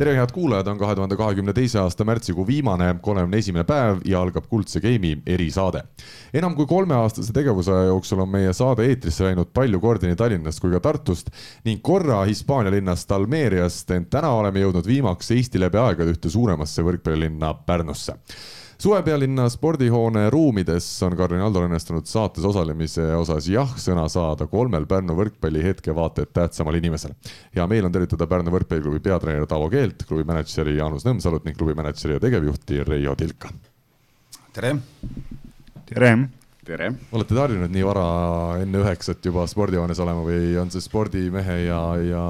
tere, head kuulajad, on kahe tuhande kahekümne teise aasta märtsikuu viimane, kolmekümne esimene päev ja algab Kuldse Game'i erisaade. enam kui kolmeaastase tegevusaja jooksul on meie saade eetrisse läinud palju kordi nii Tallinnast kui ka Tartust ning korra Hispaania linnast Almeeriast, ent täna oleme jõudnud viimaks Eesti läbi aegade ühte suuremasse võrkpallilinna Pärnusse suvepealinna spordihoone ruumides on Karin Aldol õnnestunud saates osalemise osas jah-sõna saada kolmel Pärnu võrkpalli hetkevaated tähtsamal inimesel. hea meel on tervitada Pärnu võrkpalliklubi peatreener Taavo Keelt, klubi mänedžeri Jaanus Nõmsalut ning klubi mänedžeri ja tegevjuhti Reijo Tilka. tere. tere tere! olete te harjunud nii vara enne üheksat juba spordihoones olema või on see spordimehe ja, ja,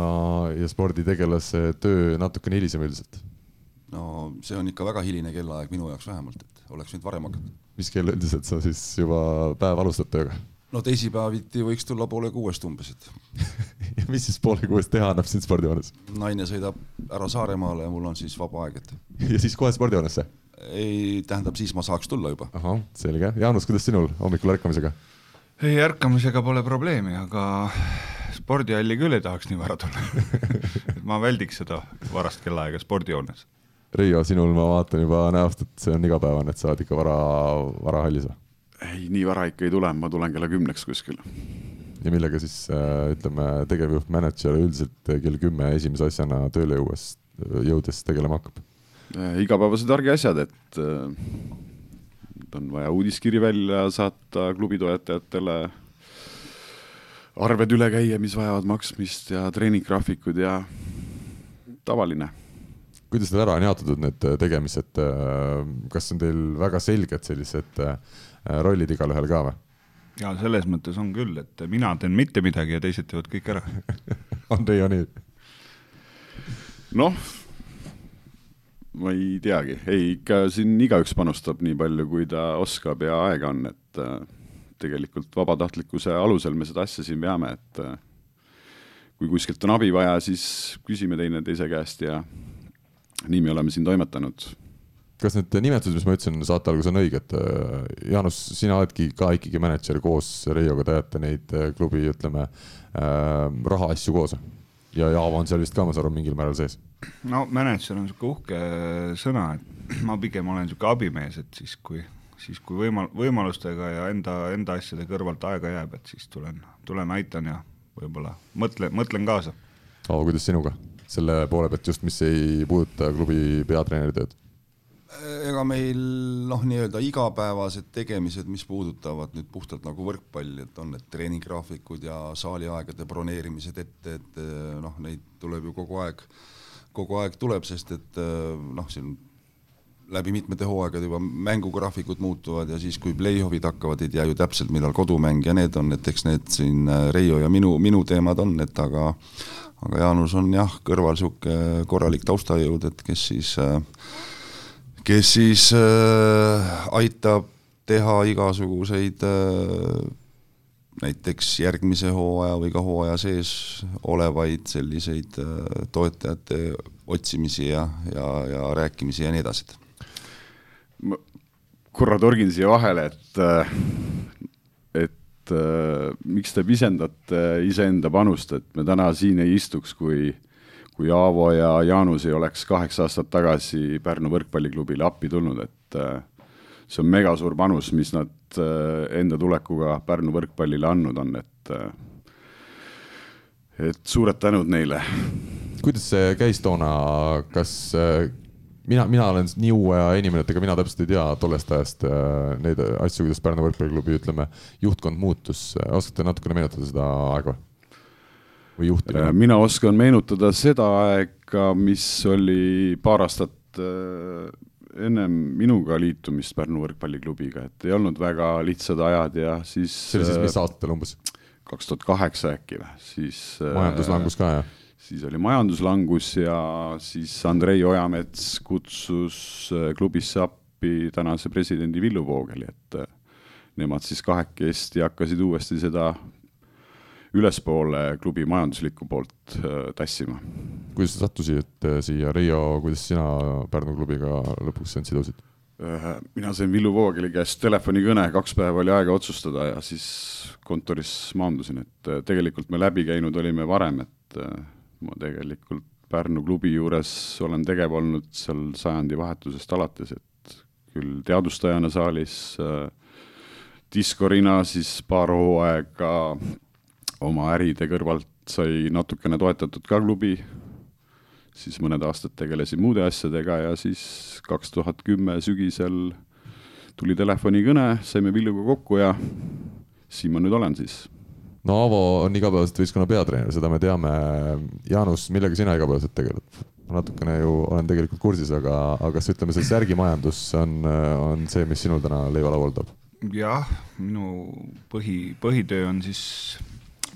ja sporditegelase töö natukene hilisem üldiselt? No see on ikka väga hiline kellaaeg minu jaoks vähemalt, et oleks võinud varem hakata. mis kell üldiselt sa siis juba päev alustad tööga? no teisipäeviti võiks tulla poole kuuest umbes, et ja mis siis poole kuuest teha annab siin spordihoones? naine sõidab ära Saaremaale ja mul on siis vaba aeg, et. ja siis kohe spordihoonesse? ei, tähendab, siis ma saaks tulla juba. ahah, selge. Jaanus, kuidas sinul hommikul ärkamisega? ei, ärkamisega pole probleemi, aga spordihalli küll ei tahaks nii vara tulla ma väldiks seda varast kellaaega spordihoones Reio, sinul ma vaatan juba näost, et see on igapäevane, et sa oled ikka vara, varahallis või? ei, nii vara ikka ei tule, ma tulen kella kümneks kuskil. ja millega siis äh, ütleme, tegevjuht, mänedžer üldiselt kell kümme esimese asjana tööle jõues, jõudes tegelema hakkab? Äh, igapäevased argiasjad, et äh, on vaja uudiskiri välja saata klubi toetajatele, arved üle käia, mis vajavad maksmist ja treeninggraafikud ja tavaline kuidas teil ära on jaotatud need äh, tegemised, äh, kas on teil väga selged sellised äh, rollid igalühel ka või? ja selles mõttes on küll, et mina teen mitte midagi ja teised teevad kõik ära on nii? noh, ma ei teagi, ei ikka siin igaüks panustab nii palju, kui ta oskab ja aega on, et tegelikult vabatahtlikkuse alusel me seda asja siin veame, et kui kuskilt on abi vaja, siis küsime teineteise käest ja nii me oleme siin toimetanud. kas need nimetused, mis ma ütlesin saate alguses, on õiged? Jaanus, sina oledki ka ikkagi mänedžer koos Reioga, te ajate neid äh, klubi, ütleme äh,, rahaasju koos ja Jaava on seal vist ka, ma saan aru, mingil määral sees? no mänedžer on niisugune uhke sõna, et ma pigem olen niisugune abimees, et siis kui, siis kui võimal-, võimalustega ja enda, enda asjade kõrvalt aega jääb, et siis tulen, tulen aitan ja võib-olla mõtlen, mõtlen kaasa. Aavo, kuidas sinuga? Selle poole pealt just, mis ei puuduta klubi peatreeneri tööd? ega meil noh, nii-öelda igapäevased tegemised, mis puudutavad nüüd puhtalt nagu võrkpalli, et on need treeninggraafikud ja saaliaegade broneerimised ette, et noh, neid tuleb ju kogu aeg, kogu aeg tuleb, sest et noh, siin läbi mitmete hooaegade juba mängugraafikud muutuvad ja siis, kui play-off'id hakkavad, ei tea ju täpselt, millal kodumäng ja need on, et eks need siin Reio ja minu, minu teemad on, et aga aga Jaanus on jah, kõrval niisugune korralik taustajõud, et kes siis, kes siis äh, aitab teha igasuguseid äh, näiteks järgmise hooaja või ka hooaja sees olevaid selliseid äh, toetajate otsimisi ja, ja, ja rääkimisi ja nii edasi. Korra torgin siia vahele, et, et et äh, miks te pisendate iseenda panust, et me täna siin ei istuks, kui kui Aavo ja Jaanus ei oleks kaheksa aastat tagasi Pärnu võrkpalliklubile appi tulnud, et äh, see on megasuur panus, mis nad äh, enda tulekuga Pärnu võrkpallile andnud on, et äh, et suured tänud neile. kuidas see käis toona, kas äh, mina, mina olen nii uue aja inimene, et ega mina täpselt ei tea tollest ajast äh, neid asju, kuidas Pärnu võrkpalliklubi, ütleme, juhtkond muutus. oskate natukene meenutada seda aega või juhtimine? Äh, mina oskan meenutada seda aega, mis oli paar aastat äh, ennem minuga liitumist Pärnu võrkpalliklubiga, et ei olnud väga lihtsad ajad ja siis. see oli siis mis aastatel umbes? kaks tuhat kaheksa äkki või, siis. majanduslangus ka jah? Siis oli majanduslangus ja siis Andrei Ojamets kutsus äh, klubisse appi tänase presidendi Villu Voogeli, et äh, nemad siis kahekesti hakkasid uuesti seda ülespoole klubi majanduslikku poolt tassima. kuidas sa sattusid siia, Reio, kuidas sina Pärnu klubiga lõpuks end sidusid? mina sain Villu Voogeli käest telefonikõne, kaks päeva oli aega otsustada ja siis kontoris maandusin, et tegelikult me läbi käinud olime varem, et ma tegelikult Pärnu klubi juures olen tegev olnud seal sajandivahetusest alates, et küll teadustajana saalis äh,, diskorina siis paar hooaega oma äride kõrvalt sai natukene toetatud ka klubi, siis mõned aastad tegelesin muude asjadega ja siis kaks tuhat kümme sügisel tuli telefonikõne, saime Villuga kokku ja siin ma nüüd olen siis no Aavo on igapäevaselt võistkonna peatreener, seda me teame. Jaanus, millega sina igapäevaselt tegeled? ma natukene ju olen tegelikult kursis, aga, aga kas ütleme, see särgimajandus on, on see, mis sinul täna leivalaual toob? jah, minu põhi, põhitöö on siis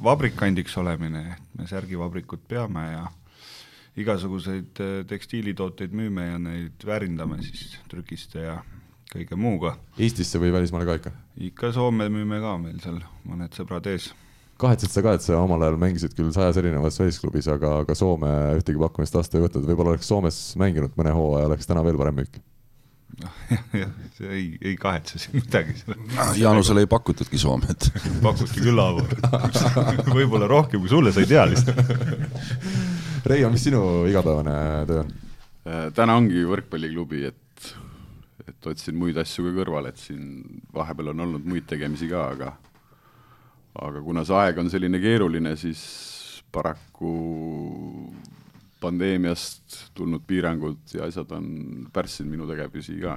vabrikandiks olemine, et me särgivabrikut peame ja igasuguseid äh, tekstiilitooteid müüme ja neid väärindame siis trükiste ja kõige muuga. Eestisse või välismaale ka ikka? ikka Soome müüme ka meil seal mõned sõbrad ees kahetsed sa ka, et sa omal ajal mängisid küll sajas erinevas välisklubis, aga, aga Soome ühtegi pakkumist vastu ei võtnud, võib-olla oleks Soomes mänginud mõne hooaja, oleks täna veel parem müük noh, jah, jah, see ei, ei kahetse siin midagi. Jaanusele ei pakutudki Soomet pakuti küll, Aavo. võib-olla rohkem kui sulle, sa ei tea lihtsalt. Reio, mis sinu igapäevane töö on? Äh, täna ongi võrkpalliklubi, et, et otsin muid asju ka kõrvale, et siin vahepeal on olnud muid tegemisi ka, aga aga kuna see aeg on selline keeruline, siis paraku pandeemiast tulnud piirangud ja asjad on pärssinud minu tegevusi ka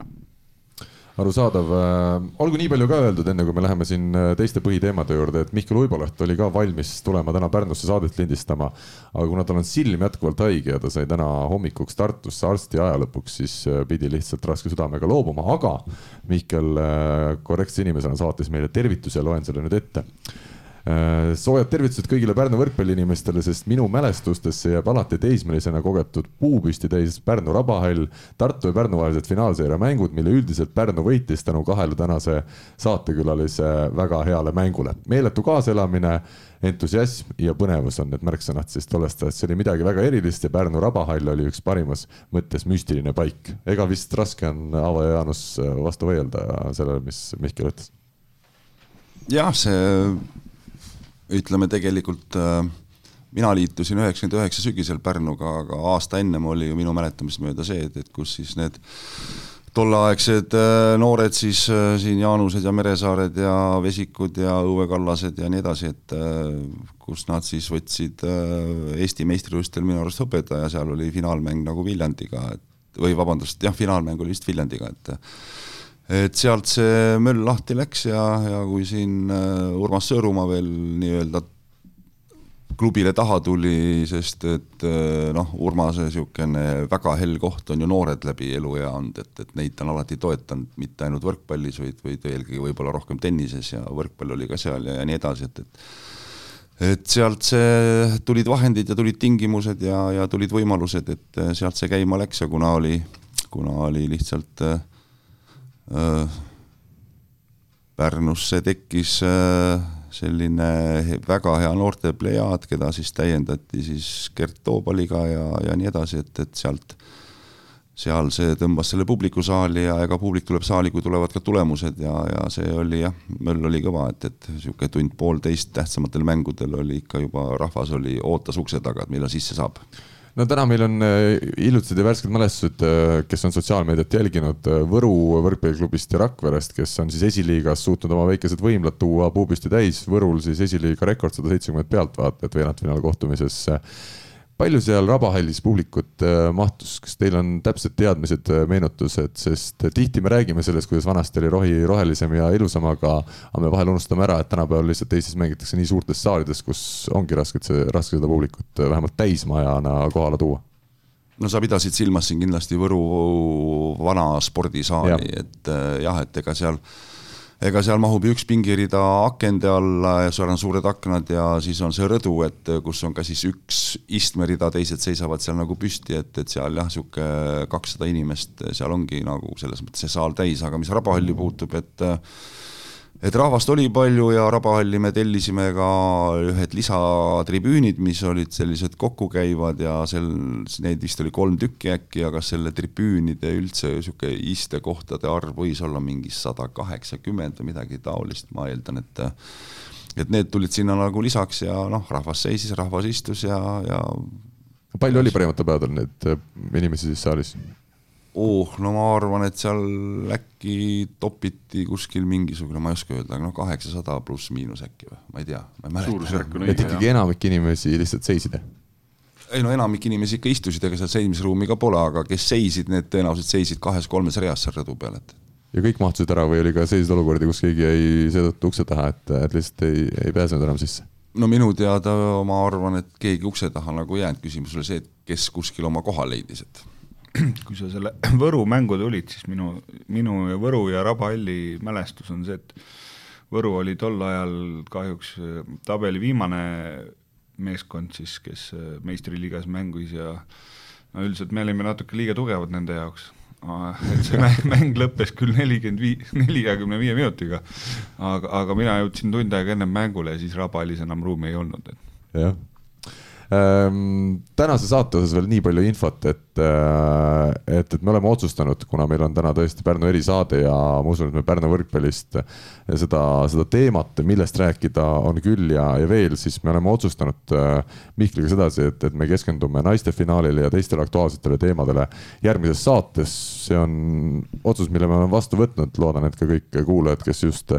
arusaadav, äh, olgu nii palju ka öeldud, enne kui me läheme siin äh, teiste põhiteemade juurde, et Mihkel Uiboleht oli ka valmis tulema täna Pärnusse saadet lindistama. aga kuna tal on silm jätkuvalt haige ja ta sai täna hommikuks Tartusse arsti aja lõpuks, siis äh, pidi lihtsalt raske südamega loobuma, aga Mihkel korrektse inimesena saatis meile tervituse, loen selle nüüd ette soojad tervitused kõigile Pärnu võrkpalliinimestele, sest minu mälestustesse jääb alati teismelisena kogetud puupüsti täis Pärnu rabahall, Tartu ja Pärnu vahelised finaalseire mängud, mille üldiselt Pärnu võitis tänu kahele tänase saatekülalise väga heale mängule. meeletu kaaselamine, entusiasm ja põnevus on need märksõnad siis tollest ajast, see oli midagi väga erilist ja Pärnu rabahall oli üks parimas mõttes müstiline paik. ega vist raske on Aavo ja Jaanus vastu vaielda sellele, mis Mihkel ütles? jah, see ütleme tegelikult äh, mina liitusin üheksakümmend üheksa sügisel Pärnuga, aga aasta ennem oli ju minu mäletamist mööda see, et, et kus siis need tolleaegsed äh, noored siis äh, siin Jaanused ja Meresaared ja Vesikud ja Õue Kallased ja nii edasi, et kus nad siis võtsid Eesti meistrivõistlustel minu arust hõbeda ja seal oli finaalmäng nagu Viljandiga, et või vabandust, jah, finaalmäng oli vist Viljandiga, et et sealt see möll lahti läks ja, ja kui siin äh, Urmas Sõõrumaa veel nii-öelda klubile taha tuli, sest et äh, noh, Urmase niisugune väga hell koht on ju noored läbi eluea olnud, et, et neid ta on alati toetanud, mitte ainult võrkpallis, vaid, vaid eelkõige võib-olla rohkem tennises ja võrkpall oli ka seal ja, ja nii edasi, et, et et sealt see, tulid vahendid ja tulid tingimused ja, ja tulid võimalused, et sealt see käima läks ja kuna oli, kuna oli lihtsalt äh, Äh, Pärnusse tekkis äh, selline väga hea noorte plejaad, keda siis täiendati siis Gert Toobaliga ja, ja nii edasi, et, et sealt, seal see tõmbas selle publiku saali ja ega publik tuleb saali, kui tulevad ka tulemused ja, ja see oli jah, möll oli kõva, et, et niisugune tund-poolteist tähtsamatel mängudel oli ikka juba, rahvas oli, ootas ukse taga, et millal sisse saab no täna meil on äh, hiljutised ja värsked mälestused, äh, kes on sotsiaalmeediat jälginud äh, Võru võrkpalliklubist ja Rakverest, kes on siis esiliigas suutnud oma väikesed võimlad tuua puupüsti täis, Võrul siis esiliiga rekord sada seitsekümmend pealtvaatajat veerandfinaalkohtumises palju seal Rabahallis publikut äh, mahtus, kas teil on täpsed teadmised, äh, meenutused, sest tihti me räägime sellest, kuidas vanasti oli rohi rohelisem ja ilusam, aga, aga me vahel unustame ära, et tänapäeval lihtsalt Eestis mängitakse nii suurtes saalides, kus ongi raske, raske seda publikut äh, vähemalt täismajana kohale tuua. No sa pidasid silmas siin kindlasti Võru vana spordisaali, et jah, et ega seal äh, ega seal mahub üks pingirida akende alla ja seal on suured aknad ja siis on see rõdu, et kus on ka siis üks istmerida, teised seisavad seal nagu püsti, et, et seal jah, niisugune kakssada inimest, seal ongi nagu selles mõttes see saal täis, aga mis Rabahalli puutub, et et rahvast oli palju ja Rabahalli me tellisime ka ühed lisatribüünid, mis olid sellised kokkukäivad ja sel, neid vist oli kolm tükki äkki, aga selle tribüünide üldse niisugune istekohtade arv võis olla mingi sada kaheksakümmend või midagi taolist, ma eeldan, et et need tulid sinna nagu lisaks ja noh, rahvas seisis, rahvas istus ja, ja palju oli parimatel päevadel neid inimesi siis saalis? Oh, no ma arvan, et seal äkki topiti kuskil mingisugune, ma ei oska öelda, aga noh, kaheksasada pluss-miinus äkki või, ma ei tea, ma ei mäleta. et ikkagi enamik inimesi lihtsalt seisid? ei no enamik inimesi ikka istusid, ega seal seismisruumi ka pole, aga kes seisid, need tõenäoliselt seisid kahes-kolmes reas seal rõdu peal, et. ja kõik mahtusid ära või oli ka selliseid olukordi, kus keegi jäi seetõttu ukse taha, et, et lihtsalt ei, ei pääsenud enam sisse? no minu teada ma arvan, et keegi ukse taha nagu ei jäänud, küsimus oli see, et kes kuskil oma koha leidis, et kui sa selle Võru mängu tulid, siis minu, minu ja Võru ja Rabahalli mälestus on see, et Võru oli tol ajal kahjuks äh, tabeli viimane meeskond siis, kes äh, meistriliigas mängis ja no üldiselt me olime natuke liiga tugevad nende jaoks. et see mäng lõppes küll nelikümmend viis, neljakümne viie minutiga, aga, aga mina jõudsin tund aega ennem mängule ja siis Rabahallis enam ruumi ei olnud, et jah tänase saate osas veel nii palju infot, et, äh, et, et me oleme otsustanud, kuna meil on täna tõesti Pärnu erisaade ja ma usun, et me Pärnu võrkpallist seda, seda teemat, millest rääkida on küll ja, ja veel, siis me oleme otsustanud äh, Mihkliga sedasi, et, et me keskendume naiste finaalile ja teistele aktuaalsetele teemadele järgmises saates. see on otsus, mille me oleme vastu võtnud, loodan, et ka kõik kuulajad, kes just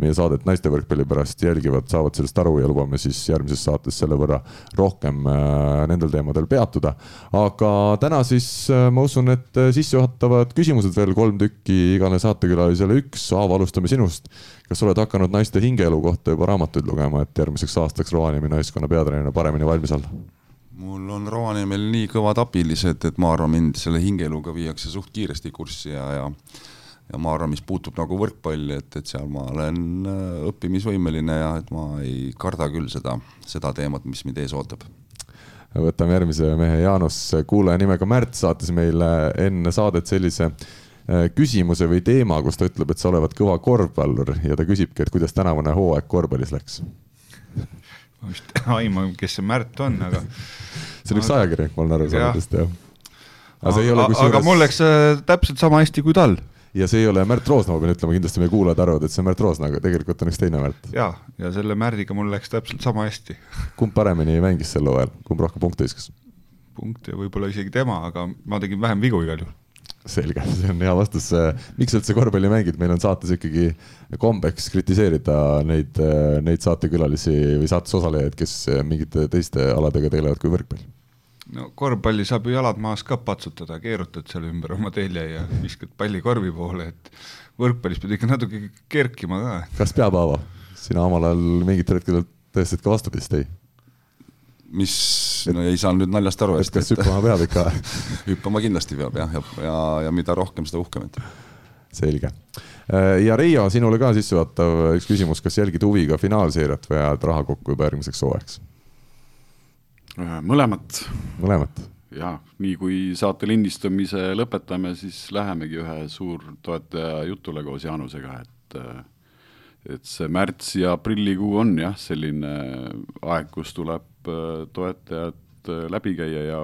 meie saadet naiste võrkpalli pärast jälgivad, saavad sellest aru ja lubame siis järgmises saates selle võrra rohkem äh, nendel teemadel peatuda. aga täna siis äh, ma usun, et äh, sissejuhatavad küsimused veel kolm tükki igale saatekülalisele üks. Aavo, alustame sinust. kas oled hakanud naiste hingeelu kohta juba raamatuid lugema, et järgmiseks aastaks Rovaniemi naiskonna peatreenerina paremini valmis olla? mul on Rovaniemel nii kõvad abilised, et ma arvan, mind selle hingeeluga viiakse suht kiiresti kurssi ja, ja ja ma arvan, mis puutub nagu võrkpalli, et, et seal ma olen äh, õppimisvõimeline ja et ma ei karda küll seda, seda teemat, mis mind ees ootab. võtame järgmise mehe, Jaanus, kuulaja nimega Märt saatis meile enne saadet sellise äh, küsimuse või teema, kus ta ütleb, et sa olevat kõva korvpallur ja ta küsibki, et kuidas tänavune hooaeg korvpallis läks ma vist aiman, kes see Märt on, aga see on üks ajakirjanik, ma olen aru saanud vist jah. aga, aga, kusjuures... aga mul läks äh, täpselt sama hästi kui tal ja see ei ole Märt Roosna, ma pean ütlema, kindlasti meie kuulajad arvavad, et see on Märt Roosna, aga tegelikult on üks teine Märt. ja, ja selle Märdiga mul läks täpselt sama hästi. kumb paremini mängis sel hooajal, kumb rohkem punkte viskas? punkte võib-olla isegi tema, aga ma tegin vähem vigu igal juhul selge, see on hea vastus. miks sa üldse korvpalli mängid, meil on saates ikkagi kombeks kritiseerida neid, neid saatekülalisi või saates osalejaid, kes mingite teiste aladega tegelevad kui võrkpall no korvpalli saab ju jalad maas ka patsutada, keerutad seal ümber oma telje ja viskad palli korvi poole, et võrkpallis pead ikka natuke kerkima ka. kas peab, Aavo? sina omal ajal mingitel hetkedel tõestasid ka vastupidist, ei? mis, no ei saanud nüüd naljast aru. et kas hüppama peab ikka hüppama kindlasti peab jah, ja, ja, ja mida rohkem, seda uhkem, et. selge. ja Riio, sinule ka sissejuhatav üks küsimus, kas jälgid huviga finaalseeriat või ajad raha kokku juba järgmiseks hooajaks? Äh, mõlemat. mõlemat? ja nii kui saate lindistamise lõpetame, siis lähemegi ühe suurtoetaja jutule koos Jaanusega, et äh, et see märts ja aprillikuu on jah, selline aeg, kus tuleb äh, toetajad läbi käia ja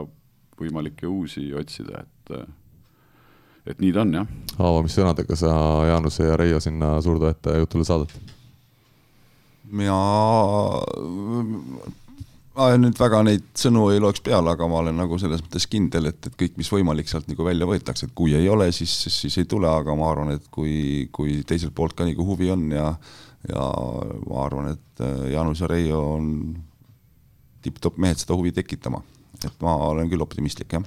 võimalikke uusi otsida, et et nii ta on, jah. Aavo, mis sõnadega sa Jaanuse ja Reio sinna suurtoetaja jutule saadad? mina ma nüüd väga neid sõnu ei loeks peale, aga ma olen nagu selles mõttes kindel, et, et kõik, mis võimalik, sealt nagu välja võetakse, et kui ei ole, siis, siis ei tule, aga ma arvan, et kui, kui teiselt poolt ka nagu huvi on ja ja ma arvan, et äh, Jaanus ja Reio on tipp-topp mehed seda huvi tekitama. et ma olen küll optimistlik, jah.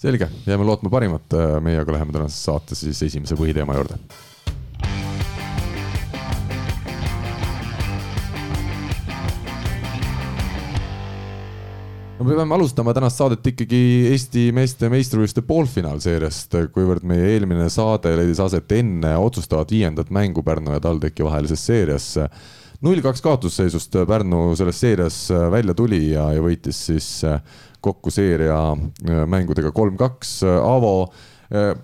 selge, jääme lootma parimat, meie aga läheme tänases saates siis esimese põhiteema juurde no me peame alustama tänast saadet ikkagi Eesti meeste meistrivõistluste poolfinaalseeriast, kuivõrd meie eelmine saade leidis aset enne otsustavat viiendat mängu Pärnu ja TalTechi vahelises seerias. null kaks kaotusseisust Pärnu selles seerias välja tuli ja, ja võitis siis kokku seeria mängudega kolm-kaks. Aavo,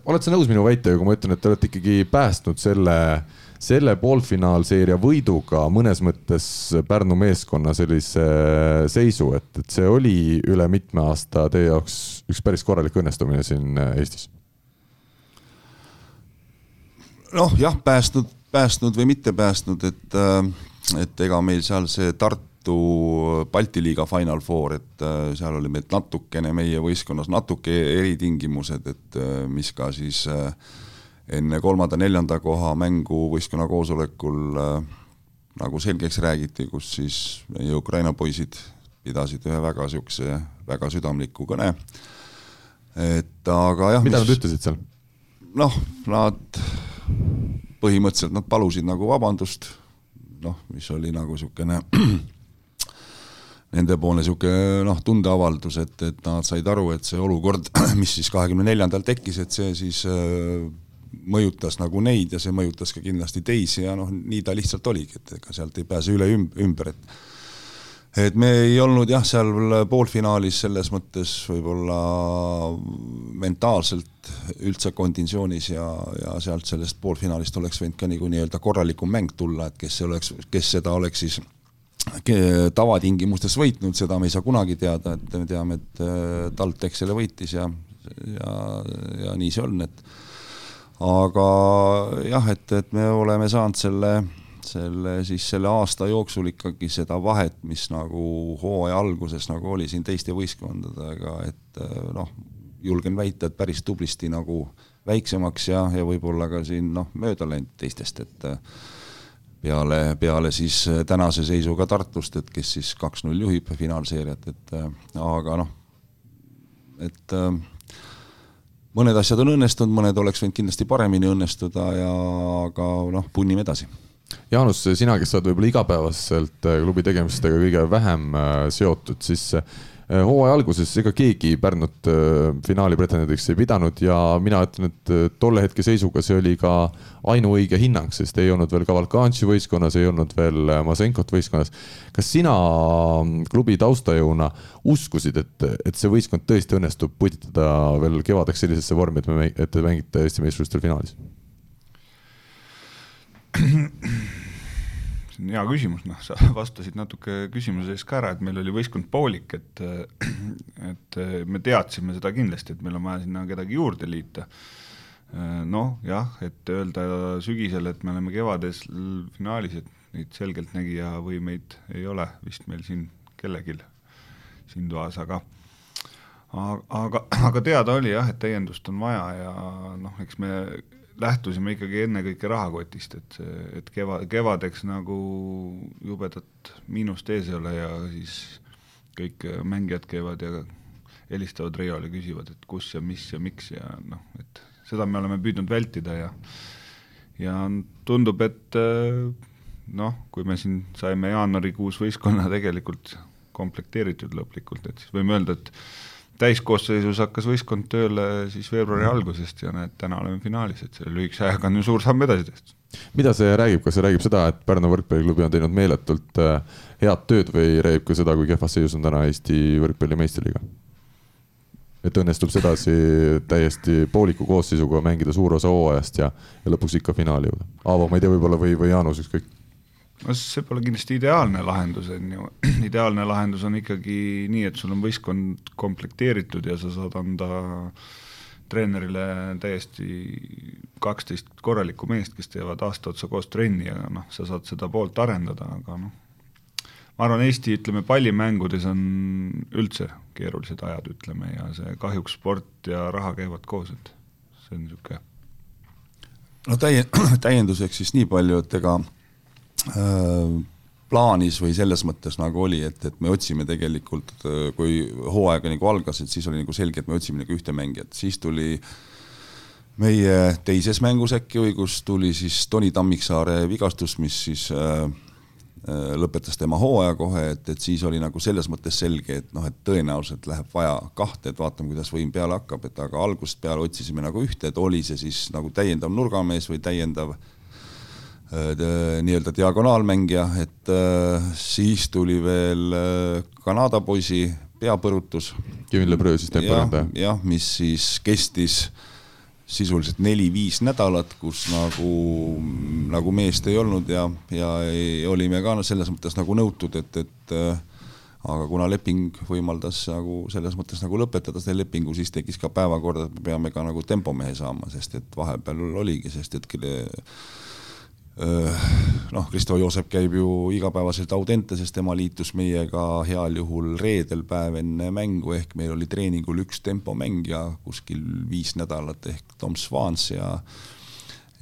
oled sa nõus minu väitega, kui ma ütlen, et te olete ikkagi päästnud selle selle poolfinaalseeria võiduga mõnes mõttes Pärnu meeskonna sellise seisu, et, et see oli üle mitme aasta teie jaoks üks päris korralik õnnestumine siin Eestis? noh, jah, päästnud, päästnud või mitte päästnud, et, äh, et ega meil seal see Tartu Balti liiga Final Four, et äh, seal oli meil natukene meie võistkonnas natuke eritingimused, et äh, mis ka siis enne kolmanda-neljanda koha mängu võistkonna koosolekul nagu selgeks räägiti, kus siis meie Ukraina poisid pidasid ühe väga niisuguse väga südamliku kõne. et aga jah. mida mis... nad ütlesid seal? noh, nad põhimõtteliselt nad palusid nagu vabandust, noh, mis oli nagu niisugune nendepoolne niisugune noh, tundeavaldus, et, et nad said aru, et see olukord, mis siis kahekümne neljandal tekkis, et see siis äh, mõjutas nagu neid ja see mõjutas ka kindlasti teisi ja noh, nii ta lihtsalt oligi, et ega sealt ei pääse üle ümber, et et me ei olnud jah, seal poolfinaalis selles mõttes võib-olla mentaalselt üldse konditsioonis ja, ja sealt sellest poolfinaalist oleks võinud ka nagu nii-öelda korralikum mäng tulla, et kes oleks, kes seda oleks siis tavatingimustes võitnud, seda me ei saa kunagi teada, et me teame, et äh, TalTech selle võitis ja, ja, ja nii see on, et aga jah, et, et me oleme saanud selle selle siis selle aasta jooksul ikkagi seda vahet, mis nagu hooaja alguses nagu oli siin teiste võistkondadega, et äh, noh, julgen väita, et päris tublisti nagu väiksemaks ja, ja võib-olla ka siin noh, mööda läinud teistest, et äh, peale, peale siis äh, tänase seisuga Tartust, et kes siis kaks-null juhib finaalseeriat, et aga noh, et mõned asjad on õnnestunud, mõned oleks võinud kindlasti paremini õnnestuda ja aga noh, punnime edasi. Jaanus, sina, kes sa oled võib-olla igapäevaselt äh, klubi tegemistega kõige vähem äh, seotud, siis äh, hooaja alguses ega keegi Pärnut finaali pretendendiks ei pidanud ja mina ütlen, et tolle hetke seisuga see oli ka ainuõige hinnang, sest ei olnud veel Cavalcanti võistkonnas, ei olnud veel Masenkot võistkonnas. kas sina mm, klubi taustajõuna uskusid, et, et see võistkond tõesti õnnestub putitada veel kevadeks sellisesse vormi, et me, et te mängite Eesti meistrivõistlustel finaalis? see on hea küsimus, noh, sa vastasid natuke küsimuse ees ka ära, et meil oli võistkond poolik, et et me teadsime seda kindlasti, et meil on vaja sinna kedagi juurde liita. noh, jah, et öelda sügisel, et me oleme kevades finaalis, et neid selgeltnägija võimeid ei ole vist meil siin kellelgi siin toas, aga aga, aga teada oli jah, et täiendust on vaja ja noh, eks me lähtusime ikkagi ennekõike rahakotist, et et keva, kevadeks nagu jubedat miinust ees ei ole ja siis kõik mängijad käivad ja helistavad Reiole, küsivad, et kus ja mis ja miks ja noh, et seda me oleme püüdnud vältida ja ja tundub, et noh, kui me siin saime jaanuarikuus võistkonna tegelikult komplekteeritud lõplikult, et siis võime öelda, et täiskoosseisus hakkas võistkond tööle siis veebruari algusest ja näed, täna oleme finaalis, et selle lühikese ajaga on ju suur samm edasi tehtud. mida see räägib, kas see räägib seda, et Pärnu võrkpalliklubi on teinud meeletult äh, head tööd või räägib ka seda, kui kehvas seisus on täna Eesti võrkpalli meistriliiga? et õnnestub sedasi täiesti pooliku koosseisuga mängida suur osa hooajast ja, ja lõpuks ikka finaali jõuda. Aavo, ma ei tea, võib-olla või, või Jaanus, ükskõik no see pole kindlasti ideaalne lahendus, on ju, ideaalne lahendus on ikkagi nii, et sul on võistkond komplekteeritud ja sa saad anda treenerile täiesti kaksteist korralikku meest, kes teevad aasta otsa koos trenni ja noh, sa saad seda poolt arendada, aga noh, ma arvan, Eesti, ütleme, pallimängudes on üldse keerulised ajad, ütleme, ja see kahjuks sport ja raha käivad koos, et see on niisugune no täie-, täienduseks siis nii palju, et ega Äh, plaanis või selles mõttes nagu oli, et, et me otsime tegelikult, äh, kui hooaega nagu algas, et siis oli nagu selge, et me otsime nagu ühte mängijat, siis tuli meie teises mängus äkki õigus, tuli siis Toni Tammiksaare vigastus, mis siis äh, äh, lõpetas tema hooaja kohe, et, et siis oli nagu selles mõttes selge, et noh, et tõenäoliselt läheb vaja kahte, et vaatame, kuidas võim peale hakkab, et aga algusest peale otsisime nagu ühte, et oli see siis nagu täiendav nurgamees või täiendav äh, Äh, nii-öelda diagonaalmängija, et äh, siis tuli veel äh, Kanada poisi peapõrutus. Kevin Lebreu siis teeb põranda? jah, mis siis kestis sisuliselt neli-viis nädalat, kus nagu, nagu meest ei olnud ja, ja ei, olime ka selles mõttes nagu nõutud, et, et äh, aga kuna leping võimaldas nagu selles mõttes nagu lõpetada selle lepingu, siis tekkis ka päevakord, et me peame ka nagu tempomehe saama, sest et vahepeal oligi, sest et noh, Kristo Joosep käib ju igapäevaselt Audenteses, tema liitus meiega heal juhul reedel päev enne mängu, ehk meil oli treeningul üks tempomäng ja kuskil viis nädalat ehk Tom Swans ja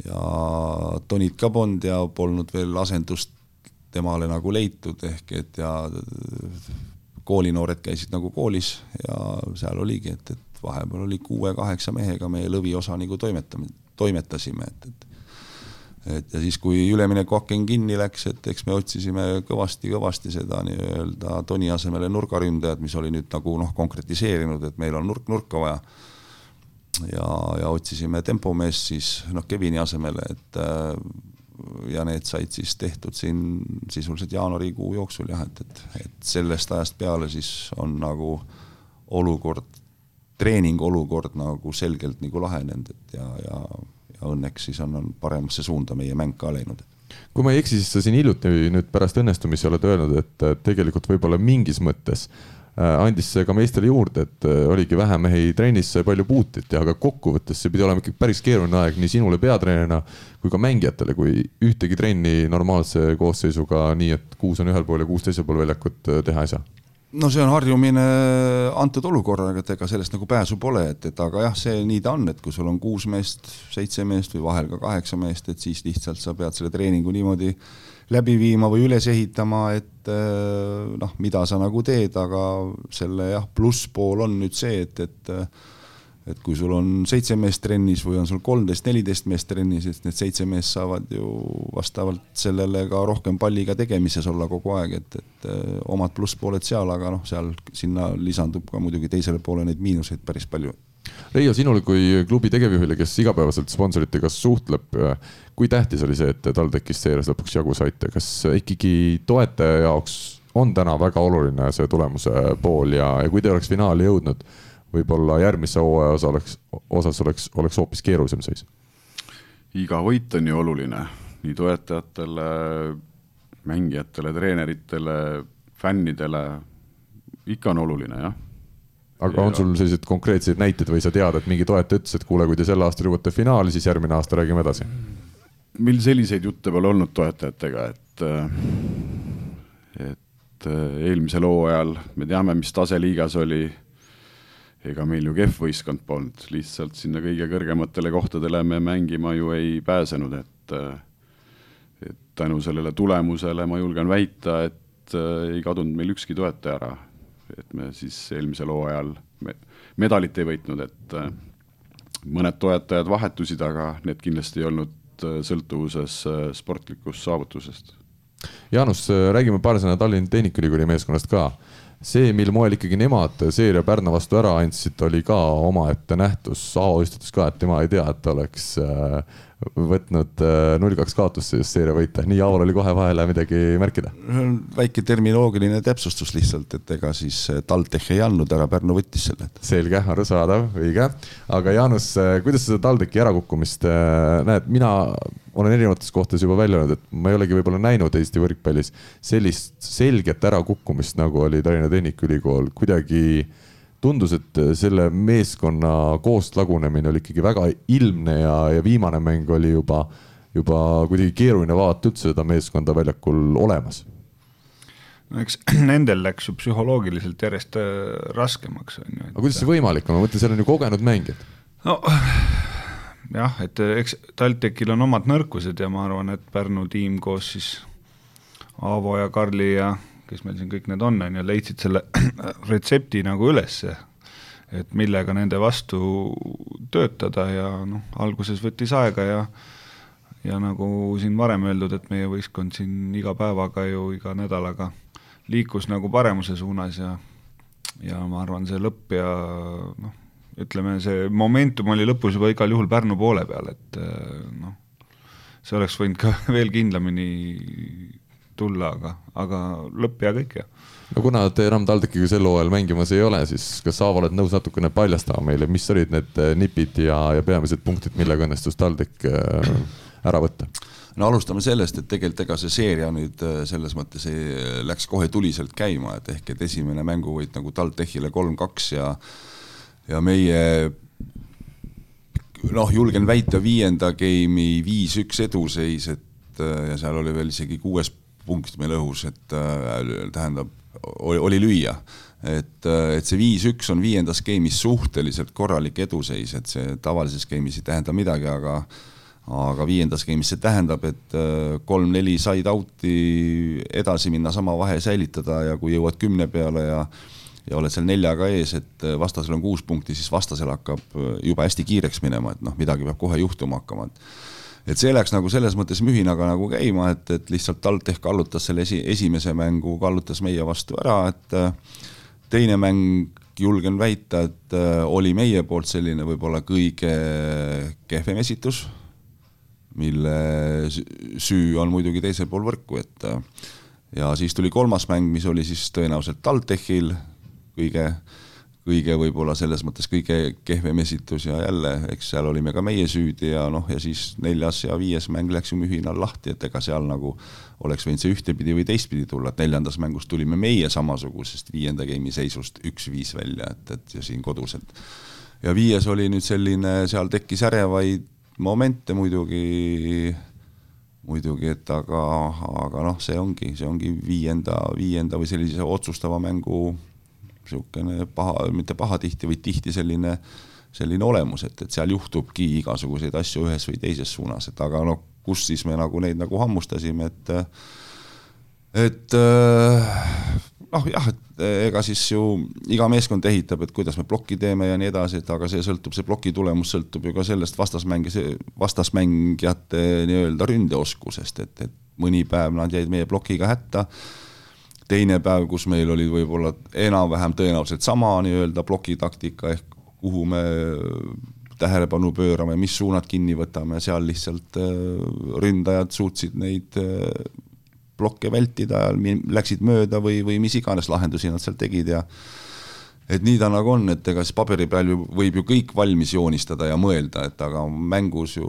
ja Tonit ka polnud ja polnud veel asendust temale nagu leitud, ehk et ja koolinoored käisid nagu koolis ja seal oligi, et, et vahepeal oli kuue-kaheksa mehega meie lõviosa nagu toimetame, toimetasime, et, et et ja siis, kui üleminekuaken kinni läks, et eks me otsisime kõvasti-kõvasti seda nii-öelda Toni asemele nurgaründajat, mis oli nüüd nagu noh, konkretiseerinud, et meil on nurk nurka vaja. ja, ja otsisime tempomeest siis noh, Kevini asemele, et ja need said siis tehtud siin sisuliselt jaanuarikuu jooksul jah, et, et, et sellest ajast peale siis on nagu olukord, treeningu olukord nagu selgelt nagu lahenenud, et ja, ja õnneks siis on, on paremasse suunda meie mäng ka läinud. Kui ma ei eksi, siis sa siin hiljuti nüüd pärast õnnestumisi oled öelnud, et tegelikult võib-olla mingis mõttes Äh, andis see ka meestele juurde, et äh, oligi vähe mehi trennis, sai palju puutit ja aga kokkuvõttes see pidi olema ikkagi päris keeruline aeg nii sinule peatreenerina kui ka mängijatele, kui ühtegi trenni normaalse koosseisuga, nii et kuus on ühel pool ja kuus teisel pool väljakut äh, teha ei saa no see on harjumine antud olukorraga, et ega sellest nagu pääsu pole, et, et aga jah, see nii ta on, et kui sul on kuus meest, seitse meest või vahel ka kaheksa meest, et siis lihtsalt sa pead selle treeningu niimoodi läbi viima või üles ehitama, et noh, mida sa nagu teed, aga selle jah, plusspool on nüüd see, et, et et kui sul on seitse meest trennis või on sul kolmteist, neliteist meest trennis, et need seitse meest saavad ju vastavalt sellele ka rohkem palliga tegemises olla kogu aeg, et, et äh, omad plusspooled seal, aga noh, seal sinna lisandub ka muidugi teisele poole neid miinuseid päris palju. Reio, sinul kui klubi tegevjuhile, kes igapäevaselt sponsoritega suhtleb, kui tähtis oli see, et TalTechist seeres lõpuks jagu saite, kas ikkagi toetaja jaoks on täna väga oluline see tulemuse pool ja, ja kui te oleks finaali jõudnud, võib-olla järgmise hooaja osa oleks, osas oleks, oleks hoopis keerulisem seis? iga võit on ju oluline nii toetajatele, mängijatele, treeneritele, fännidele, ikka on oluline jah aga ja. on sul selliseid konkreetseid näiteid või sa tead, et mingi toetaja ütles, et kuule, kui te sel aastal jõuate finaali, siis järgmine aasta räägime edasi? meil selliseid jutte pole olnud toetajatega, et, et eelmisel hooajal me teame, mis tase liigas oli. Ega meil ju kehv võistkond polnud, lihtsalt sinna kõige kõrgematele kohtadele me mängima ju ei pääsenud, et, et tänu sellele tulemusele ma julgen väita, et ei kadunud meil ükski toetaja ära et me siis eelmisel hooajal me medalit ei võitnud, et äh, mõned toetajad vahetusid, aga need kindlasti ei olnud äh, sõltuvuses äh, sportlikust saavutusest. Jaanus, räägime paar sõna Tallinna Tehnikaülikooli meeskonnast ka. See, mil moel ikkagi nemad seeria Pärnu vastu ära andsid, oli ka omaette nähtus. Aavo istutas ka, et tema ei tea, et oleks võtnud äh, null kaks kaotust siis seeria võita, nii Aaval oli kohe vahele midagi märkida? väike terminoloogiline täpsustus lihtsalt, et ega siis äh, TalTech ei andnud, aga Pärnu võttis selle. selge, arusaadav, õige. aga Jaanus, äh, kuidas sa seda TalTechi ärakukkumist näed, mina olen erinevates kohtades juba välja öelnud, et ma ei olegi võib-olla näinud Eesti võrkpallis sellist selget ärakukkumist, nagu oli Tallinna Tehnikaülikool, kuidagi äh, tundus, et selle meeskonna koostlagunemine oli ikkagi väga ilmne ja, ja viimane mäng oli juba, juba kuidagi keeruline vaadata üldse seda meeskonda väljakul olemas. no eks nendel läks ju psühholoogiliselt järjest äh, raskemaks, on ju. aga kuidas see võimalik on, ma mõtlen, seal on ju kogenud mängijad. no jah, et eks TalTechil on omad nõrkused ja ma arvan, et Pärnu tiim koos siis Aavo ja Karli ja kes meil siin kõik need on, on ju, leidsid selle retsepti nagu ülesse, et millega nende vastu töötada ja noh, alguses võttis aega ja ja nagu siin varem öeldud, et meie võistkond siin iga päevaga ju, iga nädalaga liikus nagu paremuse suunas ja ja ma arvan, see lõpp ja noh, ütleme, see momentum oli lõpus juba igal juhul Pärnu poole peal, et noh, see oleks võinud ka veel kindlamini tulla, aga, aga lõpp hea kõik ja. no kuna te enam TalTechiga sel hooajal mängimas ei ole, siis kas sa oled nõus natukene paljastama meile, mis olid need äh, nipid ja, ja peamised punktid, millega õnnestus TalTech ära võtta? no alustame sellest, et tegelikult ega see seeria nüüd selles mõttes ei, läks kohe tuliselt käima, et ehk et esimene mänguvõit nagu TalTechile kolm-kaks ja ja meie noh, julgen väita viienda game'i viis-üks eduseis, et ja seal oli veel isegi kuues punkt meil õhus, et äh, tähendab, oli lüüa. et, et see viis-üks on viiendas game'is suhteliselt korralik eduseis, et see tavalises game'is ei tähenda midagi, aga aga viiendas game'is see tähendab, et kolm-neli side out'i edasi minna, sama vahe säilitada ja kui jõuad kümne peale ja ja oled seal neljaga ees, et vastasel on kuus punkti, siis vastasel hakkab juba hästi kiireks minema, et noh, midagi peab kohe juhtuma hakkama, et et see läks nagu selles mõttes mühinaga nagu käima, et, et lihtsalt TalTech kallutas selle esi, esimese mängu, kallutas meie vastu ära, et äh, teine mäng, julgen väita, et äh, oli meie poolt selline võib-olla kõige kehvem esitus, mille süü on muidugi teisel pool võrku, et äh, ja siis tuli kolmas mäng, mis oli siis tõenäoliselt TalTechil kõige kõige võib-olla selles mõttes kõige kehvem esitus ja jälle, eks seal olime ka meie süüdi ja noh, ja siis neljas ja viies mäng läks ju mühinal lahti, et ega seal nagu oleks võinud see ühtepidi või teistpidi tulla, et neljandas mängus tulime meie samasugusest viienda game'i seisust üks-viis välja, et, et ja siin kodus, et ja viies oli nüüd selline, seal tekkis ärevaid momente muidugi, muidugi, et aga, aga noh, see ongi, see ongi viienda, viienda või sellise otsustava mängu niisugune paha, mitte pahatihti, vaid tihti selline, selline olemus, et, et seal juhtubki igasuguseid asju ühes või teises suunas, et aga noh, kus siis me nagu neid nagu hammustasime, et et noh, jah, et ega siis ju iga meeskond ehitab, et kuidas me plokki teeme ja nii edasi, et aga see sõltub, see ploki tulemus sõltub ju ka sellest vastasmängi, vastasmängijate nii-öelda ründeoskusest, et, et mõni päev nad jäid meie plokiga hätta teine päev, kus meil oli võib-olla enam-vähem tõenäoliselt sama nii-öelda plokitaktika ehk kuhu me tähelepanu pöörame, mis suunad kinni võtame, seal lihtsalt äh, ründajad suutsid neid äh, plokke vältida, läksid mööda või, või mis iganes lahendusi nad seal tegid ja et nii ta nagu on, et ega siis paberi peal ju võib ju kõik valmis joonistada ja mõelda, et aga mängus ju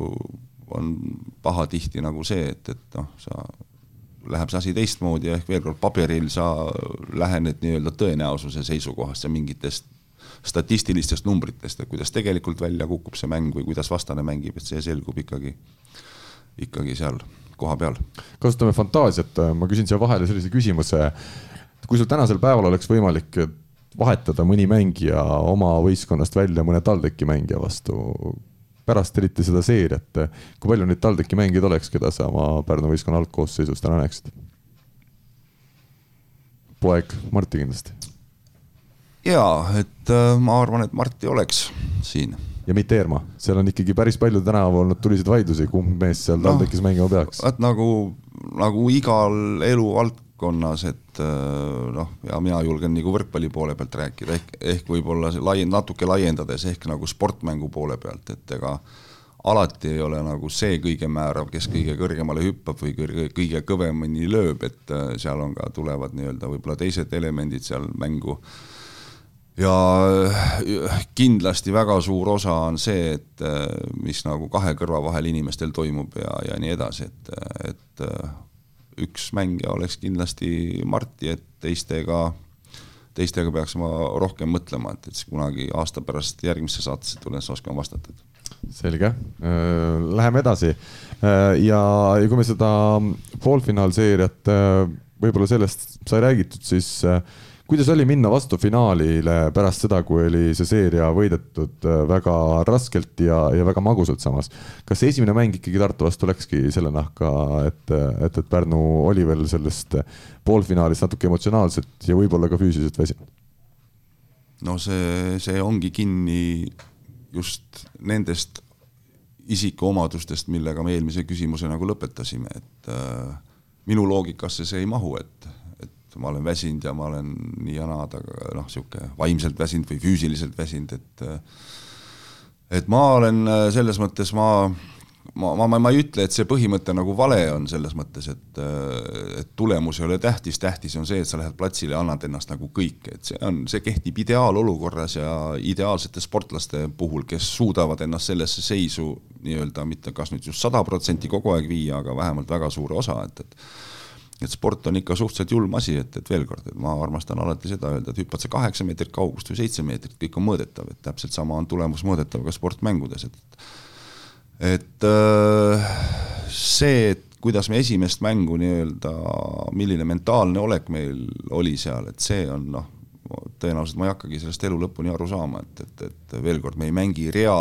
on pahatihti nagu see, et, et noh, sa läheb see asi teistmoodi ehk veel kord paberil sa lähened nii-öelda tõenäosuse seisukohast ja mingitest statistilistest numbritest, et kuidas tegelikult välja kukub see mäng või kuidas vastane mängib, et see selgub ikkagi, ikkagi seal koha peal. kasutame fantaasiat, ma küsin siia vahele sellise küsimuse. kui sul tänasel päeval oleks võimalik vahetada mõni mängija oma võistkonnast välja mõne TalTechi mängija vastu, pärast eriti seda seeriat, kui palju neid TalTechi mängijaid oleks, keda sa oma Pärnu võistkonna algkoosseisus täna näeksid? poeg Marti kindlasti. jaa, et äh, ma arvan, et Marti oleks siin. ja mitte Eerma, seal on ikkagi päris palju tänavu olnud tuliseid vaidlusi, kumb mees seal TalTechis no, mängima peaks. vaat nagu, nagu igal eluvald-, valdkonnas, et äh, noh, ja mina julgen nagu võrkpalli poole pealt rääkida, ehk, ehk võib-olla laien-, natuke laiendades, ehk nagu sportmängu poole pealt, et ega alati ei ole nagu see kõige määrav, kes kõige kõrgemale hüppab või kõige, kõige kõvemini lööb, et äh, seal on ka, tulevad nii-öelda võib-olla teised elemendid seal mängu. Ja äh, kindlasti väga suur osa on see, et mis nagu kahe kõrva vahel inimestel toimub ja, ja nii edasi, et, et üks mängija oleks kindlasti Marti, et teistega, teistega peaks ma rohkem mõtlema, et, et siis kunagi aasta pärast järgmisse saatesse tulles oskan vastata. selge, äh, läheme edasi äh, ja, ja kui me seda poolfinaalseeriat, äh, võib-olla sellest sai räägitud, siis kuidas oli minna vastu finaalile pärast seda, kui oli see seeria võidetud äh, väga raskelt ja, ja väga magusalt samas? kas see esimene mäng ikkagi Tartu vastu läkski selle nahka, et, et, et Pärnu oli veel sellest poolfinaalist natuke emotsionaalselt ja võib-olla ka füüsiliselt väsinud? no see, see ongi kinni just nendest isikuomadustest, millega me eelmise küsimuse nagu lõpetasime, et äh, minu loogikasse see ei mahu, et et ma olen väsinud ja ma olen nii ja naa, aga noh, niisugune vaimselt väsinud või füüsiliselt väsinud, et et ma olen selles mõttes, ma ma, ma, ma ei ütle, et see põhimõte nagu vale on selles mõttes, et, et tulemus ei ole tähtis, tähtis on see, et sa lähed platsile ja annad ennast nagu kõik, et see on, see kehtib ideaalolukorras ja ideaalsete sportlaste puhul, kes suudavad ennast sellesse seisu nii-öelda mitte kas nüüd just sada protsenti kogu aeg viia, aga vähemalt väga suure osa, et, et et sport on ikka suhteliselt julm asi, et, et veel kord, et ma armastan alati seda öelda, et hüppad sa kaheksa meetrit kaugust või seitse meetrit, kõik on mõõdetav, et täpselt sama on tulemus mõõdetav ka sportmängudes, et et äh, see, et kuidas me esimest mängu nii-öelda, milline mentaalne olek meil oli seal, et see on noh, tõenäoliselt ma ei hakkagi sellest elu lõpuni aru saama, et, et, et veel kord, me ei mängi rea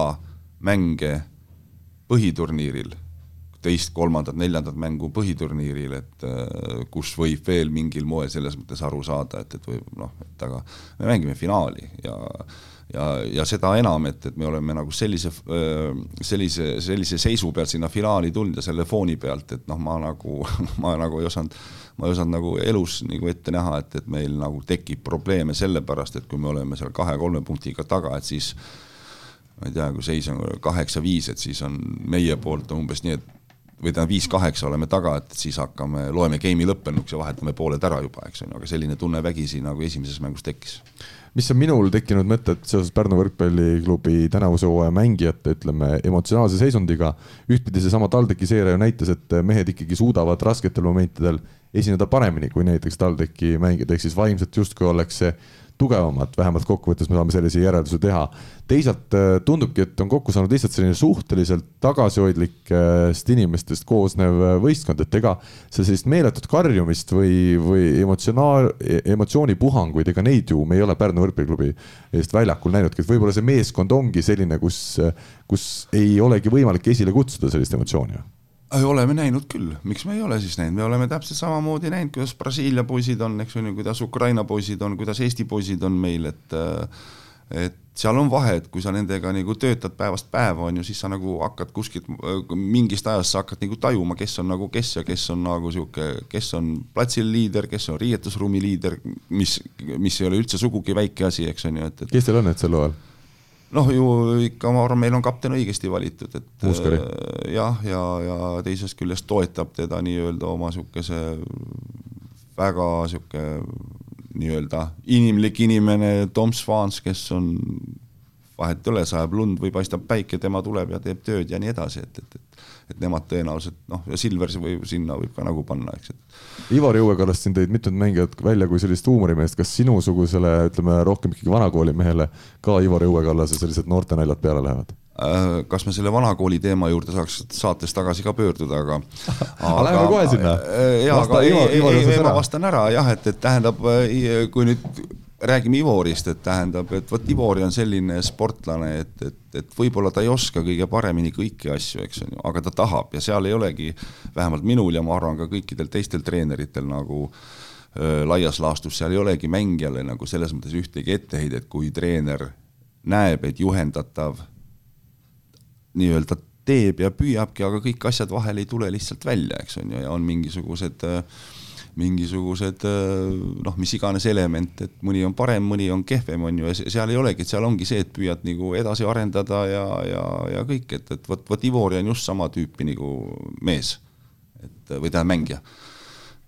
mänge põhiturniiril teist, kolmandat, neljandat mängu põhiturniiril, et äh, kus võib veel mingil moel selles mõttes aru saada, et, et võib noh, et aga me mängime finaali ja ja, ja seda enam, et, et me oleme nagu sellise, äh, sellise, sellise seisu pealt sinna finaali tulnud ja selle fooni pealt, et noh, ma nagu, ma nagu ei osanud, ma ei osanud nagu elus nagu ette näha, et, et meil nagu tekib probleeme sellepärast, et kui me oleme seal kahe-kolme punktiga taga, et siis ma ei tea, kui seis on kaheksa-viis, et siis on meie poolt umbes nii, et või tähendab viis-kaheksa oleme taga, et siis hakkame, loeme game'i lõppenuks ja vahetame pooled ära juba, eks on ju, aga selline tunne vägisi nagu esimeses mängus tekkis. mis on minul tekkinud mõtted seoses Pärnu võrkpalliklubi tänavuse hooaja mängijate, ütleme, emotsionaalse seisundiga. ühtpidi seesama TalTechi seeria ju näitas, et mehed ikkagi suudavad rasketel momentidel esineda paremini kui näiteks TalTechi mängijad, ehk siis vaimselt justkui oleks see tugevamad, vähemalt kokkuvõttes me saame sellise järelduse teha. teisalt äh, tundubki, et on kokku saanud lihtsalt selline suhteliselt tagasihoidlikest inimestest koosnev äh, võistkond, et ega see sellist meeletut karjumist või, või emotsionaal, emotsioonipuhanguid, ega neid ju me ei ole Pärnu võrkpalliklubi eest väljakul näinudki, et võib-olla see meeskond ongi selline, kus, kus ei olegi võimalik esile kutsuda sellist emotsiooni oleme näinud küll, miks me ei ole siis näinud, me oleme täpselt samamoodi näinud, kuidas Brasiilia poisid on, eks ju, kuidas Ukraina poisid on, kuidas Eesti poisid on meil, et et seal on vahe, et kui sa nendega nagu töötad päevast päeva, on ju, siis sa nagu hakkad kuskilt, mingist ajast sa hakkad nagu tajuma, kes on nagu kes ja kes on nagu niisugune, kes on platsil liider, kes on riietusruumi liider, mis, mis ei ole üldse sugugi väike asi, eks on ju, et, et kes teil on need sel hooajal? Noh, ju ikka ma arvan, meil on kapten õigesti valitud, et Muuskari. äh, jah, ja, ja, ja teisest küljest toetab teda nii-öelda oma niisuguse väga niisugune nii-öelda inimlik inimene Tom Svans, kes on vahet ei ole, sajab lund või paistab päike, tema tuleb ja teeb tööd ja nii edasi, et, et, et et nemad tõenäoliselt noh, ja Silver või sinna võib ka nagu panna, eks, et Ivar Jõuekallast siin tõid mitmed mängijad välja kui sellist huumorimeest, kas sinusugusele, ütleme rohkem ikkagi vanakooli mehele ka Ivar Jõuekallase sellised noortenaljad peale lähevad? Äh, kas me selle vanakooli teema juurde saaks saates tagasi ka pöörduda, aga aga läheme kohe sinna. jaa, aga ei, ei, ei, ei, ma vastan ära jah, et, et tähendab, kui nüüd räägime Ivorist, et tähendab, et vot Ivori on selline sportlane, et, et, et võib-olla ta ei oska kõige paremini kõiki asju, eks on ju, aga ta tahab ja seal ei olegi, vähemalt minul ja ma arvan ka kõikidel teistel treeneritel nagu öö, laias laastus, seal ei olegi mängijale nagu selles mõttes ühtegi etteheidet, kui treener näeb, et juhendatav nii-öelda teeb ja püüabki, aga kõik asjad vahel ei tule lihtsalt välja, eks on ju, ja on mingisugused äh, mingisugused noh, mis iganes element, et mõni on parem, mõni on kehvem, on ju, ja seal ei olegi, et seal ongi see, et püüad nagu edasi arendada ja, ja, ja kõik, et, et vot, vot Ivori on just sama tüüpi nagu mees. et või tähendab mängija.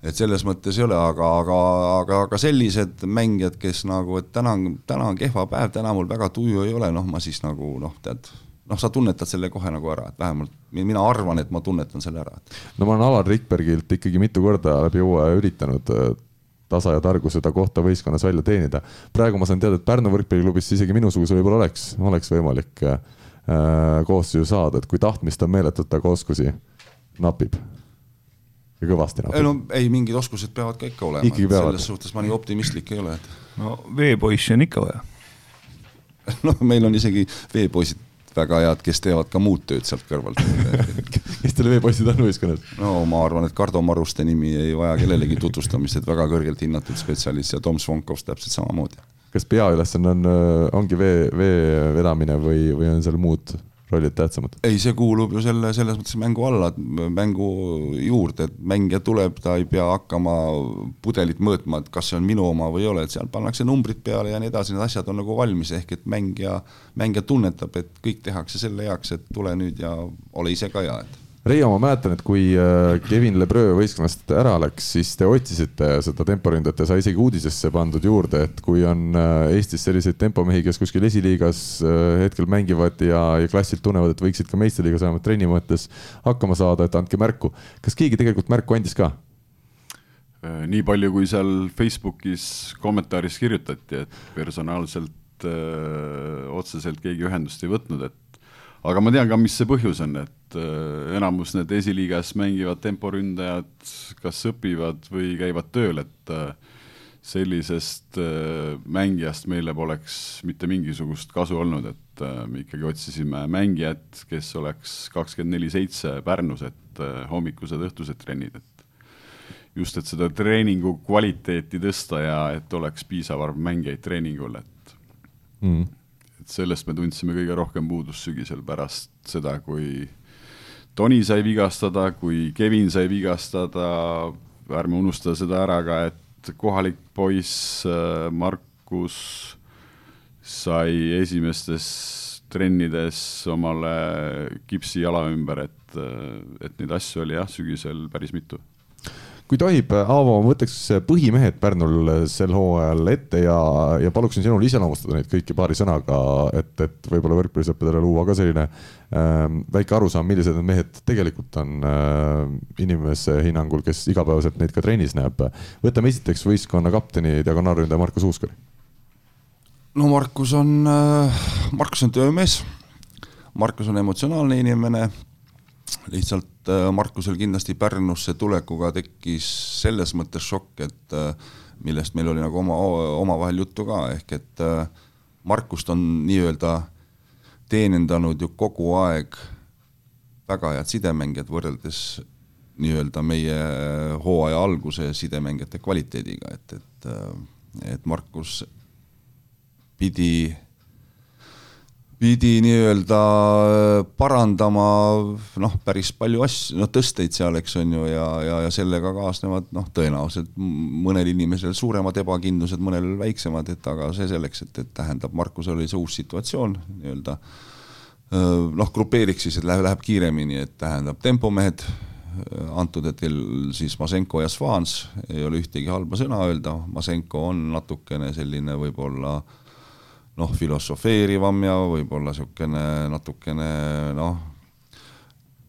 et selles mõttes ei ole, aga, aga, aga, aga sellised mängijad, kes nagu, et täna on, täna on kehva päev, täna mul väga tuju ei ole, noh, ma siis nagu noh, tead noh, sa tunnetad selle kohe nagu ära, et vähemalt mina arvan, et ma tunnetan selle ära. no ma olen Alar Rikbergilt ikkagi mitu korda läbi hooaja üritanud äh, tasa ja targu seda kohta võistkonnas välja teenida. praegu ma saan teada, et Pärnu võrkpalliklubis isegi minusuguse võib-olla oleks, oleks võimalik äh, koosseisu saada, et kui tahtmist on meeletult, aga oskusi napib. ja kõvasti napib. no ei, mingid oskused peavad ka ikka olema. selles suhtes ma nii optimistlik ei ole, et. no veepoissi on ikka vaja noh, meil on isegi veepoisid väga head, kes teevad ka muud tööd sealt kõrvalt kes teil veepoisid on võistkonnas? no ma arvan, et Kardo Maruste nimi ei vaja kellelegi tutvustamist, et väga kõrgelt hinnatud spetsialist ja Tom Svonkovs täpselt samamoodi. kas peaülesanne on, ongi vee, vee vedamine või, või on seal muud rollid tähtsamad? ei, see kuulub ju selle, selles mõttes mängu alla, mängu juurde, et mängija tuleb, ta ei pea hakkama pudelit mõõtma, et kas see on minu oma või ei ole, et seal pannakse numbrid peale ja nii edasi, need asjad on nagu valmis, ehk et mängija, mängija tunnetab, et kõik tehakse selle heaks, et tule nüüd ja ole ise ka hea, et Reio, ma mäletan, et kui äh, Kevin Lebreu võistkonnast ära läks, siis te otsisite seda temporündajat ja sai isegi uudisesse pandud juurde, et kui on äh, Eestis selliseid tempomehi, kes kuskil esiliigas äh, hetkel mängivad ja, ja klassilt tunnevad, et võiksid ka meistriliigas vähemalt trenni mõttes hakkama saada, et andke märku. kas keegi tegelikult märku andis ka? nii palju, kui seal Facebookis kommentaaris kirjutati, et personaalselt öö, otseselt keegi ühendust ei võtnud, et aga ma tean ka, mis see põhjus on, et äh, enamus need esiliigas mängivad temporündajad kas õpivad või käivad tööl, et äh, sellisest äh, mängijast meile poleks mitte mingisugust kasu olnud, et me ikkagi otsisime mängijat, kes oleks kakskümmend neli seitse Pärnus, et hommikused, õhtused trennid, et just, et seda treeningu kvaliteeti tõsta ja et oleks piisav arv mängijaid treeningul, et mm et sellest me tundsime kõige rohkem puudust sügisel pärast seda, kui Toni sai vigastada, kui Kevin sai vigastada, ärme unusta seda ära ka, et kohalik poiss äh, Markus sai esimestes trennides omale kipsi jala ümber, et, äh, et neid asju oli jah, sügisel päris mitu kui tohib, Aavo, ma võtaks põhimehed Pärnul sel hooajal ette ja, ja paluksin sinul iseloomustada neid kõiki paari sõnaga, et, et võib-olla võrkpallisõppedele luua ka selline äh, väike arusaam, millised need mehed tegelikult on äh, inimese hinnangul, kes igapäevaselt neid ka trennis näeb. võtame esiteks võistkonna kapteni, diagonaalründaja Markus Uuskari. no Markus on äh,, Markus on töömees, Markus on emotsionaalne inimene lihtsalt äh, Markusel kindlasti Pärnusse tulekuga tekkis selles mõttes šokk, et äh, millest meil oli nagu oma, omavahel juttu ka, ehk et äh, Markust on nii-öelda teenindanud ju kogu aeg väga head sidemängijad võrreldes nii-öelda meie hooaja alguse sidemängijate kvaliteediga, et, et, et Markus pidi pidi nii-öelda äh, parandama noh, päris palju asju, noh tõsteid seal, eks on ju, ja, ja, ja sellega kaasnevad noh, tõenäoliselt mõnel inimesel suuremad ebakindlused, mõnel väiksemad, et aga see selleks, et, et tähendab, Markusel oli see uus situatsioon nii-öelda äh, noh, grupeeriks siis, et läheb, läheb kiiremini, et tähendab tempomehed, äh, antud hetkel siis Masenko ja Svans, ei ole ühtegi halba sõna öelda, Masenko on natukene selline võib-olla äh, noh, filosofeerivam ja võib-olla niisugune natukene noh,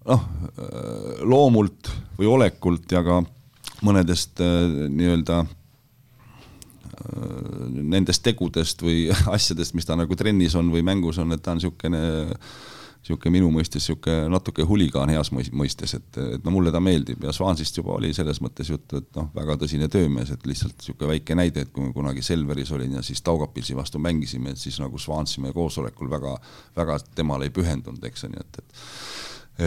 noh, loomult või olekult ja ka mõnedest äh, nii-öelda äh, nendest tegudest või asjadest, mis ta nagu trennis on või mängus on, et ta on niisugune niisugune minu mõistes niisugune natuke huligaan heas mõistes, et, et no mulle ta meeldib ja Swansist juba oli selles mõttes juttu, et noh, väga tõsine töömees, et lihtsalt niisugune väike näide, et kui ma kunagi Selveris olin ja siis Taugapilsi vastu mängisime, et siis nagu Swansi meie koosolekul väga, väga temale ei pühendunud, eks ju, et, et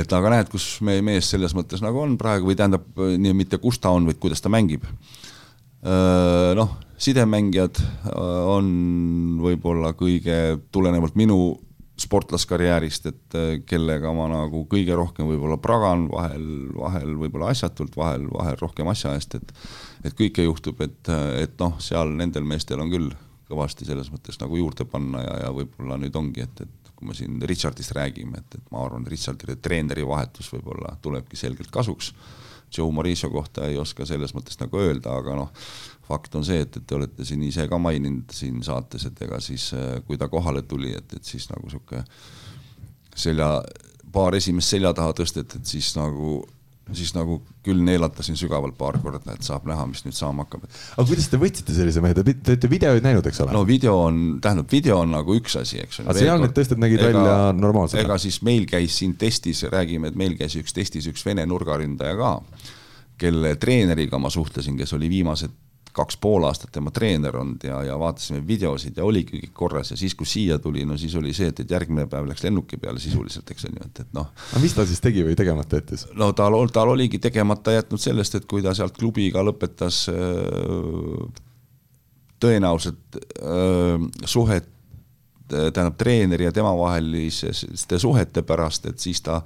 et aga näed, kus meie mees selles mõttes nagu on praegu või tähendab, nii mitte kus ta on, vaid kuidas ta mängib. Noh, sidemängijad on võib-olla kõige, tulenevalt minu sportlaskarjäärist, et äh, kellega ma nagu kõige rohkem võib-olla pragan, vahel, vahel võib-olla asjatult, vahel, vahel rohkem asja eest, et et kõike juhtub, et, et noh, seal nendel meestel on küll kõvasti selles mõttes nagu juurde panna ja, ja võib-olla nüüd ongi, et, et kui me siin Richardist räägime, et, et ma arvan, et Richardile treeneri vahetus võib-olla tulebki selgelt kasuks. Joe Mauricio kohta ei oska selles mõttes nagu öelda, aga noh, fakt on see, et, et te olete siin ise ka maininud siin saates, et ega siis, äh, kui ta kohale tuli, et, et siis nagu sihuke selja, paar esimest selja taha tõstet, et siis nagu siis nagu küll neelatasin sügavalt paar korda, et saab näha, mis nüüd saama hakkab. aga kuidas te võtsite sellise mehe, te olete videoid näinud, eks ole? no video on, tähendab, video on nagu üks asi, eks ole. aga seal need tõsted nägid ega, välja normaalsed? ega siis meil käis siin testis, räägime, et meil käis üks testis üks Vene nurgaründaja ka, kelle treeneriga ma suhtlesin, kes oli viimased kaks pool aastat tema treener olnud ja, ja vaatasime videosid ja oligi kõik korras ja siis, kui siia tuli, no siis oli see, et, et järgmine päev läks lennuki peale sisuliselt, eks on ju, et, et noh. aga mis ta siis tegi või tegemata jättis? no tal, tal oligi tegemata jätnud sellest, et kui ta sealt klubiga lõpetas tõenäoliselt suhet tähendab treeneri ja tema vaheliste suhete pärast, et siis ta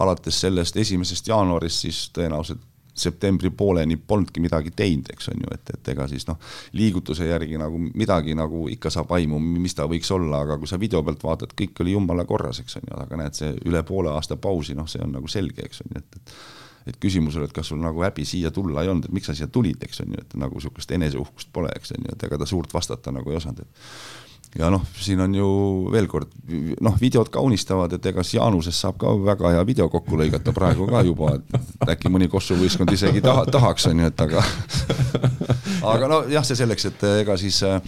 alates sellest esimesest jaanuarist siis tõenäoliselt septembri pooleni polnudki midagi teinud, eks on ju, et, et ega siis noh, liigutuse järgi nagu midagi nagu ikka saab aimu, mis ta võiks olla, aga kui sa video pealt vaatad, kõik oli jumala korras, eks on ju, aga näed, see üle poole aasta pausi, noh, see on nagu selge, eks on ju, et, et et küsimusele, et kas sul nagu häbi siia tulla ei olnud, et miks sa siia tulid, eks on ju, et nagu niisugust eneseuhkust pole, eks on ju, et ega ta suurt vastata nagu ei osanud, et ja noh, siin on ju veel kord noh, videod kaunistavad, et ega Jaanusest saab ka väga hea video kokku lõigata praegu ka juba, et äkki mõni Kossu võistkond isegi taha, tahaks, on ju, et aga aga nojah, see selleks, et ega siis äh,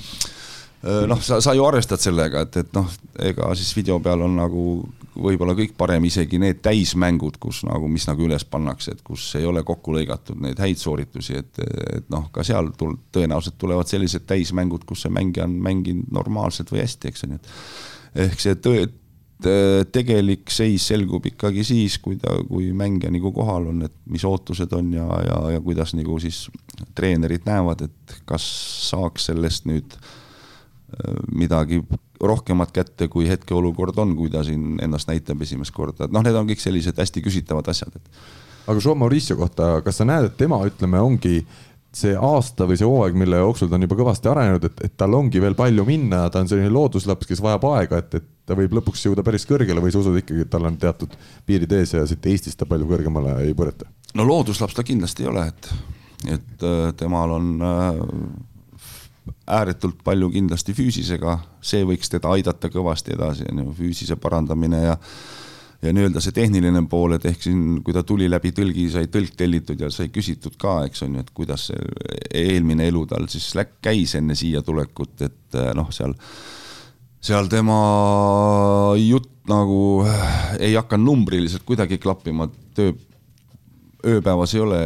noh, sa, sa ju arvestad sellega, et, et noh, ega siis video peal on nagu võib-olla kõik parem, isegi need täismängud, kus nagu, mis nagu üles pannakse, et kus ei ole kokku lõigatud neid häid sooritusi, et, et noh, ka seal tul-, tõenäoliselt tulevad sellised täismängud, kus see mängija on mänginud normaalselt või hästi, eks on ju, et ehk see tõe, tegelik seis selgub ikkagi siis, kui ta, kui mängija nagu kohal on, et mis ootused on ja, ja, ja kuidas nagu siis treenerid näevad, et kas saaks sellest nüüd midagi rohkemat kätte, kui hetkeolukord on, kui ta siin ennast näitab esimest korda, et noh, need on kõik sellised hästi küsitavad asjad, et. aga Joe Mauricio kohta, kas sa näed, et tema, ütleme, ongi see aasta või see hooaeg, mille jooksul ta on juba kõvasti arenenud, et, et tal ongi veel palju minna, ta on selline looduslaps, kes vajab aega, et, et ta võib lõpuks jõuda päris kõrgele või sa usud ikkagi, et tal on teatud piirid ees ja siit Eestist ta palju kõrgemale ei põreta? no looduslaps ta kindlasti ei ole, et, et äh, temal on äh, ääretult palju kindlasti füüsisega, see võiks teda aidata kõvasti edasi, on ju, füüsise parandamine ja ja nii-öelda see tehniline pool, et ehk siin, kui ta tuli läbi tõlgi, sai tõlk tellitud ja sai küsitud ka, eks on ju, et kuidas see eelmine elu tal siis läk-, käis enne siia tulekut, et noh, seal seal tema jutt nagu ei hakanud numbriliselt kuidagi klappima, töö ööpäevas ei ole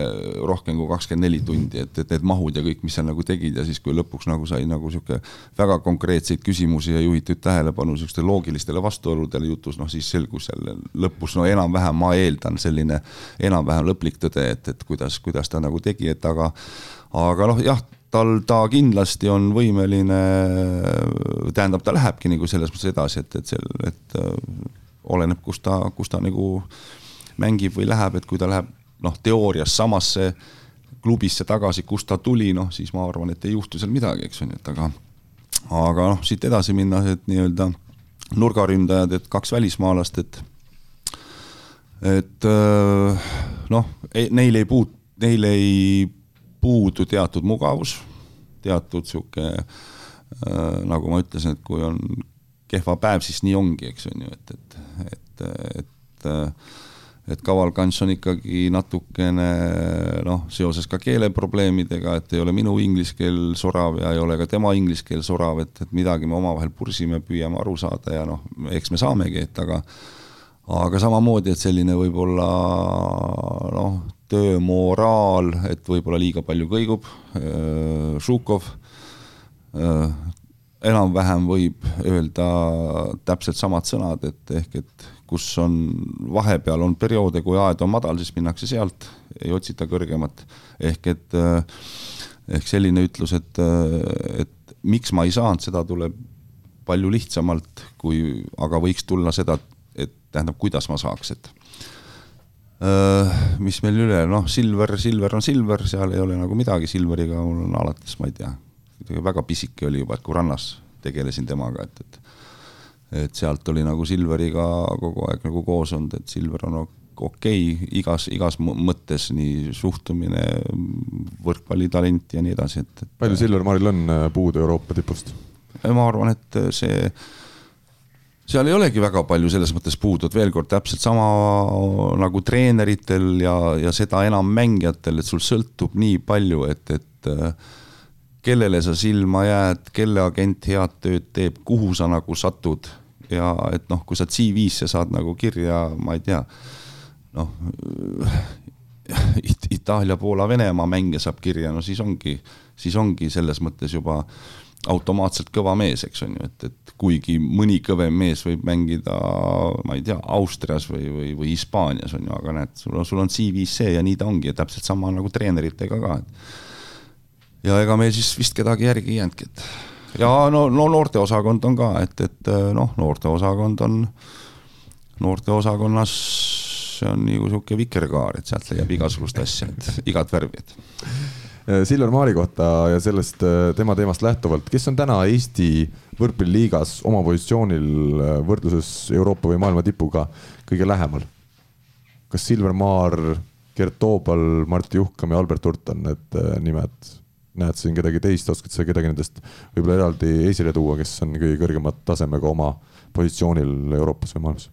rohkem kui kakskümmend neli tundi, et, et need mahud ja kõik, mis seal nagu tegid ja siis, kui lõpuks nagu sai nagu sihuke väga konkreetseid küsimusi ja juhitud tähelepanu sihukestele loogilistele vastuoludele jutus, noh siis selgus jälle lõpus, no enam-vähem ma eeldan selline enam-vähem lõplik tõde, et, et kuidas, kuidas ta nagu tegi, et aga, aga noh, jah tal, ta kindlasti on võimeline, tähendab, ta lähebki nagu selles mõttes edasi, et, et seal, et äh, oleneb, kus ta, kus ta nagu mängib või läheb, et kui ta läheb noh, teoorias samasse klubisse tagasi, kust ta tuli, noh siis ma arvan, et ei juhtu seal midagi, eks on ju, et aga aga noh, siit edasi minna, et nii-öelda nurgaründajad, et kaks välismaalast, et et äh, noh, neil ei puut-, neil ei puudu teatud mugavus, teatud sihuke äh, nagu ma ütlesin, et kui on kehva päev, siis nii ongi, eks on ju, et, et, et, et, et et Kaval Kants on ikkagi natukene noh, seoses ka keeleprobleemidega, et ei ole minu inglise keel sorav ja ei ole ka tema inglise keel sorav, et, et midagi me omavahel pursime, püüame aru saada ja noh, eks me saamegi, et aga aga samamoodi, et selline võib-olla noh, töömoraal, et võib-olla liiga palju kõigub, äh, Žukov äh, enam-vähem võib öelda täpselt samad sõnad, et ehk et kus on, vahepeal on perioode, kui aed on madal, siis minnakse sealt, ei otsita kõrgemat. ehk et, eh, ehk selline ütlus, et, eh, et miks ma ei saanud, seda tuleb palju lihtsamalt, kui, aga võiks tulla seda, et tähendab, kuidas ma saaks, et Uh, mis meil üle, noh, Silver, Silver on Silver, seal ei ole nagu midagi, Silveriga mul on alates, ma ei tea, väga pisike oli juba, et kui rannas tegelesin temaga, et, et et sealt oli nagu Silveriga kogu aeg nagu koos olnud, et Silver on okei okay, igas, igas mõttes, nii suhtumine, võrkpallitalent ja nii edasi, et, et. palju Silver Maril on äh, puudu Euroopa tipust? ma arvan, et see, seal ei olegi väga palju selles mõttes puudu, et veel kord täpselt sama nagu treeneritel ja, ja seda enam mängijatel, et sul sõltub nii palju, et, et äh, kellele sa silma jääd, kelle agent head tööd teeb, kuhu sa nagu satud ja et noh, kui sa CV-sse saad nagu kirja, ma ei tea, noh It, Itaalia, Poola, Venemaa mängija saab kirja, no siis ongi, siis ongi selles mõttes juba automaatselt kõva mees, eks on ju, et, et kuigi mõni kõvem mees võib mängida, ma ei tea, Austrias või, või, või Hispaanias on ju, aga näed, sul on, sul on CV-s see ja nii ta ongi ja täpselt sama nagu treeneritega ka, et ja ega meil siis vist kedagi järgi ei jäänudki, et ja no, no noorteosakond on ka, et, et noh, noorteosakond on, noorteosakonnas on nagu sihuke vikerkaar, et sealt leiab igasugust asja, et igat värvi, et. Silver Maari kohta ja sellest tema teemast lähtuvalt, kes on täna Eesti võrkpalliliigas oma positsioonil võrdluses Euroopa või maailma tipuga kõige lähemal? kas Silver Maar, Gert Toobal, Martti Juhkam ja Albert Hurt on need nimed näed siin kedagi teist, oskad sa kedagi nendest võib-olla eraldi esile tuua, kes on kõige kõrgema tasemega oma positsioonil Euroopas või maailmas?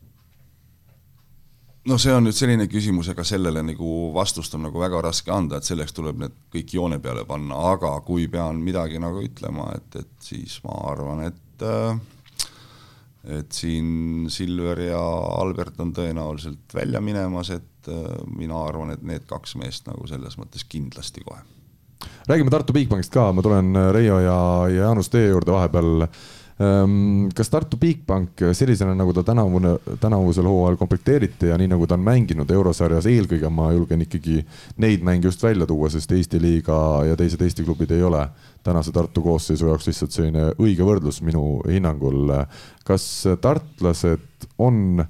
no see on nüüd selline küsimus, ega sellele nagu vastust on nagu väga raske anda, et selleks tuleb need kõik joone peale panna, aga kui pean midagi nagu ütlema, et, et siis ma arvan, et äh, et siin Silver ja Albert on tõenäoliselt välja minemas, et äh, mina arvan, et need kaks meest nagu selles mõttes kindlasti kohe räägime Tartu Bigbankist ka, ma tulen äh, Reio ja, ja Jaanus teie juurde vahepeal. Ehm, kas Tartu Bigbank sellisena, nagu ta tänavune, tänavusel hooajal komplekteeriti ja nii nagu ta on mänginud eurosarjas, eelkõige ma julgen ikkagi neid mänge just välja tuua, sest Eesti liiga ja teised Eesti klubid ei ole tänase Tartu koosseisu jaoks lihtsalt selline õige võrdlus minu hinnangul. kas tartlased on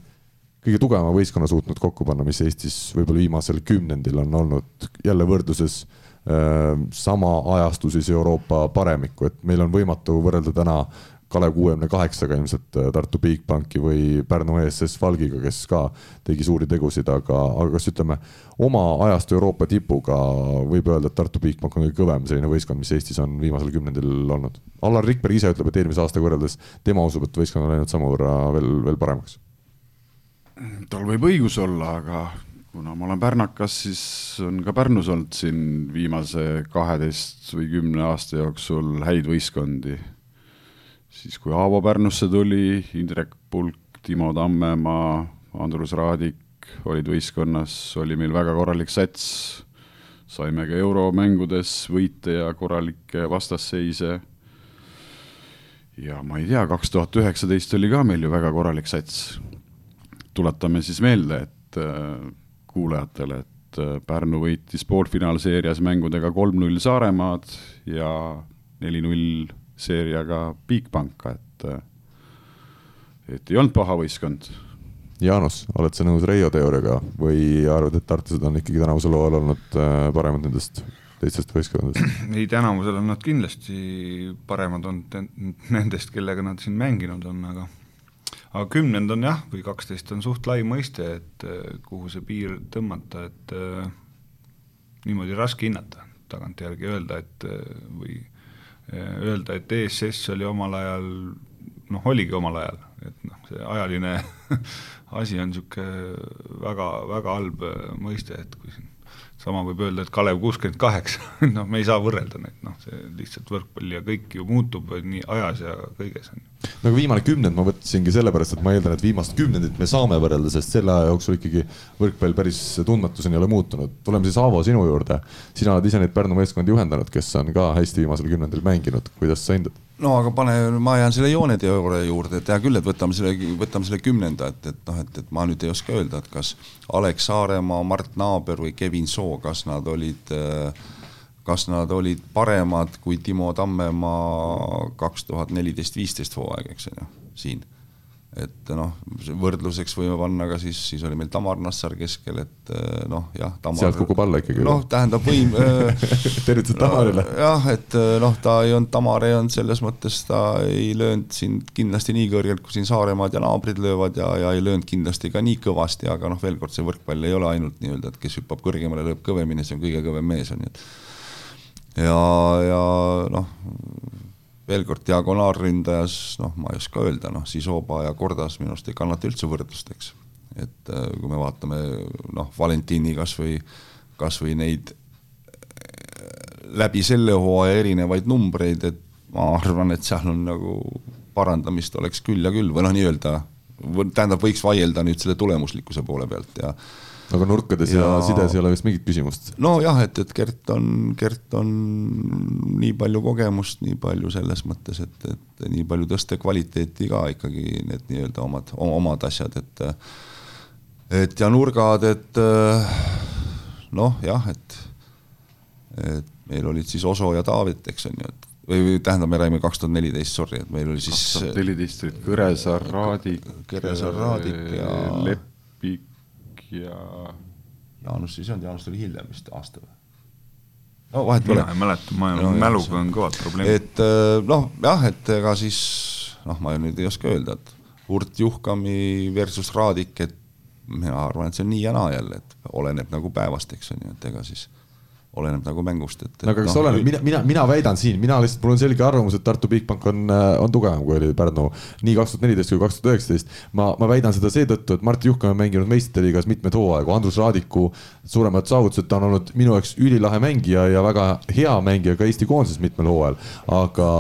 kõige tugevama võistkonna suutnud kokku panna, mis Eestis võib-olla viimasel kümnendil on olnud jälle võrdluses sama ajastu siis Euroopa paremikku, et meil on võimatu võrrelda täna Kalev kuuekümne kaheksaga ilmselt Tartu Bigbanki või Pärnu ESS Valgiga, kes ka tegi suuri tegusid, aga, aga kas ütleme, oma ajastu Euroopa tipuga võib öelda, et Tartu Bigbank on kõige kõvem selline võistkond, mis Eestis on viimasel kümnendil olnud. Allar Rikberg ise ütleb, et eelmise aastaga võrreldes tema usub, et võistkond on läinud samavõrra veel, veel paremaks. tal võib õigus olla, aga kuna ma olen pärnakas, siis on ka Pärnus olnud siin viimase kaheteist või kümne aasta jooksul häid võistkondi. siis kui Aavo Pärnusse tuli, Indrek Pulk, Timo Tammemaa, Andrus Raadik olid võistkonnas, oli meil väga korralik sats, saime ka euromängudes võite ja korralikke vastasseise. ja ma ei tea, kaks tuhat üheksateist oli ka meil ju väga korralik sats. tuletame siis meelde, et äh, kuulajatele, et äh, Pärnu võitis poolfinaalseerias mängudega kolm-null Saaremaad ja neli-null seeriaga Bigbanka, et äh, et ei olnud paha võistkond. Jaanus, oled sa nõus Reio teooriaga või arvad, et tartlased on ikkagi tänavusel hooajal olnud äh, paremad nendest teistest võistkondadest? ei, tänavusel on nad kindlasti paremad olnud nendest, kellega nad siin mänginud on, aga aga kümnend on jah, või kaksteist on suht lai mõiste, et äh, kuhu see piir tõmmata, et äh, niimoodi raske hinnata, tagantjärgi öelda, et äh, või öelda, et ESS oli omal ajal, noh, oligi omal ajal, et noh, see ajaline asi on niisugune väga, väga halb mõiste, et kui siin sama võib öelda, et Kalev kuuskümmend kaheksa, noh, me ei saa võrrelda neid, noh, see lihtsalt võrkpall ja kõik ju muutub nii ajas ja kõiges on ju. Nagu viimane kümnend ma võtsingi sellepärast, et ma eeldan, et viimast kümnendit me saame võrrelda, sest selle aja jooksul ikkagi võrkpall päris tundmatuseni ei ole muutunud. tuleme siis Aavo sinu juurde, sina oled ise neid Pärnu meeskondi juhendanud, kes on ka hästi viimasel kümnendil mänginud, kuidas sa hindad? no aga pane, ma jään selle jooneteooria juurde, et hea küll, et võtame selle, võtame selle kümnenda, et, et noh, et, et ma nüüd ei oska öelda, et kas Alex Saaremaa, Mart Naaber või Kevin Soo, kas nad olid, kas nad olid paremad kui Timo Tammemaa kaks tuhat neliteist, viisteist hooaeg, eks on ju, siin et noh, võrdluseks võime panna ka siis, siis oli meil Tamar Nassar keskel, et eh, noh, jah. sealt kukub alla ikkagi. noh, tähendab võim eh, tervitused Tamarile no,. jah, et eh, noh, ta ei olnud, Tamar ei olnud selles mõttes, ta ei löönud sind kindlasti nii kõrgelt, kui siin Saaremaad ja naabrid löövad ja, ja ei löönud kindlasti ka nii kõvasti, aga noh, veel kord, see võrkpall ei ole ainult nii-öelda, et kes hüppab kõrgemale, lööb kõvemini, see on kõige kõvem mees, on ju, et ja, ja noh veel kord diagonaalründajas, noh, ma ei oska öelda, noh, Sisoba ja Kordas minu arust ei kannata üldse võrdlust, eks. et äh, kui me vaatame noh, Valentini kasvõi, kasvõi neid äh, läbi selle hooaja erinevaid numbreid, et ma arvan, et seal on nagu parandamist oleks küll ja küll või noh, nii-öelda tähendab, võiks vaielda nüüd selle tulemuslikkuse poole pealt ja aga nurkades ja, ja sides ei ole vist mingit küsimust? nojah, et, et Gert on, Gert on nii palju kogemust, nii palju selles mõttes, et, et nii palju tõste kvaliteeti ka ikkagi need nii-öelda omad, omad asjad, et et ja nurgad, et noh, jah, et et meil olid siis Oso ja Taavit, eks on ju, et või, või tähendab, me räägime kaks tuhat neliteist, sorry, et meil oli siis kaks tuhat neliteist olid Kõresaar, Raadik, Kõresaar, Raadik ja Lepik ja Jaanus siis ei olnud, Jaanus tuli hiljem vist aasta või? no vahet pole. mina ei mäleta, ma no, mäluga on kõvad probleemid. et noh, jah, et ega siis noh, ma nüüd ei oska öelda, et Urt Juhkami versus Raadik, et mina arvan, et see on nii ja naa jälle, et oleneb nagu päevast, eks on ju, et ega siis oleneb nagu mängust, et, no aga kas no, oleneb, mina, mina, mina väidan siin, mina lihtsalt, mul on selge arvamus, et Tartu Bigbank on, äh, on tugevam, kui oli Pärnu nii kaks tuhat neliteist kui kaks tuhat üheksateist. ma, ma väidan seda seetõttu, et Mart Juhkam on mänginud meistriliigas mitmeid hooaegu, Andrus Raadiku suuremad saavutused, ta on olnud minu jaoks ülilahe mängija ja väga hea mängija ka Eesti koondises mitmel hooajal. aga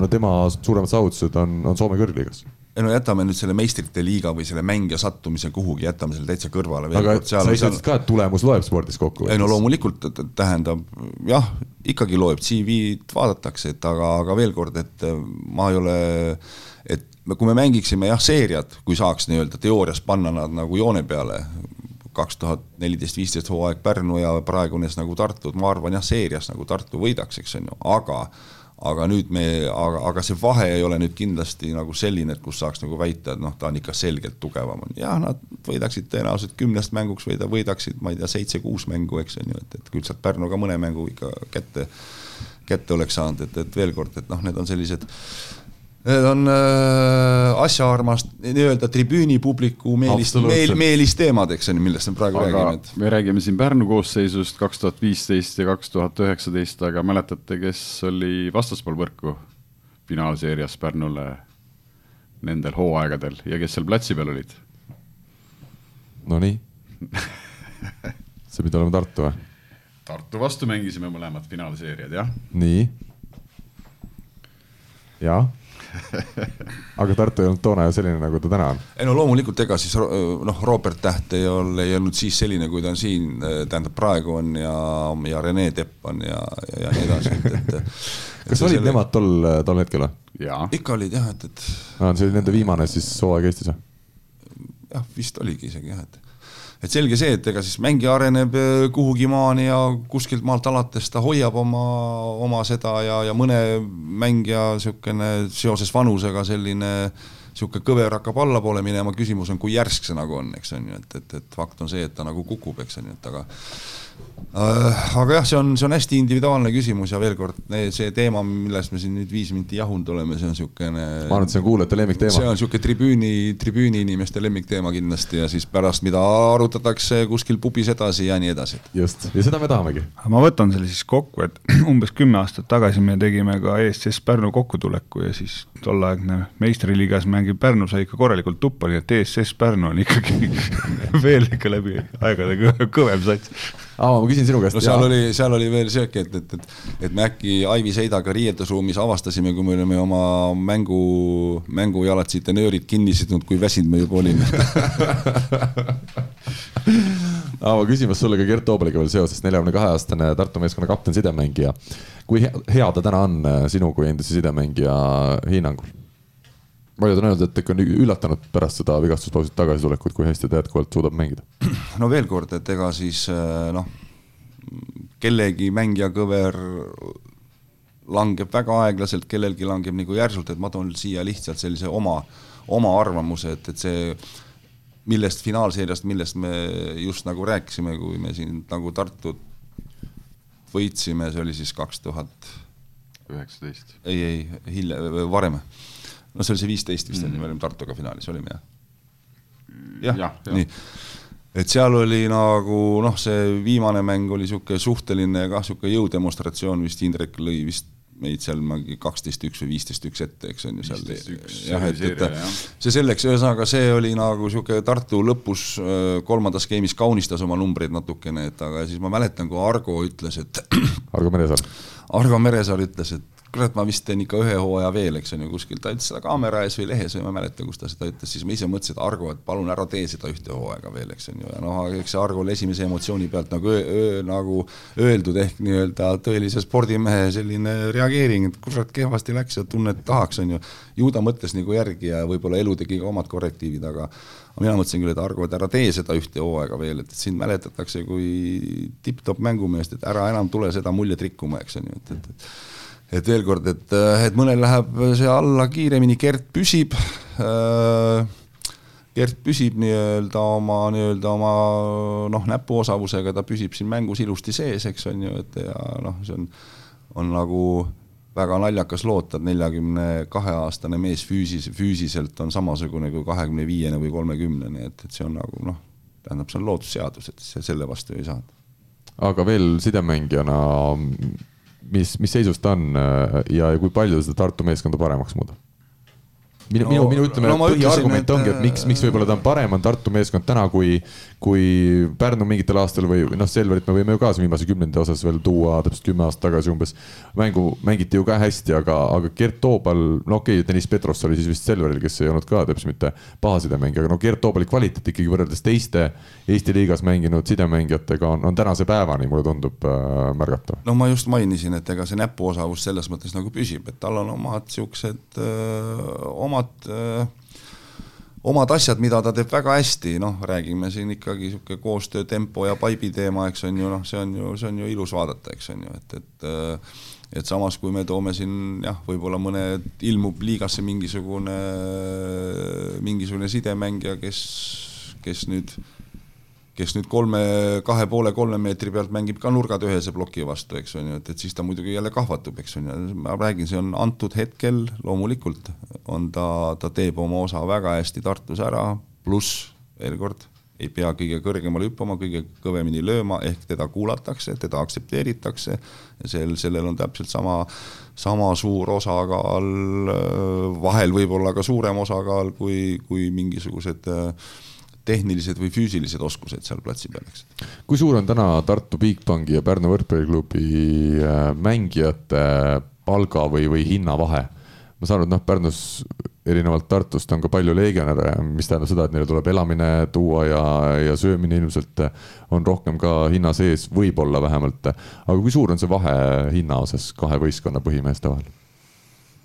no tema suuremad saavutused on, on Soome kõrgliigas no jätame nüüd selle meistrite liiga või selle mängija sattumise kuhugi, jätame selle täitsa kõrvale. aga kord, sa ise ütlesid ka, et tulemus loeb spordis kokku. ei no loomulikult, tähendab jah, ikkagi loeb, CV-d vaadatakse, et aga, aga veel kord, et äh, ma ei ole, et kui me mängiksime jah, seeriad, kui saaks nii-öelda teoorias panna nad nagu joone peale, kaks tuhat neliteist, viisteist hooaeg Pärnu ja praegune nagu Tartu, ma arvan jah, seerias nagu Tartu võidaks, eks on ju, aga aga nüüd me, aga, aga see vahe ei ole nüüd kindlasti nagu selline, et kus saaks nagu väita, et noh, ta on ikka selgelt tugevam, on jah, nad võidaksid tõenäoliselt kümnest mänguks võida, võidaksid, ma ei tea, seitse-kuus mängu, eks on ju, et, et küll sealt Pärnu ka mõne mängu ikka kätte, kätte oleks saanud, et, et veel kord, et noh, need on sellised Need on äh, asjaarmast nii-öelda tribüünipubliku meelist, meel, meelisteemad, eks on ju, millest me praegu aga räägime. me räägime siin Pärnu koosseisust kaks tuhat viisteist ja kaks tuhat üheksateist, aga mäletate, kes oli vastaspool võrku finaalseerias Pärnule nendel hooaegadel ja kes seal platsi peal olid? Nonii see pidi olema Tartu või? Tartu vastu mängisime mõlemad finaalseeriad, jah. nii. jah aga Tartu ei olnud toona ju selline, nagu ta täna on. ei no loomulikult, ega siis noh, Robert Täht ei olnud, ei olnud siis selline, kui ta on siin, tähendab praegu on ja, ja Rene Tepp on ja, ja, ja nii edasi, et, et. kas olid selle... nemad tol, tol hetkel või? ikka olid jah, et, et. see oli nende viimane siis hooaeg Eestis või? jah, vist oligi isegi jah, et et selge see, et ega siis mängija areneb äh, kuhugi maani ja kuskilt maalt alates ta hoiab oma, oma seda ja, ja mõne mängija niisugune seoses vanusega selline niisugune kõver hakkab allapoole minema, küsimus on, kui järsk see nagu on, eks on ju, et, et, et fakt on see, et ta nagu kukub, eks on ju, et aga aga jah, see on, see on hästi individuaalne küsimus ja veel kord, see teema, millest me siin nüüd viis minti jahunud oleme, see on niisugune. ma arvan, et see on kuulajate lemmikteema. see on niisugune tribüüni, tribüüni inimeste lemmikteema kindlasti ja siis pärast, mida arutatakse kuskil pubis edasi ja nii edasi. just, ja seda me tahamegi. ma võtan selle siis kokku, et umbes kümme aastat tagasi me tegime ka ESS Pärnu kokkutuleku ja siis tolleaegne meistriliigas mängiv Pärnu sai ikka korralikult tuppa, nii et ESS Pärnu on ikkagi veel ikka läbi aegade kõvem sats aa, ma küsin sinu käest. no seal ja. oli, seal oli veel sihuke, et, et, et, et me äkki Aivi Seidaga riietusruumis avastasime, kui me olime oma mängu, mängujalatsid ja nöörid kinni sidnud, kui väsinud me juba olime aa, ma küsimus sulle ka Gert Toobaliga veel seoses, neljakümne kahe aastane Tartu meeskonna kapten, sidemängija. kui hea ta täna on äh, sinu kui endise sidemängija hinnangul? Paljud on öelnud, et ikka on üllatanud pärast seda vigastuspausilt tagasitulekut, kui hästi ta jätkuvalt suudab mängida. no veel kord, et ega siis äh, noh, kellegi mängija kõver langeb väga aeglaselt, kellelgi langeb nagu järsult, et ma toon siia lihtsalt sellise oma, oma arvamuse, et, et see, millest finaalseeriast, millest me just nagu rääkisime, kui me siin nagu Tartut võitsime, see oli siis kaks tuhat üheksateist. ei, ei, hiljem, varem no see oli see viisteist vist mm, -hmm. me olime Tartuga finaalis, olime jah? jah ja, ja., nii. et seal oli nagu noh, see viimane mäng oli niisugune suhteline kah, niisugune jõudemonstratsioon vist, Indrek lõi vist meid seal mingi kaksteist üks või viisteist üks ette, eks on ju seal. jah, et, et see selleks, ühesõnaga see oli nagu niisugune Tartu lõpus kolmandas skeemis kaunistas oma numbreid natukene, et aga siis ma mäletan, kui Argo ütles, et Argo Meresaar. Argo Meresaar ütles, et kurat, ma vist teen ikka ühe hooaja veel, eks on ju, kuskil, ta ütles seda kaamera ees või lehes või ma ei mäleta, kus ta seda ütles, siis ma ise mõtlesin, et Argo, et palun ära tee seda ühte hooaega veel, eks on ju, ja noh, eks see Argol esimese emotsiooni pealt nagu öö, öö, nagu öeldud ehk nii-öelda tõelise spordimehe selline reageering, et kurat, kehvasti läks ja tunned tahaks, on ju. ju ta mõtles nagu järgi ja võib-olla elu tegi ka omad korrektiivid, aga mina mõtlesin küll, et Argo, et ära tee seda ühte hooaega veel, et sind mäletatakse kui tipp-topp mängumeest, et ära enam tule seda muljet rikkuma, eks on ju, et, et, et et veel kord, et, et mõnel läheb see alla kiiremini, Gert püsib äh,, Gert püsib nii-öelda oma, nii-öelda oma noh, näpuosavusega, ta püsib siin mängus ilusti sees, eks on ju, et ja noh, see on, on nagu väga naljakas loota, et neljakümne kahe aastane mees füüsis, füüsiliselt on samasugune kui kahekümne viiene või kolmekümnene, et, et see on nagu noh, tähendab, see on loodusseadus, et selle vastu ei saa. aga veel sidemängijana, mis, mis seisus ta on ja, ja kui palju seda Tartu meeskonda paremaks muudab? Minu no,, minu, minu ütleme no,, põhiargument ongi, et miks, miks võib-olla ta on parem, on Tartu meeskond täna, kui, kui Pärnu mingitel aastatel või noh, Selverit me võime ju ka siin viimase kümnendi osas veel tuua täpselt kümme aastat tagasi umbes. mängu mängiti ju ka hästi, aga, aga Gert Toobal, no okei okay,, Deniss Petrovs oli siis vist Selveril, kes ei olnud ka täpselt mitte paha sidemängija, aga no Gert Toobali kvaliteet ikkagi võrreldes teiste Eesti liigas mänginud sidemängijatega on, on tänase päevani, mulle tundub äh, märgatav. no ma just mainisin, et ega see näpuosavus selles mõttes nagu püsib, et tal on omad siuksed, äh, omad öö, äh, omad asjad, mida ta teeb väga hästi, noh, räägime siin ikkagi niisugune koostöö, tempo ja paibi teema, eks on ju noh, see on ju, see on ju ilus vaadata, eks on ju, et, et et samas, kui me toome siin jah, võib-olla mõne, ilmub liigasse mingisugune, mingisugune sidemängija, kes, kes nüüd kes nüüd kolme, kahe poole, kolme meetri pealt mängib ka nurgad ühese ploki vastu, eks on ju, et, et siis ta muidugi jälle kahvatub, eks on ju, ma räägin, see on antud hetkel, loomulikult on ta, ta teeb oma osa väga hästi Tartus ära, pluss veel kord, ei pea kõige kõrgemale hüppama, kõige kõvemini lööma, ehk teda kuulatakse, teda aktsepteeritakse sel, sellel on täpselt sama, sama suur osakaal, vahel võib-olla ka suurem osakaal kui, kui mingisugused äh, tehnilised või füüsilised oskused seal platsi peal, eks. kui suur on täna Tartu Bigbanki ja Pärnu võrkpalliklubi äh, mängijate palga või, või hinna vahe? ma saan aru, et noh, Pärnus erinevalt Tartust on ka palju legionäre, mis tähendab seda, et neile tuleb elamine tuua ja, ja söömine ilmselt on rohkem ka hinna sees, võib-olla vähemalt. aga kui suur on see vahe hinna osas kahe võistkonna põhimeeste vahel?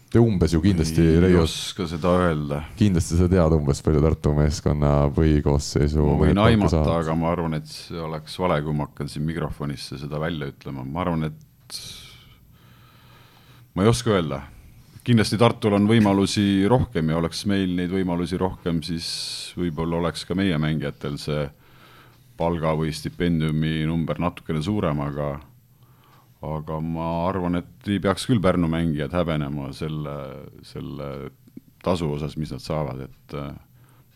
Te umbes ju kindlasti ei oska seda öelda. kindlasti sa tead umbes palju Tartu meeskonna põhikoosseisu. ma võin aimata, aga ma arvan, et see oleks vale, kui ma hakkan siin mikrofonisse seda välja ütlema, ma arvan, et ma ei oska öelda. kindlasti Tartul on võimalusi rohkem ja oleks meil neid võimalusi rohkem, siis võib-olla oleks ka meie mängijatel see palga või stipendiumi number natukene suurem, aga aga ma arvan, et ei peaks küll Pärnu mängijad häbenema selle, selle tasu osas, mis nad saavad, et äh,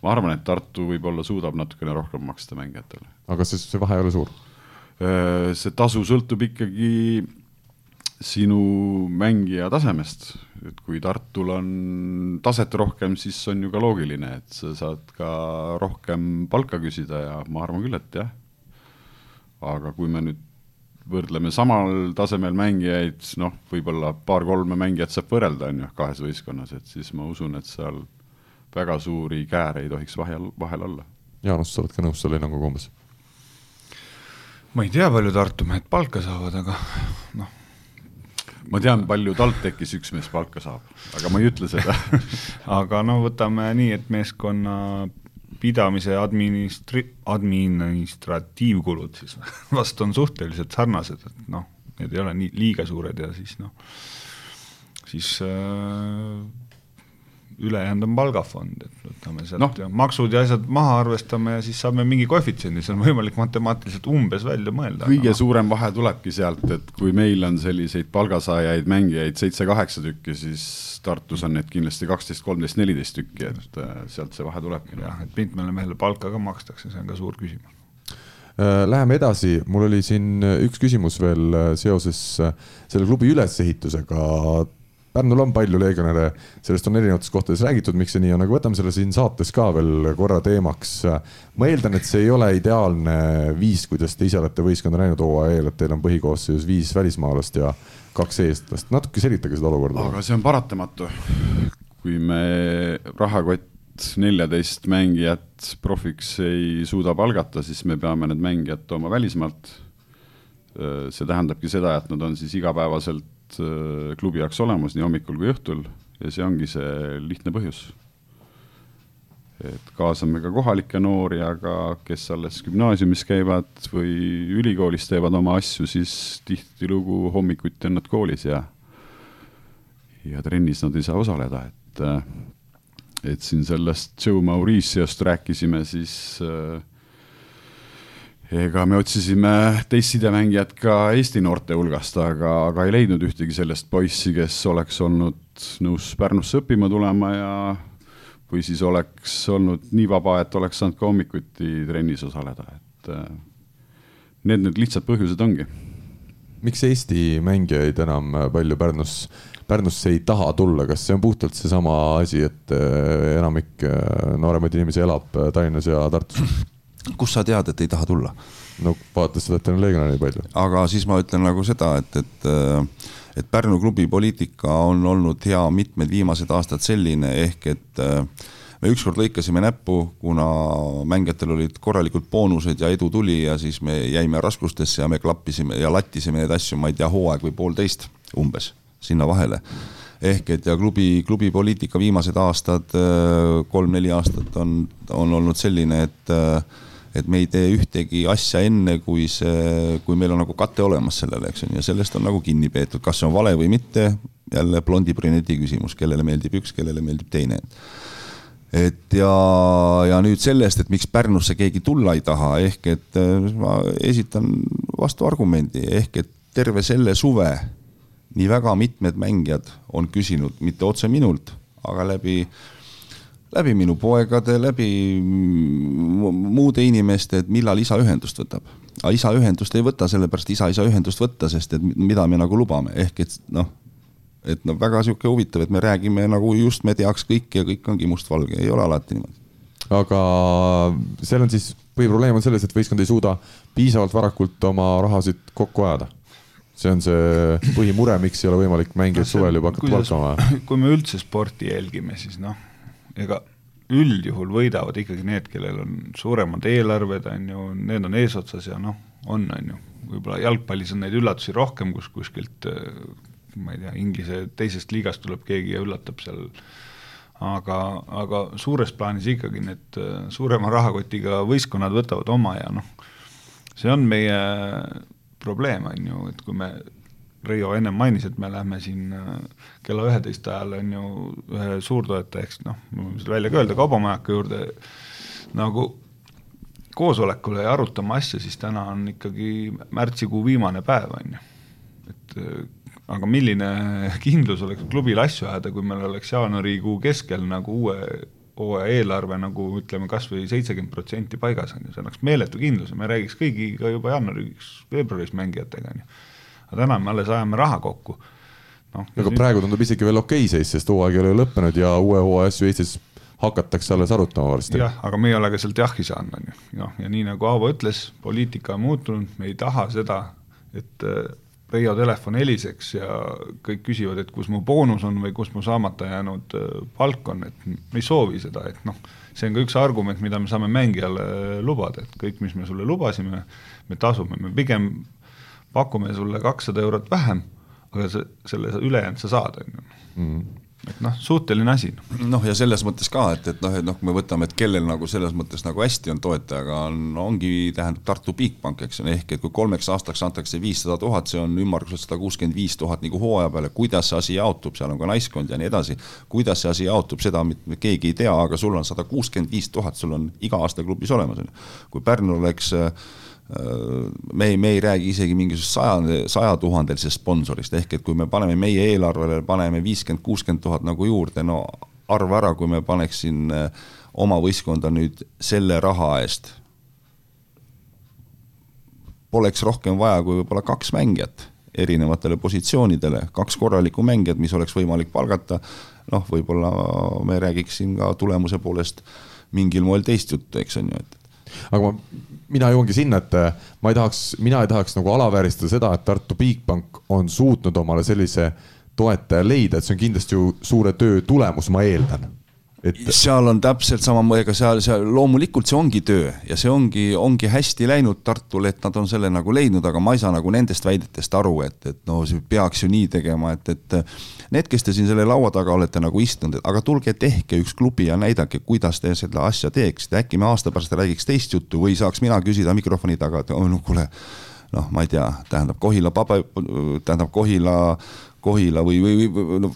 ma arvan, et Tartu võib-olla suudab natukene rohkem maksta mängijatele. aga see, see vahe ei ole suur? Äh, see tasu sõltub ikkagi sinu mängija tasemest, et kui Tartul on taset rohkem, siis on ju ka loogiline, et sa saad ka rohkem palka küsida ja ma arvan küll, et jah. aga kui me nüüd võrdleme samal tasemel mängijaid, noh, võib-olla paar-kolme mängijat saab võrrelda, on ju, kahes võistkonnas, et siis ma usun, et seal väga suuri kääre ei tohiks vahel, vahel olla. Jaanus, sa oled ka nõus selle hinnanguga umbes? ma ei tea, palju Tartu mehed palka saavad, aga noh. ma tean, palju TalTechis üks mees palka saab, aga ma ei ütle seda aga no võtame nii, et meeskonna pidamise administri-, administratiivkulud siis vast on suhteliselt sarnased, et noh, need ei ole nii liiga suured ja siis noh, siis äh, ülejäänud on palgafond, et võtame sealt no. maksud ja asjad maha arvestame ja siis saame mingi koefitsiendi, see on võimalik matemaatiliselt umbes välja mõelda. kõige no. suurem vahe tulebki sealt, et kui meil on selliseid palgasaajaid mängijaid seitse-kaheksa tükki, siis Tartus on neid kindlasti kaksteist, kolmteist, neliteist tükki, et äh, sealt see vahe tulebki. jah, et Pintmele mehele palka ka makstakse, see on ka suur küsimus. Äh, läheme edasi, mul oli siin üks küsimus veel äh, seoses selle klubi ülesehitusega Pärnul on palju legionäre, sellest on erinevates kohtades räägitud, miks see nii on, aga võtame selle siin saates ka veel korra teemaks. ma eeldan, et see ei ole ideaalne viis, kuidas te ise olete võistkonda näinud hooaja eel, et teil on põhikoosseisus viis välismaalast ja kaks eestlast, natuke selitage seda olukorda. aga see on paratamatu. kui me rahakott neljateist mängijat profiks ei suuda palgata, siis me peame need mängijad tooma välismaalt. see tähendabki seda, et nad on siis igapäevaselt äh, klubi jaoks olemas nii hommikul kui õhtul ja see ongi see lihtne põhjus. Et kaasame ka kohalikke noori, aga kes alles gümnaasiumis käivad või ülikoolis teevad oma asju, siis tihtilugu hommikuti on nad koolis ja ja trennis nad ei saa osaleda, et, et siin sellest Joe Mauriciost rääkisime, siis äh, ega me otsisime teist sidemängijat ka Eesti noorte hulgast, aga, aga ei leidnud ühtegi sellist poissi, kes oleks olnud nõus Pärnusse õppima tulema ja või siis oleks olnud nii vaba, et oleks saanud ka hommikuti trennis osaleda, et äh, need need lihtsad põhjused ongi. miks Eesti mängijaid enam palju Pärnus, Pärnusse ei taha tulla, kas see on puhtalt seesama asi, et äh, enamik äh, nooremaid inimesi elab Tallinnas ja Tartus? Kust sa tead, et ei taha tulla? no vaadates seda, et teil on legionäre nii palju. aga siis ma ütlen nagu seda, et, et äh, et Pärnu klubi poliitika on olnud hea mitmed viimased aastad selline, ehk et äh, me ükskord lõikasime näppu, kuna mängijatel olid korralikud boonused ja edu tuli ja siis me jäime raskustesse ja me klappisime ja lattisime neid asju, ma ei tea, hooaeg või poolteist umbes sinna vahele ehk et ja klubi, klubi poliitika viimased aastad, äh, kolm-neli aastat on, on olnud selline, et et me ei tee ühtegi asja enne, kui see, kui meil on nagu kate olemas sellele, eks on ju, ja sellest on nagu kinni peetud, kas see on vale või mitte, jälle blondi brüneti küsimus, kellele meeldib üks, kellele meeldib teine. et ja, ja nüüd sellest, et miks Pärnusse keegi tulla ei taha, ehk et äh, ma esitan vastuargumendi, ehk et terve selle suve nii väga mitmed mängijad on küsinud, mitte otse minult, aga läbi läbi minu poegade, läbi muude inimeste, et millal isa ühendust võtab. aga isa ühendust ei võta, sellepärast isa ei saa ühendust võtta, sest et mida me nagu lubame, ehk et noh, et no väga sihuke huvitav, et me räägime nagu just me teaks kõike ja kõik ongi mustvalge, ei ole alati niimoodi. aga seal on siis, põhiprobleem on selles, et võistkond ei suuda piisavalt varakult oma rahasid kokku ajada see on see põhimure, miks ei ole võimalik mängijaid suvel juba hakata palkama. kui me üldse sporti jälgime, siis noh ega üldjuhul võidavad ikkagi need, kellel on suuremad eelarved, on ju, need on eesotsas ja noh, on, on ju, võib-olla jalgpallis on neid üllatusi rohkem, kus kuskilt ma ei tea, Inglise teisest liigast tuleb keegi ja üllatab seal. Aga, aga suures plaanis ikkagi need suurema rahakotiga võistkonnad võtavad oma ja noh, see on meie probleem, on ju, et kui me Reio ennem mainis, et me lähme siin äh, kella üheteist ajal on ju ühe suurtoetaja, eks noh, ma võin seda välja ka öelda, kaubamajaka juurde nagu koosolekule ja arutama asja, siis täna on ikkagi märtsikuu viimane päev, on ju. et aga milline kindlus oleks klubil asju ajada, kui meil oleks jaanuarikuu keskel nagu uue hooaja eelarve nagu ütleme, kas või seitsekümmend protsenti paigas, on ju, see annaks meeletu kindluse, me räägiks kõigiga juba jaanuariks, veebruaris mängijatega, on ju. Aga täna me alles ajame raha kokku no,. aga praegu tundub isegi veel okei seis, sest hooaeg ei ole lõppenud ja uue hooaja asju Eestis hakatakse alles arutama varsti. jah, aga me ei ole ka sealt jahhi saanud, on ju, noh, ja nii nagu Aavo ütles, poliitika on muutunud, me ei taha seda, et äh, Reio telefon heliseks ja kõik küsivad, et kus mu boonus on või kus mu saamata jäänud äh, palk on, et me ei soovi seda, et noh, see on ka üks argument, mida me saame mängijale lubada, et kõik, mis me sulle lubasime, me tasume, me pigem pakume sulle kakssada eurot vähem, aga see, selle ülejäänud sa saad, on ju. Mhm. et noh, suhteline asi. noh, ja selles mõttes ka, et, et noh, et noh, kui me võtame, et kellel nagu selles mõttes nagu hästi on toetajaga, on, ongi, tähendab Tartu Bigbank, eks ole, ehk et kui kolmeks aastaks antakse viissada tuhat, see on ümmarguselt sada kuuskümmend viis tuhat nagu hooaja peale, kuidas see asi jaotub, seal on ka naiskond ja nii edasi. kuidas see asi jaotub, seda keegi ei tea, aga sul on sada kuuskümmend viis tuhat, sul on iga aasta klubis olemas, on ju. kui Pärnul oleks äh, me ei, me ei räägi isegi mingisugusest sajande, sajatuhandelisest sponsorist, ehk et kui me paneme meie eelarvele, paneme viiskümmend, kuuskümmend tuhat nagu juurde, no arva ära, kui me paneksin äh, oma võistkonda nüüd selle raha eest, poleks rohkem vaja kui võib-olla kaks mängijat erinevatele positsioonidele, kaks korralikku mängijat, mis oleks võimalik palgata, noh, võib-olla me räägiks siin ka tulemuse poolest mingil moel teist juttu, eks on ju, et aga ma, mina jõuangi sinna, et äh, ma ei tahaks, mina ei tahaks nagu alavääristada seda, et Tartu Bigbank on suutnud omale sellise toetaja leida, et see on kindlasti ju suure töö tulemus, ma eeldan et seal on täpselt sama, ega seal, seal loomulikult see ongi töö ja see ongi, ongi hästi läinud Tartule, et nad on selle nagu leidnud, aga ma ei saa nagu nendest väidetest aru, et, et no peaks ju nii tegema, et, et need, kes te siin selle laua taga olete nagu istunud, aga tulge tehke üks klubi ja näidake, kuidas te seda asja teeksite, äkki me aasta pärast räägiks teist juttu või saaks mina küsida mikrofoni taga, et oh, no kuule, noh, ma ei tea, tähendab Kohila paba, tähendab Kohila Kohila või, või, või no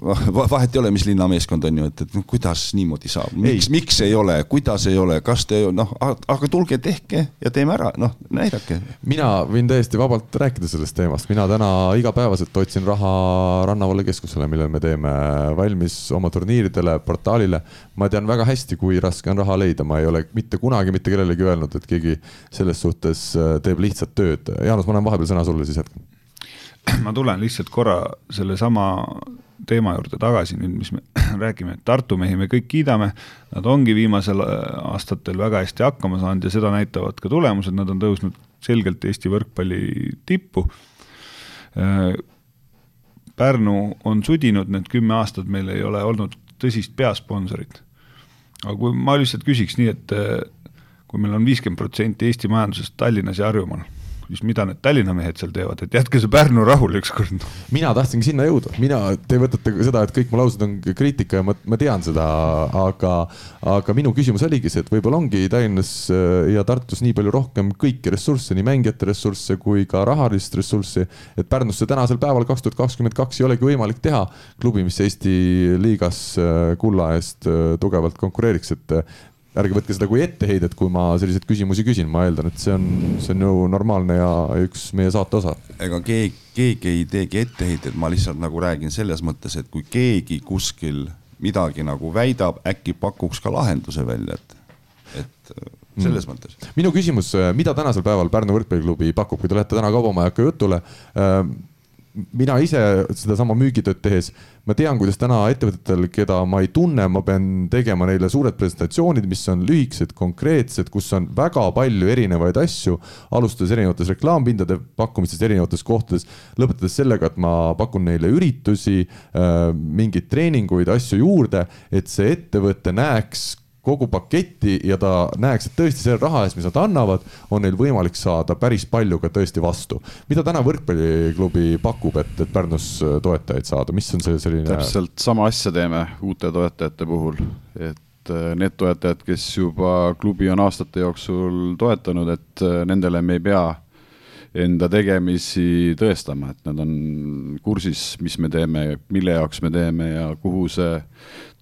vahet ei ole, mis linnameeskond on ju, et, et noh, kuidas niimoodi saab, miks, miks ei ole, kuidas ei ole, kas te noh, aga tulge, tehke ja teeme ära, noh, näidake. mina võin täiesti vabalt rääkida sellest teemast, mina täna igapäevaselt otsin raha Rannavalla keskusele, millel me teeme valmis oma turniiridele, portaalile. ma tean väga hästi, kui raske on raha leida, ma ei ole mitte kunagi mitte kellelegi öelnud, et keegi selles suhtes äh, teeb lihtsat tööd. Jaanus, ma annan vahepeal sõna sulle, siis jätkan ma tulen lihtsalt korra sellesama teema juurde tagasi nüüd, mis me räägime, et Tartu mehi me kõik kiidame, nad ongi viimasel äh, aastatel väga hästi hakkama saanud ja seda näitavad ka tulemused, nad on tõusnud selgelt Eesti võrkpalli tippu. Äh, Pärnu on sudinud need kümme aastat, meil ei ole olnud tõsist peasponsorit. aga kui ma lihtsalt küsiks nii, et äh, kui meil on viiskümmend protsenti Eesti majandusest Tallinnas ja Harjumaal siis mida need Tallinna mehed seal teevad, et jätke see Pärnu rahule ükskord. mina tahtsingi sinna jõuda, mina, te võtate seda, et kõik mu laused on kriitika ja ma, ma tean seda, aga, aga minu küsimus oligi see, et võib-olla ongi Tallinnas äh, ja Tartus nii palju rohkem kõiki ressursse, nii mängijate ressursse kui ka rahalist ressurssi, et Pärnusse tänasel päeval kaks tuhat kakskümmend kaks ei olegi võimalik teha klubi, mis Eesti liigas äh, kulla eest äh, tugevalt konkureeriks, et ärge võtke seda kui etteheidet, kui ma selliseid küsimusi küsin, ma eeldan, et see on, see on ju normaalne ja üks meie saate osa. ega keegi, keegi ei teegi etteheiteid, ma lihtsalt nagu räägin selles mõttes, et kui keegi kuskil midagi nagu väidab, äkki pakuks ka lahenduse välja, et, et mm. selles mm. mõttes. minu küsimus, mida tänasel päeval Pärnu võrkpalliklubi pakub, kui te lähete täna Kaubamajaka jutule äh, mina ise sedasama müügitööd tehes, ma tean, kuidas täna ettevõtetel, keda ma ei tunne, ma pean tegema neile suured presentatsioonid, mis on lühikesed, konkreetsed, kus on väga palju erinevaid asju, alustades erinevates reklaampindade pakkumistest erinevates kohtades, lõpetades sellega, et ma pakun neile üritusi, äh, mingeid treeninguid, asju juurde, et see ettevõte näeks kogu paketti ja ta näeks, et tõesti selle raha eest, mis nad annavad, on neil võimalik saada päris palju ka tõesti vastu. mida täna võrkpalliklubi pakub, et, et Pärnus toetajaid saada, mis on see selline? täpselt sama asja teeme uute toetajate puhul, et äh, need toetajad, kes juba klubi on aastate jooksul toetanud, et äh, nendele me ei pea enda tegemisi tõestama, et nad on kursis, mis me teeme, mille jaoks me teeme ja kuhu see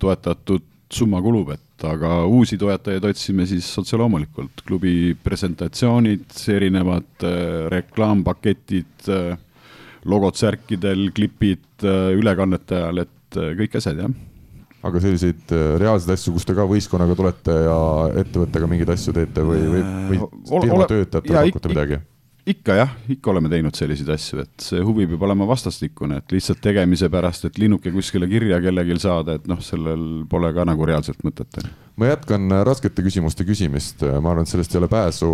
toetatud summa kulub, et aga uusi toetajaid otsime siis otse loomulikult, klubi presentatsioonid, erinevad äh, reklaampaketid äh,, logod särkidel, klipid äh, ülekannete ajal, et kõik asjad, jah. aga selliseid reaalseid asju, kus te ka võistkonnaga tulete ja ettevõttega mingeid asju teete või, või, või firma töötajatele pakute midagi? Ikka jah, ikka oleme teinud selliseid asju, et see huvi peab olema vastastikune, et lihtsalt tegemise pärast, et linnuke kuskile kirja kellelgi saada, et noh, sellel pole ka nagu reaalselt mõtet ma jätkan äh, raskete küsimuste küsimist, äh, ma arvan, et sellest ei ole pääsu.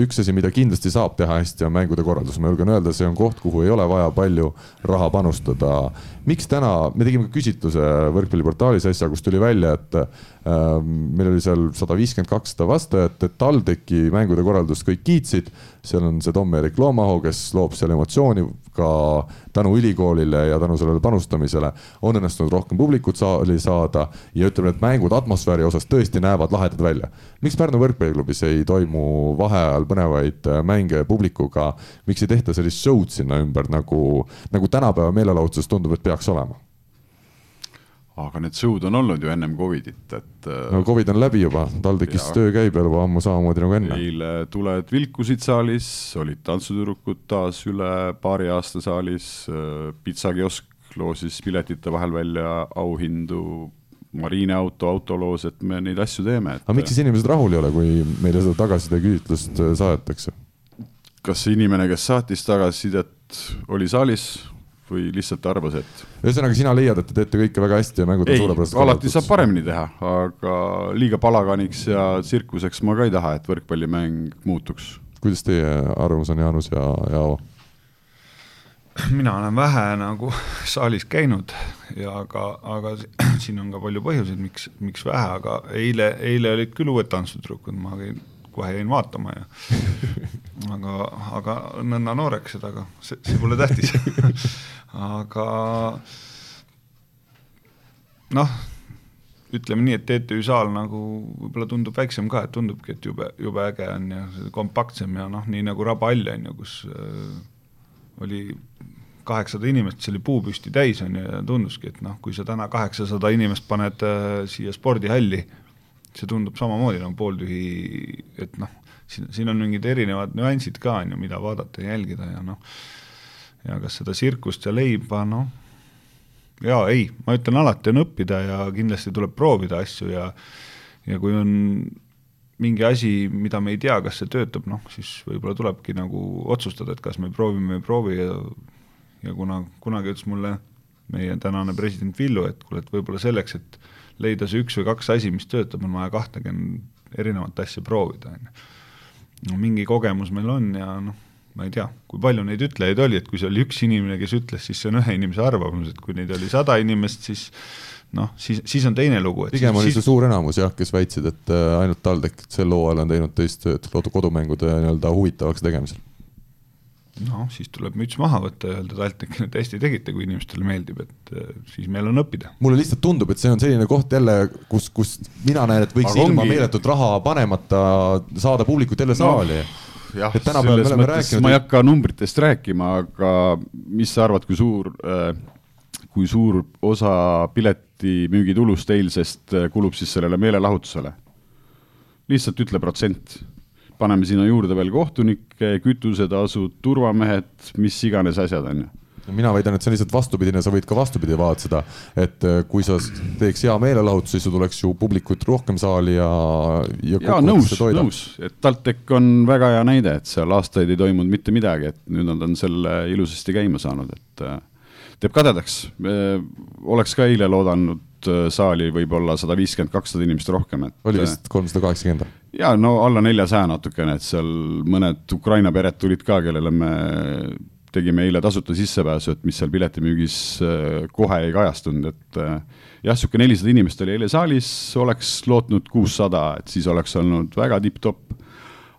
üks asi, mida kindlasti saab teha hästi, on mängude korraldus, ma julgen öelda, see on koht, kuhu ei ole vaja palju raha panustada. miks täna, me tegime küsitluse võrkpalliportaalis äsja, kus tuli välja, et äh, meil oli seal sada viiskümmend, kakssada vastajat, et TalTechi mängude korraldust kõik kiitsid. seal on see Tom-Erik Loomahu, kes loob seal emotsiooni ka tänu ülikoolile ja tänu sellele panustamisele on õnnestunud rohkem publikut saali saada ja ütleme, et mängud atmosfääri osas tõesti näevad lahedad välja. miks Pärnu võrkpalliklubis ei toimu vaheajal põnevaid äh, mänge publikuga, miks ei tehta sellist show'd sinna ümber nagu, nagu tänapäeva meelelahutuses tundub, et peaks olema? aga need show'd on olnud ju ennem Covidit, et. Äh, no Covid on läbi juba, TalTechis töö käib juba ammu samamoodi nagu enne. eile tuled vilkusid saalis, olid tantsutüdrukud taas üle paari aasta saalis, äh, pitsakiosk loosis piletite vahel välja auhindu, Mariine auto autoloos, et me neid asju teeme et.... aga miks siis inimesed rahul ei ole, kui meile seda tagasisideküsitlust äh, saadetakse? kas see inimene, kes saatis tagasisidet, oli saalis, või lihtsalt arvas, et? ühesõnaga, sina leiad, et te teete kõike väga hästi ja mängud on suurepärased. alati saab paremini teha, aga liiga palaganiks ja tsirkuseks ma ka ei taha, et võrkpallimäng muutuks. kuidas teie arvamus on, Jaanus ja Jaavo? Mina olen vähe nagu saalis käinud ja aga, aga siin on ka palju põhjuseid, miks, miks vähe, aga eile, eile olid küll uued tantsutüdrukud, ma käin kohe jäin vaatama ja aga, aga nõnna nooreks seda, aga see, see pole tähtis. Aga noh, ütleme nii, et TTÜ saal nagu võib-olla tundub väiksem ka, et tundubki, et jube, jube äge on ja kompaktsem ja noh, nii nagu Raba hall on ju, kus äh, oli kaheksasada inimest, see oli puupüsti täis, on ju, ja tunduski, et noh, kui sa täna kaheksasada inimest paned äh, siia spordihalli, see tundub samamoodi nagu pooltühi, et noh, siin, siin on mingid erinevad nüansid ka, on ju, mida vaadata ja jälgida ja noh, ja kas seda tsirkust ja leiba, noh, jaa, ei, ma ütlen, alati on õppida ja kindlasti tuleb proovida asju ja ja kui on mingi asi, mida me ei tea, kas see töötab, noh, siis võib-olla tulebki nagu otsustada, et kas me proovime või ei proovi ja ja kuna kunagi ütles mulle meie tänane president Villu, et kuule, et võib-olla selleks, et leida see üks või kaks asi, mis töötab, on vaja kahtekümmend erinevat asja proovida, on ju. no mingi kogemus meil on ja noh, ma ei tea, kui palju neid ütlejaid oli, et kui see oli üks inimene, kes ütles, siis see on ühe inimese arvamus, et kui neid oli sada inimest, siis noh, siis, siis on teine lugu. pigem siis, oli siis... see suur enamus jah, kes väitsid, et äh, ainult TalTech sel hooajal on teinud töist tööd kodumängude nii-öelda huvitavaks tegemisel noh, siis tuleb müts maha võtta ja öelda TalTechile, et hästi tegite, kui inimestele meeldib, et äh, siis meil on õppida. mulle lihtsalt tundub, et see on selline koht jälle, kus, kus mina näen, et võiks Aga ilma ongi... meeletut raha panemata saada publikut jälle saali no jah, selles mõttes rääkinud, ma ei hakka numbritest rääkima, aga mis sa arvad, kui suur, äh, kui suur osa piletimüügitulust eilsest äh, kulub siis sellele meelelahutusele? lihtsalt ütle protsent paneme sinna juurde veel kohtunikke, kütusetasud, turvamehed, mis iganes asjad, on ju mina väidan, et see on lihtsalt vastupidine, sa võid ka vastupidi vaadata et äh, kui sa teeks hea meelelahutuse, siis tuleks ju publikut rohkem saali ja, ja. ja nõus, nõus, et TalTech on väga hea näide, et seal aastaid ei toimunud mitte midagi, et nüüd nad on selle ilusasti käima saanud, et äh, teeb kadedaks. oleks ka eile loodanud äh, saali võib-olla sada viiskümmend, kakssada inimest rohkem, et. oli vist kolmsada kaheksakümmend? ja no alla neljasaja natukene, et seal mõned Ukraina pered tulid ka, kellele me tegime eile tasuta sissepääsu, et mis seal piletimüügis äh, kohe ei kajastunud, et äh, jah, niisugune nelisada inimest oli eile saalis, oleks lootnud kuussada, et siis oleks olnud väga tipp-topp.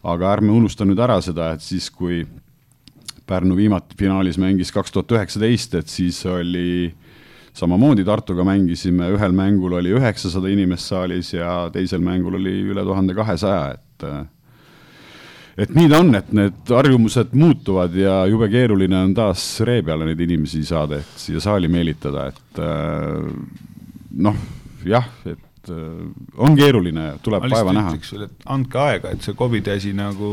aga ärme unusta nüüd ära seda, et siis, kui Pärnu viimati finaalis mängis kaks tuhat üheksateist, et siis oli samamoodi Tartuga mängisime, ühel mängul oli üheksasada inimest saalis ja teisel mängul oli üle tuhande kahesaja, et et nii ta on, et need harjumused muutuvad ja jube keeruline on taas ree peale neid inimesi saada, et siia saali meelitada, et noh, jah, et et äh, on keeruline, tuleb vaeva näha. andke aega, et see Covidi asi nagu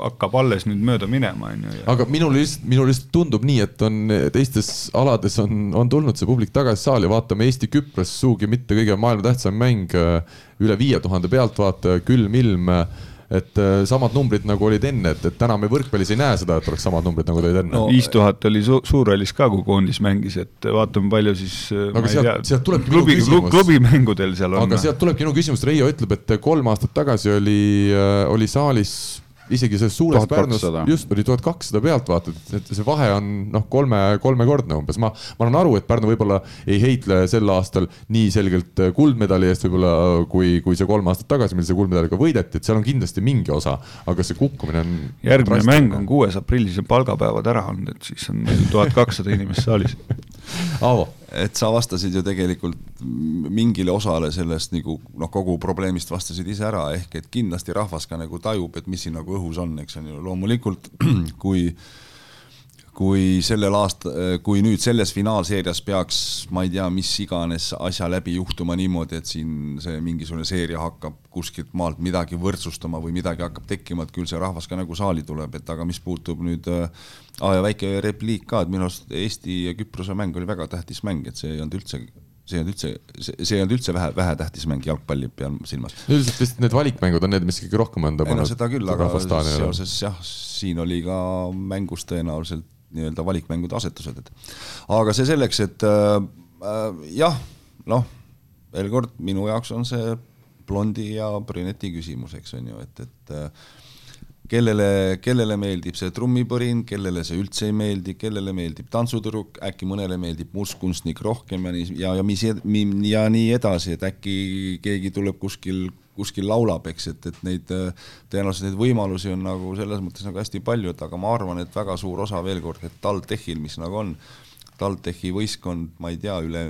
hakkab alles nüüd mööda minema, on ju. aga minul lihtsalt, minul lihtsalt tundub nii, et on teistes alades on, on tulnud see publik tagasi saali, vaatame Eesti-Küpros, sugugi mitte kõige maailma tähtsam mäng, üle viie tuhande pealtvaataja, külm ilm et äh, samad numbrid nagu olid enne, et, et täna me võrkpallis ei näe seda, et oleks samad numbrid nagu olid enne no,. viis tuhat oli su Suurhallis ka, kui koondis mängis, et vaatame, palju siis no, äh, aga sealt, sealt tulebki klubi, minu küsimus. klubimängudel seal on. aga sealt tulebki minu küsimus, Reio ütleb, et kolm aastat tagasi oli, äh, oli saalis isegi selles suures Pärnus just oli tuhat kakssada pealtvaatajat, et see vahe on noh, kolme, kolmekordne umbes, ma, ma saan aru, et Pärnu võib-olla ei heitle sel aastal nii selgelt kuldmedali eest võib-olla kui, kui see kolm aastat tagasi, mil see kuldmedaliga võideti, et seal on kindlasti mingi osa, aga see kukkumine on. järgmine mäng on kuues aprillil, see on palgapäevad ära olnud, et siis on meil tuhat kakssada inimest saalis. Aavo et sa vastasid ju tegelikult mingile osale sellest nagu noh, kogu probleemist vastasid ise ära, ehk et kindlasti rahvas ka nagu tajub, et mis siin nagu õhus on, eks on ju, loomulikult kui kui sellel aasta, kui nüüd selles finaalseerias peaks, ma ei tea, mis iganes asja läbi juhtuma niimoodi, et siin see mingisugune seeria hakkab kuskilt maalt midagi võrdsustama või midagi hakkab tekkima, et küll see rahvas ka nagu saali tuleb, et aga mis puutub nüüd äh, aa ja väike repliik ka, et minu arust Eesti ja Küprose mäng oli väga tähtis mäng, et see ei olnud üldse see ei olnud üldse, see ei olnud üldse vähe, vähetähtis mäng jalgpalli peal silmas. üldiselt vist need valikmängud on need, mis kõige rohkem on tõmmanud. seda küll, aga seoses jah, siin oli ka mängus tõenäoliselt nii-öelda valikmängude asetused, et aga see selleks, et äh, äh, jah, noh, veel kord, minu jaoks on see blondi ja brüneti küsimus, eks on ju, et, et äh, kellele, kellele meeldib see trummipõrin, kellele see üldse ei meeldi, kellele meeldib tantsutüdruk, äkki mõnele meeldib mustkunstnik rohkem ja nii, ja, ja mis ja nii edasi, et äkki keegi tuleb kuskil kuskil laulab, eks, et, et neid tõenäoliselt neid võimalusi on nagu selles mõttes nagu hästi palju, et aga ma arvan, et väga suur osa veel kord, et TalTechil, mis nagu on, TalTechi võistkond, ma ei tea, üle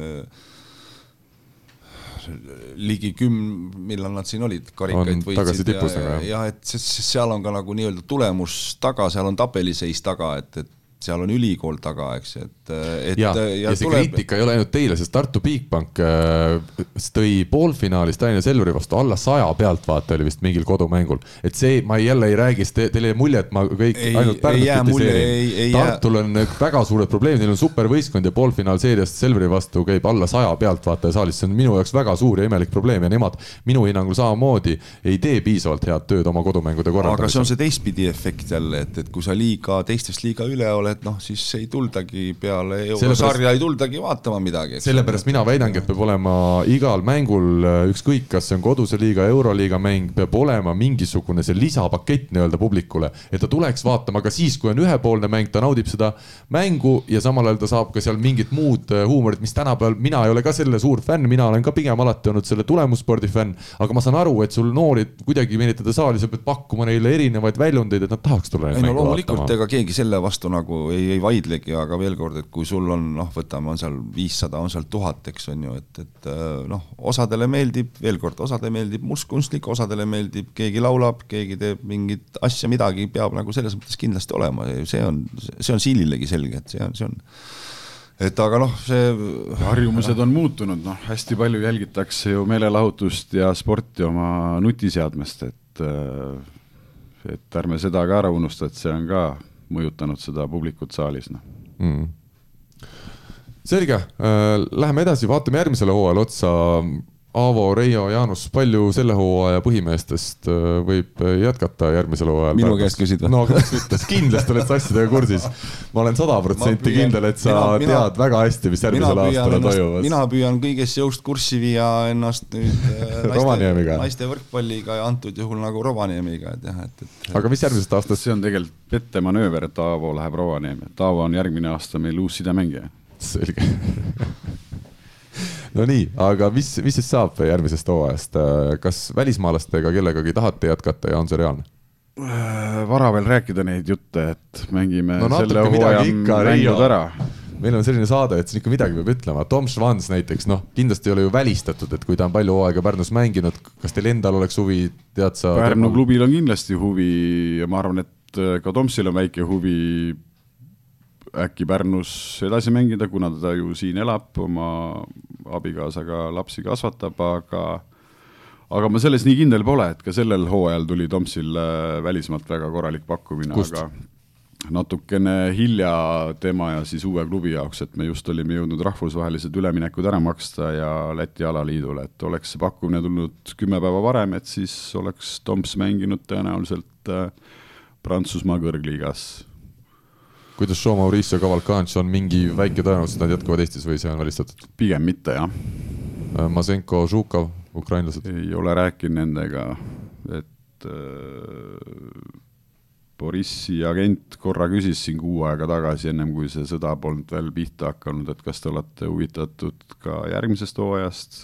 ligi küm-, millal nad siin olid, karikaid võitsid ja, ja, ja et seal on ka nagu nii-öelda tulemus taga, seal on tabeliseis taga, et, et seal on ülikool taga, eks, et, et ja, ja, ja see tuleb... kriitika ei ole ainult teile, sest Tartu Bigbank äh, tõi poolfinaalis Tallinna Selveri vastu alla saja pealtvaataja oli vist mingil kodumängul. et see, ma jälle ei räägi, sest te, teil jäi mulje, et ma kõik ei, ainult Pärnut kritiseerin. Tartul on väga suured probleemid, neil on supervõistkond ja poolfinaalseeriast Selveri vastu käib alla saja pealtvaataja saalis, see on minu jaoks väga suur ja imelik probleem ja nemad minu hinnangul samamoodi ei tee piisavalt head tööd oma kodumängude korraldamisel. aga see on see teistpidi efekt jälle, et, et kui sa liiga, teistest liiga üle oled, noh siis ei tuldagi peale eurosarja ei tuldagi vaatama midagi. sellepärast mina väidangi, et peab olema igal mängul, ükskõik, kas see on koduse liiga, euroliiga mäng, peab olema mingisugune see lisapakett nii-öelda publikule, et ta tuleks vaatama ka siis, kui on ühepoolne mäng, ta naudib seda mängu ja samal ajal ta saab ka seal mingit muud äh, huumorit, mis tänapäeval, mina ei ole ka selle suur fänn, mina olen ka pigem alati olnud selle tulemusspordi fänn, aga ma saan aru, et sul noori kuidagi meelitada saali, sa pead pakkuma neile erinevaid väljundeid, et nad tahaks tulla neid mänge vaatama. ega keegi selle vastu nagu ei, ei vaidlegi, aga veel kord, et kui sul on noh, võtame, on seal viissada, on seal tuhat, eks on ju, et, et äh, noh, osadele meeldib, veel kord, osadele meeldib mustkunstlik, osadele meeldib, keegi laulab, keegi teeb mingit asja, midagi peab nagu selles mõttes kindlasti olema, see on, see on siililegi selge, et see on, see on et aga noh, see harjumused on muutunud, noh, hästi palju jälgitakse ju meelelahutust ja sporti oma nutiseadmest, et äh, et ärme seda ka ära unusta, et see on ka mõjutanud seda publikut saalis, noh. Mm.. selge. Äh,, läheme edasi, vaatame järgmisele hooajale otsa Aavo, Reio, Jaanus, palju selle hooaja põhimeestest äh, võib jätkata järgmisel hooajal? minu käest küsid või? no kes ütles, kindlasti oled sa asjadega kursis. ma olen sada protsenti kindel, et sa mina, mina, tead väga hästi, mis järgmisel aastal toimumas. mina püüan kõigest jõust kurssi viia ennast nüüd äh, naiste, naiste võrkpalliga ja antud juhul nagu Rovaniemiga, et jah, et, et. aga mis järgmisest aastast? see on tegelikult pettemanööver, et Aavo läheb Rovaniemi, et Aavo on järgmine aasta meil uus sidemängija. selge no nii, aga mis, mis siis saab järgmisest hooajast, kas välismaalastega kellegagi tahate jätkata ja on see reaalne? Äh, vara veel rääkida neid jutte, et mängime no, selle hooaja mängud ära meil on selline saade, et siin ikka midagi peab ütlema, Tom Schwanz näiteks, noh, kindlasti ei ole ju välistatud, et kui ta on palju hooaega Pärnus mänginud, kas teil endal oleks huvi, tead sa? Pärnu klubil on kindlasti huvi ja ma arvan, et ka Tomsil on väike huvi äkki Pärnus edasi mängida, kuna ta ju siin elab, oma abikaasaga lapsi kasvatab, aga aga ma selles nii kindel pole, et ka sellel hooajal tuli Tomsil välismaalt väga korralik pakkumine, aga natukene hilja tema ja siis uue klubi jaoks, et me just olime jõudnud rahvusvahelised üleminekud ära maksta ja Läti alaliidule, et oleks see pakkumine tulnud kümme päeva varem, et siis oleks Toms mänginud tõenäoliselt äh, Prantsusmaa kõrgliigas kuidas Joe Mauricio Cavalcanti on mingi väike tõenäosus, et nad jätkavad Eestis või see on välistatud? pigem mitte, jah. Äh, Masenko, Žukov, ukrainlased? ei ole rääkinud nendega, et äh, Borissi agent korra küsis siin kuu aega tagasi, ennem kui see sõda polnud veel pihta hakanud, et kas te olete huvitatud ka järgmisest hooajast,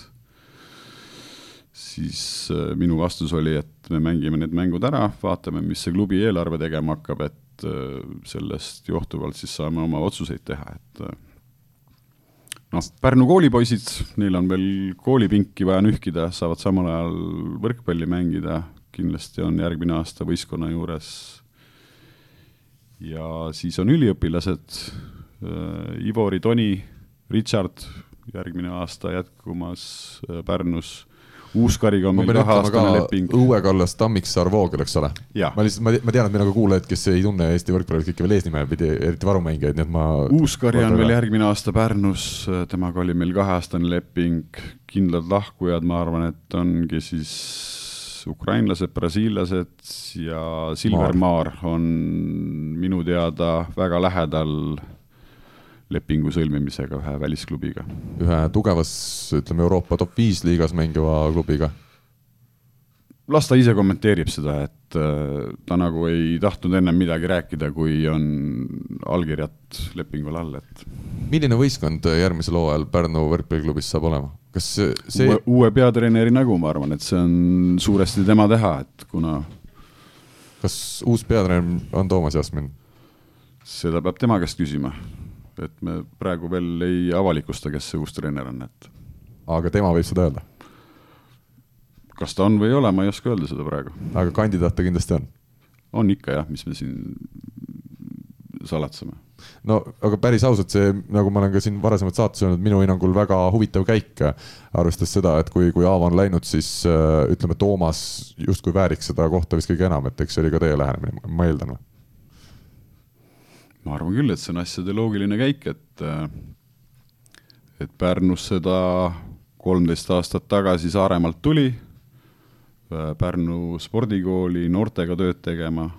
siis äh, minu vastus oli, et me mängime need mängud ära, vaatame, mis see klubi eelarve tegema hakkab, et et äh, sellest johtuvalt siis saame oma otsuseid teha, et äh, noh, Pärnu koolipoisid, neil on veel koolipinki vaja nühkida, saavad samal ajal võrkpalli mängida, kindlasti on järgmine aasta võistkonna juures. ja siis on üliõpilased, äh, Ivori, Toni, Richard, järgmine aasta jätkumas Pärnus Uuskariga on meil kaheaastane leping. Õue Kallas, Tammiksaar, Voogel, eks ole? ma lihtsalt, ma, tean, et meil on ka kuulajaid, kes ei tunne Eesti võrkpalli kõiki veel eesnime pidi, eriti varumängijaid, nii et ma. Uuskari on veel järgmine aasta Pärnus, temaga oli meil kaheaastane leping, kindlad lahkujad, ma arvan, et ongi siis ukrainlased, brasiillased ja Silver Maar on minu teada väga lähedal lepingu sõlmimisega ühe välisklubiga. ühe tugevas, ütleme Euroopa top viis liigas mängiva klubiga? las ta ise kommenteerib seda, et äh, ta nagu ei tahtnud ennem midagi rääkida, kui on allkirjad lepingul all, et. milline võistkond järgmisel hooajal Pärnu võrkpalliklubis saab olema? kas see uue, uue peatreeneri nägu, ma arvan, et see on suuresti tema teha, et kuna kas uus peatreener on Toomas Jasmin? seda peab tema käest küsima et me praegu veel ei avalikusta, kes see uus treener on, et. aga tema võib seda öelda? kas ta on või ei ole, ma ei oska öelda seda praegu. aga kandidaat ta kindlasti on? on ikka jah, mis me siin salatseme. no aga päris ausalt, see, nagu ma olen ka siin varasemalt saates öelnud, minu hinnangul väga huvitav käik, arvestades seda, et kui, kui Aavo on läinud, siis äh, ütleme, Toomas justkui vääriks seda kohta vist kõige enam, et eks see oli ka teie lähenemine, ma eeldan või? Ma arvan küll, et see on asjade loogiline käik, et, äh, et Pärnusse ta kolmteist aastat tagasi Saaremaalt tuli, äh, Pärnu spordikooli noortega tööd tegema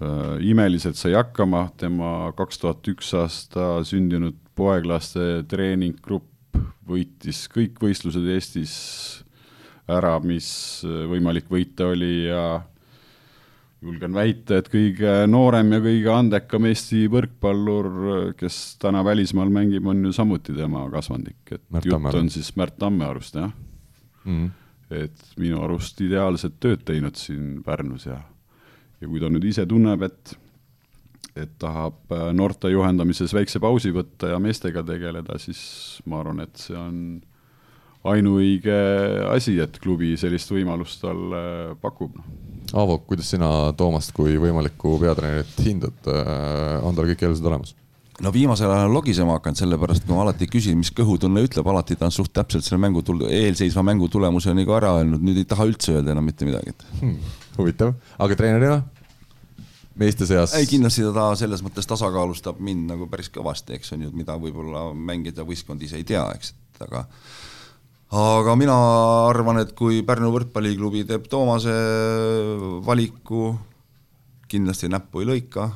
Äh, imeliselt sai hakkama, tema kaks tuhat üks aasta sündinud poeglaste treeninggrupp võitis kõik võistlused Eestis ära, mis võimalik võita oli ja julgen väita, et kõige noorem ja kõige andekam Eesti võrkpallur, kes täna välismaal mängib, on ju samuti tema kasvandik, et Märt jutt on siis Märt Tammearust, jah? Mm. et minu arust ideaalset tööd teinud siin Pärnus ja ja kui ta nüüd ise tunneb, et et tahab äh, noorte juhendamises väikse pausi võtta ja meestega tegeleda, siis ma arvan, et see on ainuõige asi, et klubi sellist võimalust talle pakub. Aavo, kuidas sina Toomast kui võimalikku peatreenerit hindad, äh, on tal kõik eeldused olemas? no viimasel ajal on logisema hakanud, sellepärast kui ma alati küsin, mis kõhutunne ütleb, alati ta on suht täpselt selle mängu, eelseisva mängu tulemuse nagu ära öelnud, nüüd ei taha üldse öelda enam mitte midagi hmm huvitav, aga treenerina? meeste seas? ei, kindlasti ta selles mõttes tasakaalustab mind nagu päris kõvasti, eks on ju, mida võib-olla mängida võistkond ise ei tea, eks, et aga aga mina arvan, et kui Pärnu võrkpalliklubi teeb Toomase valiku, kindlasti näppu ei lõika,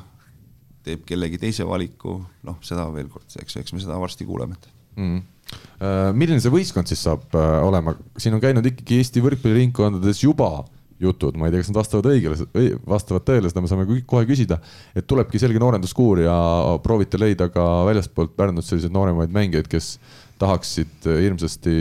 teeb kellegi teise valiku, noh, seda veel kord, eks, eks me seda varsti kuuleme mm.. milline see võistkond siis saab äh, olema, siin on käinud ikkagi Eesti võrkpalliringkondades juba jutud, ma ei tea, kas nad vastavad õigele, vastavad tõele, seda me saame kohe küsida. et tulebki selge noorenduskuur ja proovite leida ka väljastpoolt Pärnut selliseid nooremaid mängijaid, kes tahaksid hirmsasti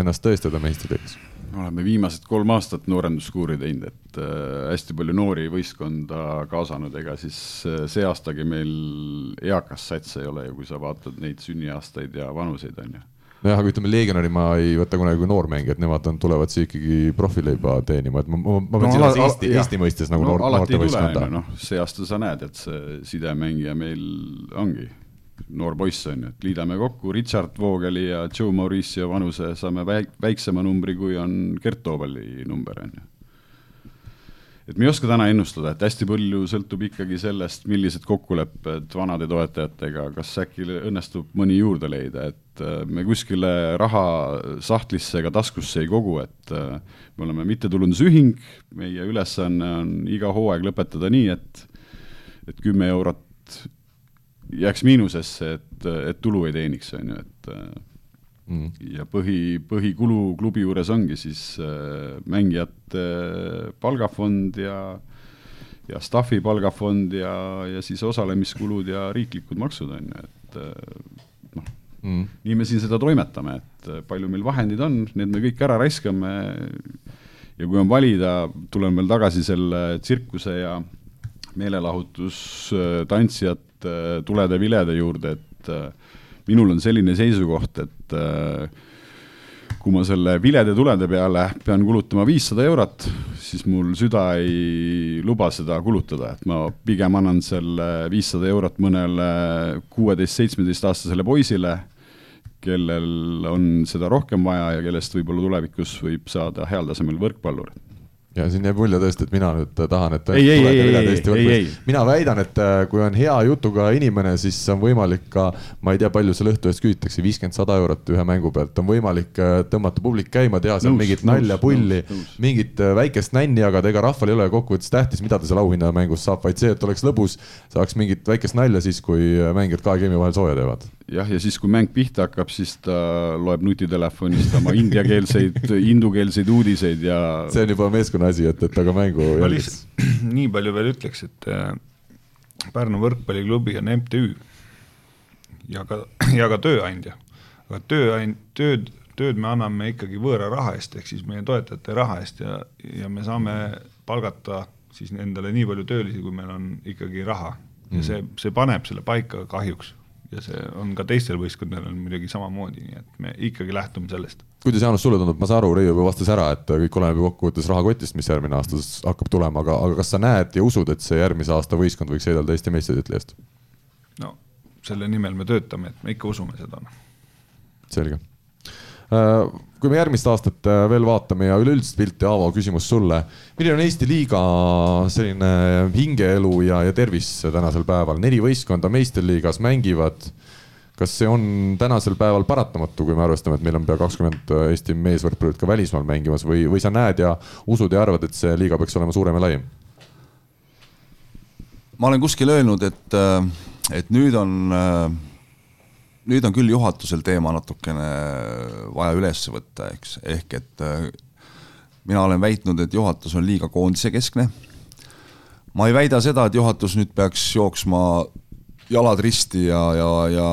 ennast tõestada meistritiiks oleme viimased kolm aastat noorenduskuuri teinud, et äh, hästi palju noori võistkonda kaasanud, ega siis äh, see aastagi meil eakas sats ei ole ju, kui sa vaatad neid sünniaastaid ja vanuseid, on ju. Nojah, aga ütleme, legionäri ma ei võta kunagi kui noormängijat, nemad on, tulevad siia ikkagi profileiba teenima, et ma, ma, ma pean no, silmas Eesti, Eesti mõistes nagu no, noor, noortevõistkonda. noh, see aasta sa näed, et see sidemängija meil ongi noor poiss on ju, et liidame kokku Richard Voogeli ja Joe Mauricio vanuse, saame väik-, väiksema numbri, kui on Gert Toobali number, on ju. Et me ei oska täna ennustada, et hästi palju sõltub ikkagi sellest, millised kokkulepped vanade toetajatega, kas äkki õnnestub mõni juurde leida, et äh, me kuskile raha sahtlisse ega taskusse ei kogu, et äh, me oleme mittetulundusühing, meie ülesanne on iga hooaeg lõpetada nii, et et kümme eurot jääks miinusesse, et, et tulu ei teeniks, on ju, et äh, mm.. ja põhi, põhikulu klubi juures ongi siis äh, mängijate palgafond ja, ja staffi palgafond ja, ja siis osalemiskulud ja riiklikud maksud, on ju, et äh, noh mm., nii me siin seda toimetame, et äh, palju meil vahendid on, need me kõik ära raiskame ja kui on valida, tulen veel tagasi selle tsirkuse ja meelelahutus, tantsijate, tulede-vilede juurde, et äh, minul on selline seisukoht, et äh, kui ma selle vilede tulede peale pean kulutama viissada eurot, siis mul süda ei luba seda kulutada, et ma pigem annan selle viissada eurot mõnele kuueteist-seitsmeteistaastasele poisile, kellel on seda rohkem vaja ja kellest võib-olla tulevikus võib saada heal tasemel võrkpallur ja siin jääb mulje tõesti, et mina nüüd tahan, et ei, ei, ei, ei, ei, ei. mina väidan, et äh, kui on hea jutuga inimene, siis on võimalik ka, ma ei tea, palju seal õhtu eest küsitakse, viiskümmend, sada eurot ühe mängu pealt, on võimalik äh, tõmmata publik käima, teha seal mingit nalja, pulli, mingit äh, väikest nänni jagada, ega rahval ei ole kokkuvõttes tähtis, mida ta seal auhinnamängus saab, vaid see, et oleks lõbus, saaks mingit väikest nalja siis, kui mängijad kahe geimi vahel sooja teevad jah, ja siis, kui mäng pihta hakkab, siis ta loeb nutitelefonist oma indiakeelseid, hindukeelseid uudiseid ja. see on juba meeskonna asi, et, et aga mängu. ma lihtsalt nii palju veel ütleks, et äh, Pärnu võrkpalliklubi on MTÜ ja ka, ja ka tööandja. aga tööand-, tööd, tööd me anname ikkagi võõra raha eest, ehk siis meie toetajate raha eest ja, ja me saame palgata siis endale nii palju töölisi, kui meil on ikkagi raha. ja mm. see, see paneb selle paika kahjuks ja see on ka teistel võistkondadel muidugi samamoodi, nii et me ikkagi lähtume sellest. kuidas, Jaanus, sulle tundub, ma saan aru, Reiu juba vastas ära, et kõik oleneb ju kokkuvõttes rahakotist, mis järgmine aasta hakkab tulema, aga, aga kas sa näed ja usud, et see järgmise aasta võistkond võiks võidelda Eesti meistritiitli eest? no selle nimel me töötame, et me ikka usume seda. Noh. selge kui me järgmist aastat äh, veel vaatame ja üleüldist pilti, Aavo, küsimus sulle. milline on Eesti liiga selline hingeelu ja, ja tervis tänasel päeval, neli võistkonda meistriliigas mängivad. kas see on tänasel päeval paratamatu, kui me arvestame, et meil on pea kakskümmend Eesti meesvõrkpallurit ka välismaal mängimas või, või sa näed ja usud ja arvad, et see liiga peaks olema suurem ja laiem? ma olen kuskil öelnud, et, äh, et nüüd on nüüd on küll juhatusel teema natukene vaja üles võtta, eks, ehk et äh, mina olen väitnud, et juhatus on liiga koondise keskne. ma ei väida seda, et juhatus nüüd peaks jooksma jalad risti ja, ja, ja,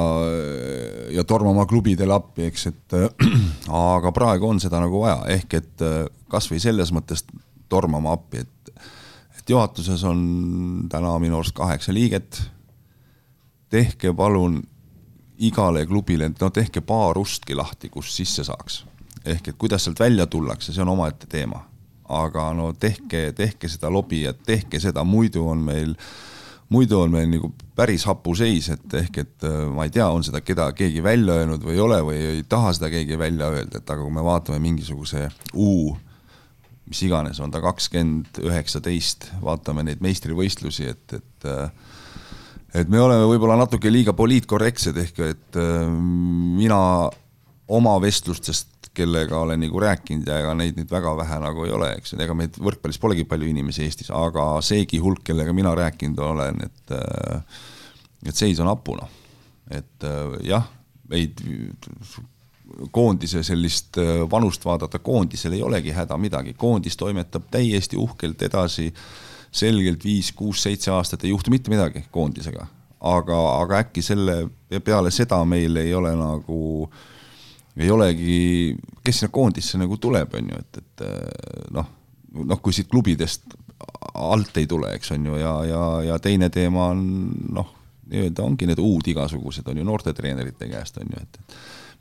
ja tormama klubidele appi, eks, et äh, aga praegu on seda nagu vaja, ehk et äh, kasvõi selles mõttes tormama appi, et, et juhatuses on täna minu arust kaheksa liiget. tehke palun igale klubile, et no tehke paar ustki lahti, kust sisse saaks. ehk et kuidas sealt välja tullakse, see on omaette teema. aga no tehke, tehke seda lobi ja tehke seda, muidu on meil, muidu on meil nagu päris hapu seis, et ehk et äh, ma ei tea, on seda keda keegi välja öelnud või ei ole või ei taha seda keegi välja öelda, et aga kui me vaatame mingisuguse U mis iganes, on ta kakskümmend, üheksateist, vaatame neid meistrivõistlusi, et, et äh, et me oleme võib-olla natuke liiga poliitkorrektsed, ehk et äh, mina oma vestlustest, kellega olen nagu rääkinud ja ega neid nüüd väga vähe nagu ei ole, eks, ega meid võrkpallis polegi palju inimesi Eestis, aga seegi hulk, kellega mina rääkinud olen, et äh, et seis on hapu, noh. et äh, jah, meid koondise sellist vanust vaadata, koondisel ei olegi häda midagi, koondis toimetab täiesti uhkelt edasi selgelt viis, kuus, seitse aastat ei juhtu mitte midagi koondisega. aga, aga äkki selle, peale seda meil ei ole nagu, ei olegi, kes sinna koondisse nagu tuleb, on ju, et, et noh, noh, kui siit klubidest alt ei tule, eks on ju, ja, ja, ja teine teema on noh, nii-öelda ongi need uud igasugused on ju noortetreenerite käest on ju, et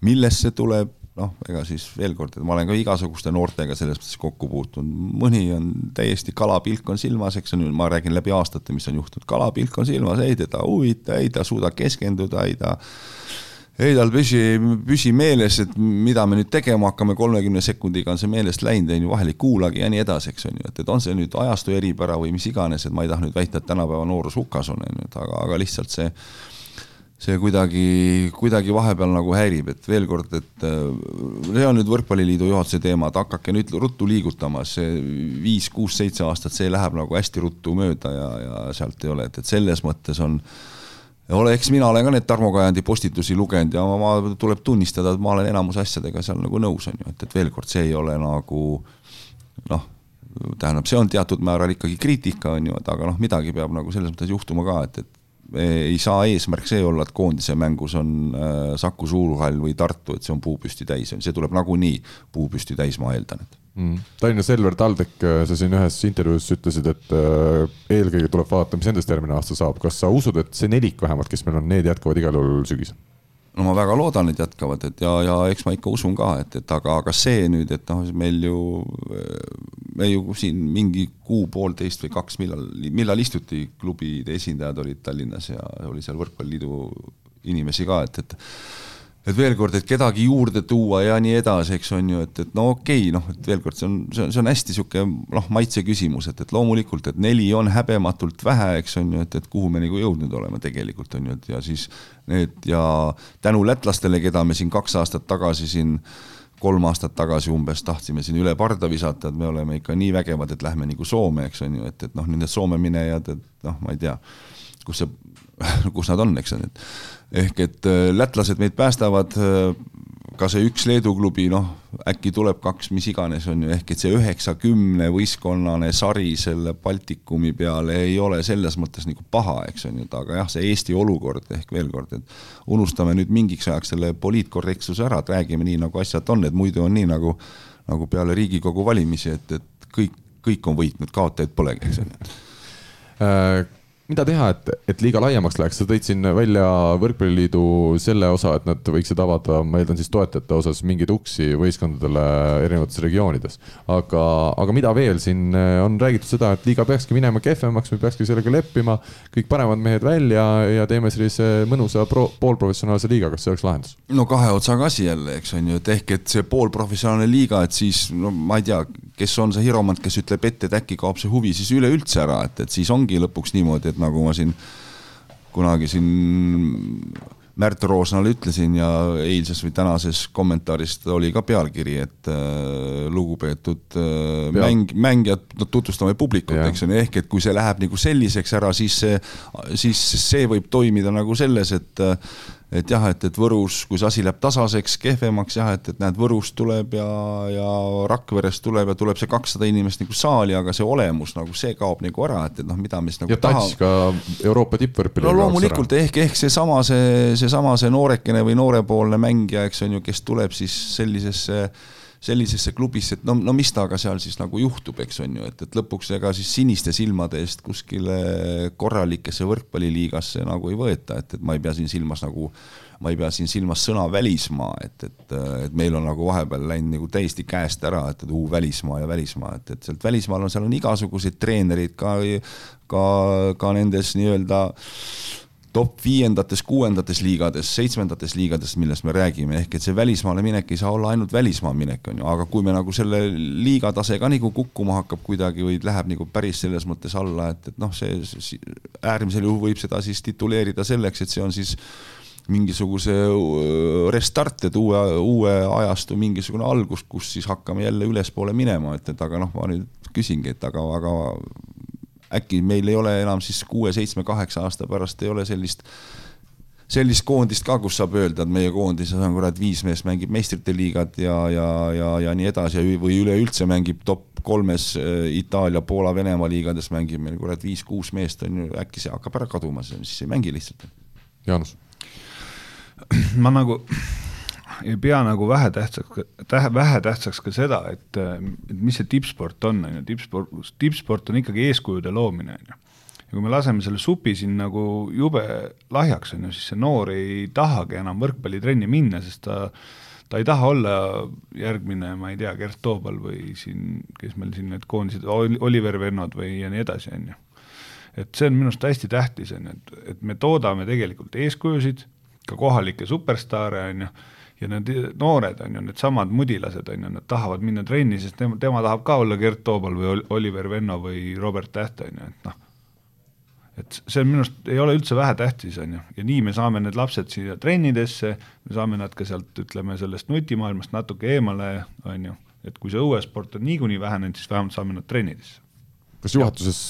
millest see tuleb, noh, ega siis veel kord, et ma olen ka igasuguste noortega selles mõttes kokku puutunud, mõni on täiesti kalapilk on silmas, eks on ju, ma räägin läbi aastate, mis on juhtunud, kalapilk on silmas, ei teda huvita, ei ta suuda keskenduda, ei ta ei tal püsi, püsi meeles, et mida me nüüd tegema hakkame, kolmekümne sekundiga on see meelest läinud, on ju, vahel ei kuulagi ja nii edasi, eks on ju, et, et on see nüüd ajastu eripära või mis iganes, et ma ei taha nüüd väita, et tänapäeva noorus hukas on, on ju, et aga, aga lihtsalt see see kuidagi, kuidagi vahepeal nagu häirib, et veel kord, et äh, see on nüüd Võrkpalliliidu juhatuse teema, et hakake nüüd ruttu liigutama, see viis, kuus, seitse aastat, see läheb nagu hästi ruttu mööda ja, ja sealt ei ole, et, et selles mõttes on ole, eks mina olen ka neid Tarmo Kajandi postitusi lugenud ja ma, ma, tuleb tunnistada, et ma olen enamus asjadega seal nagu nõus, on ju, et, et veel kord, see ei ole nagu noh, tähendab, see on teatud määral ikkagi kriitika, on ju, et aga noh, midagi peab nagu selles mõttes juhtuma ka, et, et ei saa eesmärk see olla, et koondise mängus on äh, Saku Suurhall või Tartu, et see on puupüsti täis, see tuleb nagunii puupüsti täis, ma eeldan, et. Mm.. Tallinna Selver Taldek, äh, sa siin ühes intervjuus ütlesid, et äh, eelkõige tuleb vaadata, mis endast järgmine aasta saab, kas sa usud, et see nelik vähemalt, kes meil on, need jätkavad igal juhul sügisel? No ma väga loodan, et jätkavad, et ja, ja eks ma ikka usun ka, et, et aga, aga see nüüd, et noh, meil ju, me ju siin mingi kuu-poolteist või kaks, millal, millal istuti, klubide esindajad olid Tallinnas ja oli seal Võrkpalliliidu inimesi ka, et, et et veel kord, et kedagi juurde tuua ja nii edasi, eks on ju, et, et no okei okay,, noh, et veel kord, see on, see on, see on hästi niisugune noh, maitse küsimus, et, et loomulikult, et neli on häbematult vähe, eks on ju, et, et kuhu me nagu jõudnud oleme tegelikult on ju, et ja siis need ja tänu lätlastele, keda me siin kaks aastat tagasi siin kolm aastat tagasi umbes tahtsime siin üle parda visata, et me oleme ikka nii vägevad, et lähme nagu Soome, eks on ju, et, et noh, need Soome minejad, et noh, ma ei tea, kus see, kus nad on, eks on et ehk et äh, lätlased meid päästavad, äh, ka see üks Leedu klubi, noh, äkki tuleb kaks, mis iganes, on ju, ehk et see üheksakümne võistkonnane sari selle Baltikumi peale ei ole selles mõttes nagu paha, eks on ju, aga jah, see Eesti olukord ehk veel kord, et unustame nüüd mingiks ajaks selle poliitkorrektsuse ära, et räägime nii, nagu asjad on, et muidu on nii, nagu nagu peale Riigikogu valimisi, et, et kõik, kõik on võitnud, kaotajaid polegi, eks on ju. Äh, mida teha, et, et liiga laiemaks läheks, sa tõid siin välja Võrkpalliliidu selle osa, et nad võiksid avada, ma eeldan siis toetajate osas mingeid uksi võistkondadele erinevates regioonides. aga, aga mida veel siin eh, on räägitud seda, et liiga peakski minema kehvemaks, me peakski sellega leppima, kõik paremad mehed välja ja teeme sellise mõnusa pro, poolprofessionaalse liiga, kas see oleks lahendus? no kahe otsaga asi jälle, eks on ju, et ehk et see poolprofessionaalne liiga, et siis no ma ei tea, kes on see hiromant, kes ütleb ette, et äkki kaob see huvi siis üleüldse ära, et, et siis ongi lõpuks niimoodi, et et nagu ma siin kunagi siin Märt Roosnale ütlesin ja eilses või tänases kommentaaris oli ka pealkiri, et äh, lugupeetud äh, mäng, mängijad no, tutvustame publikut, eks ju, ehk et kui see läheb nagu selliseks ära, siis see, siis see võib toimida nagu selles, et et jah, et, et Võrus, kui see asi läheb tasaseks, kehvemaks jah, et, et näed, Võrust tuleb ja, ja Rakverest tuleb ja tuleb see kakssada inimest nagu saali, aga see olemus nagu see kaob nagu ära, et, et noh, mida me siis nagu ja tahame. ka Euroopa tippvõrkpalli. no loomulikult ehk, ehk seesama, see, seesama see noorekene või noorepoolne mängija, eks on ju, kes tuleb siis sellisesse sellisesse klubisse, et no, no mis temaga seal siis nagu juhtub, eks on ju, et, et lõpuks ega siis siniste silmade eest kuskile korralikesse võrkpalliliigasse nagu ei võeta, et, et ma ei pea siin silmas nagu ma ei pea siin silmas sõna välismaa, et, et, et meil on nagu vahepeal läinud nagu täiesti käest ära, et, et uu välismaa ja välismaa, et, et sealt välismaal on, seal on igasuguseid treenereid ka, ka, ka nendes nii-öelda top viiendates, kuuendates liigades, seitsmendates liigades, millest me räägime, ehk et see välismaale minek ei saa olla ainult välismaa minek, on ju, aga kui me nagu selle liiga tase ka nagu kukkuma hakkab kuidagi või läheb nagu päris selles mõttes alla, et, et noh, see, äärmisel juhul võib seda siis tituleerida selleks, et see on siis mingisuguse restart, et uue, uue ajastu mingisugune algus, kus siis hakkame jälle ülespoole minema, et, et aga noh, ma nüüd küsingi, et aga, aga äkki meil ei ole enam siis kuue, seitsme, kaheksa aasta pärast ei ole sellist sellist koondist ka, kus saab öelda, et meie koondises on kurat viis meest mängib meistrite liigat ja, ja, ja, ja nii edasi või üleüldse mängib top kolmes äh, Itaalia, Poola, Venemaa liigades mängib meil kurat viis-kuus meest on ju, äkki see hakkab ära kaduma, siis ei mängi lihtsalt. Jaanus. ma nagu ei pea nagu vähetähtsaks, vähetähtsaks ka seda, et, et mis see tippsport on, on ju, tippsport, tippsport on ikkagi eeskujude loomine, on ju. ja kui me laseme selle supi siin nagu jube lahjaks, on ju, siis see noor ei tahagi enam võrkpallitrenni minna, sest ta ta ei taha olla järgmine, ma ei tea, Gert Toobal või siin, kes meil siin need koondised, Oliver Vennod või ja nii edasi, on ju. et see on minu arust hästi tähtis, on ju, et, et me toodame tegelikult eeskujusid, ka kohalikke superstaare, on ju ja need noored on ju, needsamad mudilased on ju, nad tahavad minna trenni, sest tema, tema tahab ka olla Gert Toobal või Oliver Venno või Robert Täht on ju, et noh, et see on minu arust, ei ole üldse vähetähtis, on ju, ja nii me saame need lapsed siia trennidesse, me saame nad ka sealt, ütleme, sellest nutimaailmast natuke eemale, on ju, et kui see õuesport on niikuinii vähenenud, siis vähemalt saame nad trennidesse. kas juhatuses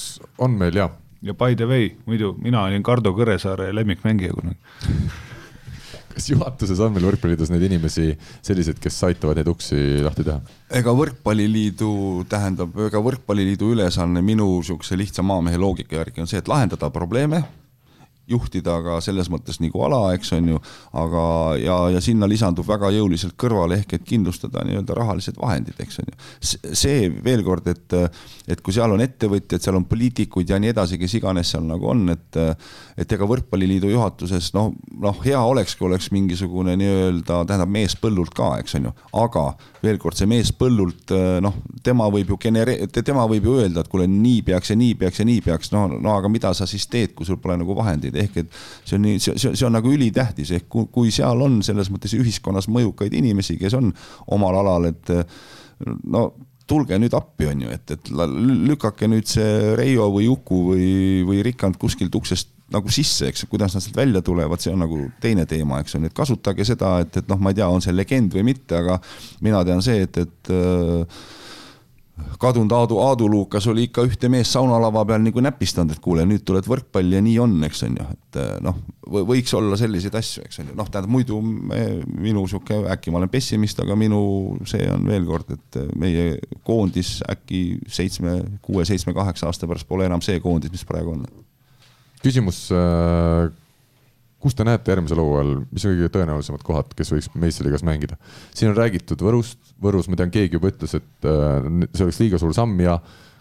on meil, jaa? ja by the way, muidu mina olin Kardo Kõresaare lemmikmängija kunagi kas juhatuses on meil Võrkpalliliidus neid inimesi selliseid, kes aitavad neid uksi lahti teha? ega Võrkpalliliidu, tähendab, ega Võrkpalliliidu ülesanne minu niisuguse lihtsa maamehe loogika järgi on see, et lahendada probleeme juhtida ka selles mõttes nagu ala, eks on ju, aga, ja, ja sinna lisandub väga jõuliselt kõrvale ehk et kindlustada nii-öelda rahalised vahendid, eks on ju. see veel kord, et, et kui seal on ettevõtjad, seal on poliitikuid ja nii edasi, kes iganes seal nagu on, et et ega Võrkpalliliidu juhatuses noh, noh, hea oleks, kui oleks mingisugune nii-öelda, tähendab mees põllult ka, eks on ju, aga veel kord, see mees põllult noh, tema võib ju genere-, tema võib ju öelda, et kuule, nii peaks ja nii peaks ja nii peaks, no, no aga mida sa siis teed, kui sul pole nagu vahendeid ehk et see on nii, see, see on nagu ülitähtis, ehk kui, kui seal on selles mõttes ühiskonnas mõjukaid inimesi, kes on omal alal, et no tulge nüüd appi, on ju, et, et lükake nüüd see Reio või Juku või, või Rikand kuskilt uksest nagu sisse, eks, kuidas nad sealt välja tulevad, see on nagu teine teema, eks on ju, et kasutage seda, et, et noh, ma ei tea, on see legend või mitte, aga mina tean see, et, et äh, kadunud Aadu, Aadu Luukas oli ikka ühte meest saunalava peal nagu näpistanud, et kuule, nüüd tuled võrkpalli ja nii on, eks on ju, et eh, noh, võiks olla selliseid asju, eks on ju, noh, tähendab muidu me, minu sihuke, äkki ma olen pessimist, aga minu see on veel kord, et meie koondis äkki seitsme, kuue, seitsme, kaheksa aasta pärast pole enam see koondis, mis praegu on. küsimus äh kus te näete järgmisel hooajal, mis on kõige tõenäolisemad kohad, kes võiks meistriliigas mängida? siin on räägitud Võrust, Võrus ma tean, keegi juba ütles, et äh, see oleks liiga suur samm ja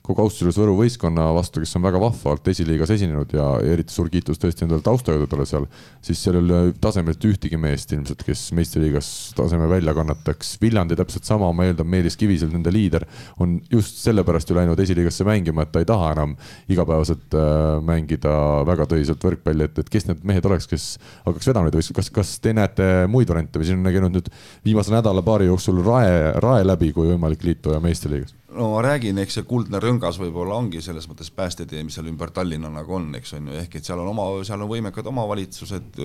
kogu austuses Võru võistkonna vastu, kes on väga vahvalt esiliigas esinenud ja eriti suur kiitus tõesti endale taustajõududele seal, siis seal ei ole tasemelt ühtegi meest ilmselt, kes meistriliigas taseme välja kannataks. Viljandi täpselt sama, ma eeldan, Meelis Kiviselt, nende liider, on just sellepärast ju läinud esiliigasse mängima, et ta ei taha enam igapäevaselt äh, mängida väga tõsiselt võrkpalli, et, et kes need mehed oleks, kes hakkaks vedama neid võistlusi, kas, kas te näete muid variante või siin on käinud nüüd viimase nädala-paari jooksul Rae, Rae läbi kui võimalik liituja meistriliigas? No ma räägin, eks see kuldne rõngas võib-olla ongi selles mõttes päästetee, mis seal ümber Tallinna nagu on, eks on ju, ehk et seal on oma, seal on võimekad omavalitsused,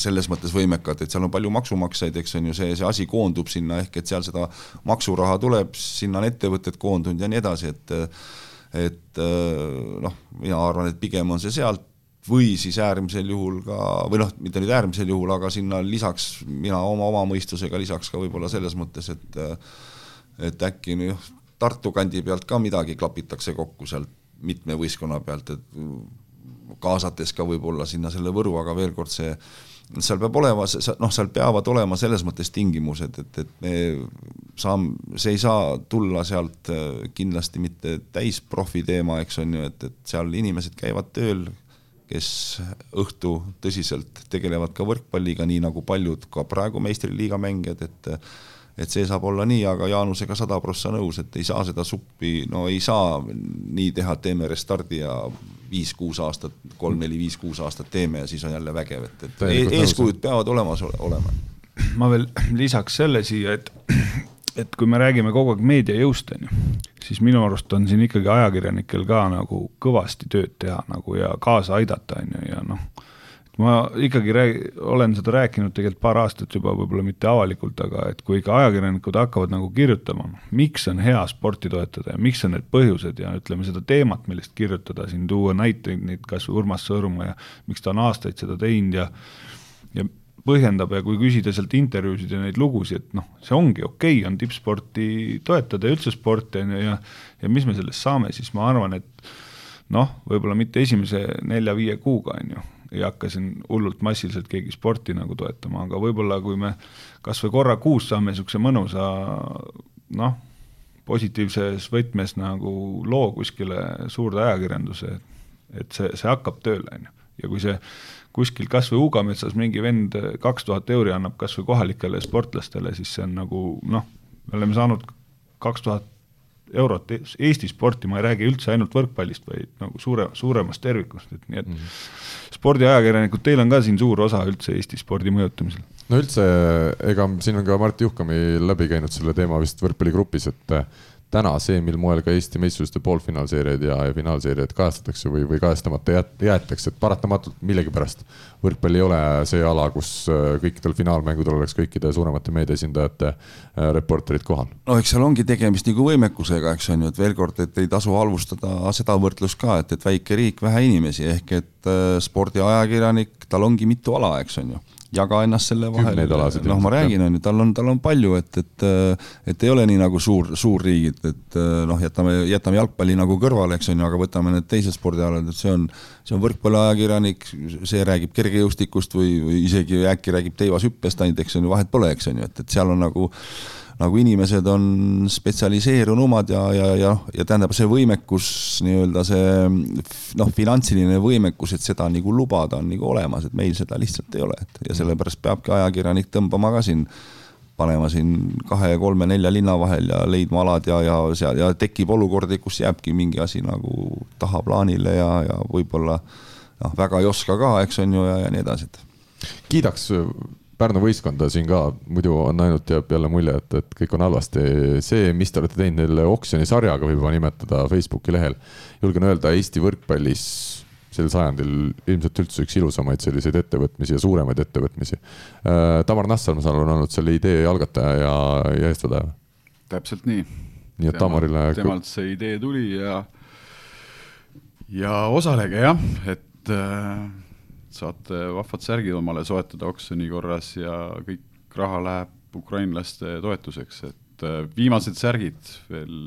selles mõttes võimekad, et seal on palju maksumaksjaid, eks on ju, see, see asi koondub sinna, ehk et seal seda maksuraha tuleb, sinna on ettevõtted koondunud ja nii edasi, et et noh, mina arvan, et pigem on see sealt või siis äärmisel juhul ka, või noh, mitte nüüd äärmisel juhul, aga sinna lisaks mina oma, oma mõistusega lisaks ka võib-olla selles mõttes, et et äkki noh, Tartu kandi pealt ka midagi klapitakse kokku sealt mitme võistkonna pealt, et kaasates ka võib-olla sinna selle Võru, aga veel kord see, seal peab olema, noh, seal peavad olema selles mõttes tingimused, et, et me saame, see ei saa tulla sealt äh, kindlasti mitte täisprofi teema, eks on ju, et, et seal inimesed käivad tööl, kes õhtu tõsiselt tegelevad ka võrkpalliga, nii nagu paljud ka praegu meistriliiga mängijad, et et see saab olla nii, aga Jaanusega sada prossa nõus, et ei saa seda suppi, no ei saa nii teha, et teeme restardi ja viis-kuus aastat, kolm-neli-viis-kuus aastat teeme ja siis on jälle vägev, et, et eeskujud peavad olemas olema. ma veel lisaks selle siia, et, et kui me räägime kogu aeg meedia jõust, on ju, siis minu arust on siin ikkagi ajakirjanikel ka nagu kõvasti tööd teha nagu ja kaasa aidata, on ju, ja noh ma ikkagi räägi-, olen seda rääkinud tegelikult paar aastat juba, võib-olla mitte avalikult, aga et kui ikka ajakirjanikud hakkavad nagu kirjutama, miks on hea sporti toetada ja miks on need põhjused ja ütleme, seda teemat, millest kirjutada, siin tuua näiteid, neid kas Urmas Sõõrumaa ja miks ta on aastaid seda teinud ja ja põhjendab ja kui küsida sealt intervjuusid ja neid lugusid, et noh, see ongi okei okay,, on tippsporti toetada ja üldse sporti, on ju, ja ja mis me sellest saame, siis ma arvan, et noh, võib-olla mitte esimese nelja-viie kuuga, on ju, ei hakka siin hullult massiliselt keegi sporti nagu toetama, aga võib-olla kui me kas või korra kuus saame niisuguse mõnusa noh, positiivses võtmes nagu loo kuskile suurde ajakirjanduse, et see, see hakkab tööle, on ju. ja kui see kuskil kas või Uugametsas mingi vend kaks tuhat euri annab kas või kohalikele sportlastele, siis see on nagu noh, me oleme saanud kaks tuhat eurot Eesti sporti, ma ei räägi üldse ainult võrkpallist, vaid nagu suure, suuremast tervikust, et nii et mm -hmm. spordiajakirjanikud, teil on ka siin suur osa üldse Eesti spordi mõjutamisel. no üldse, ega siin on ka Mart Juhkami läbi käinud selle teema vist võrkpalligrupis, et täna see, mil moel ka Eesti meistrivõistluste poolfinaalseeriaid ja, ja finaalseeriaid kajastatakse või, või kajastamata jäetakse, et paratamatult millegipärast võrkpall ei ole see ala, kus äh, kõikidel finaalmängudel oleks kõikide suuremate meediaesindajate äh, reporterid kohal. no eks seal ongi tegemist nagu võimekusega, eks on ju, et veel kord, et ei tasu halvustada seda võrdlust ka, et, et väike riik, vähe inimesi ehk et äh, spordiajakirjanik, tal ongi mitu ala, eks on ju jaga ennast selle vahel, noh, ma räägin, on ju, tal on, tal on palju, et, et et ei ole nii nagu suur, suurriigid, et noh, jätame, jätame jalgpalli nagu kõrvale, eks on ju, aga võtame need teised spordialad, et see on, see on võrkpalliajakirjanik, see räägib kergejõustikust või, või isegi äkki räägib teivashüppest ainult, eks on ju, vahet pole, eks on ju, et, et seal on nagu nagu inimesed on spetsialiseerunumad ja, ja, ja, ja tähendab, see võimekus, nii-öelda see noh, finantsiline võimekus, et seda nagu lubada, on nagu olemas, et meil seda lihtsalt ei ole, et ja sellepärast peabki ajakirjanik tõmbama ka siin panema siin kahe, kolme, nelja linna vahel ja leidma alad ja, ja seal ja tekib olukordi, kus jääbki mingi asi nagu tahaplaanile ja, ja võib-olla noh, väga ei oska ka, eks on ju, ja, ja nii edasi, et. kiidaks Pärnu võistkonda siin ka, muidu on ainult jääb jälle mulje, et, et kõik on halvasti. see, mis te olete teinud neile oksjonisarjaga, võib juba nimetada Facebooki lehel. julgen öelda, Eesti võrkpallis sel sajandil ilmselt üldse üks ilusamaid selliseid ettevõtmisi ja suuremaid ettevõtmisi. Äh, Tamar Nassar, ma saan aru, on olnud selle idee algataja ja, ja eestvedaja. täpselt nii. nii et Tamarile. temalt see idee tuli ja, ja osalege jah, et äh, saate vahvad särgid omale soetada oksjoni korras ja kõik raha läheb ukrainlaste toetuseks, et äh, viimased särgid veel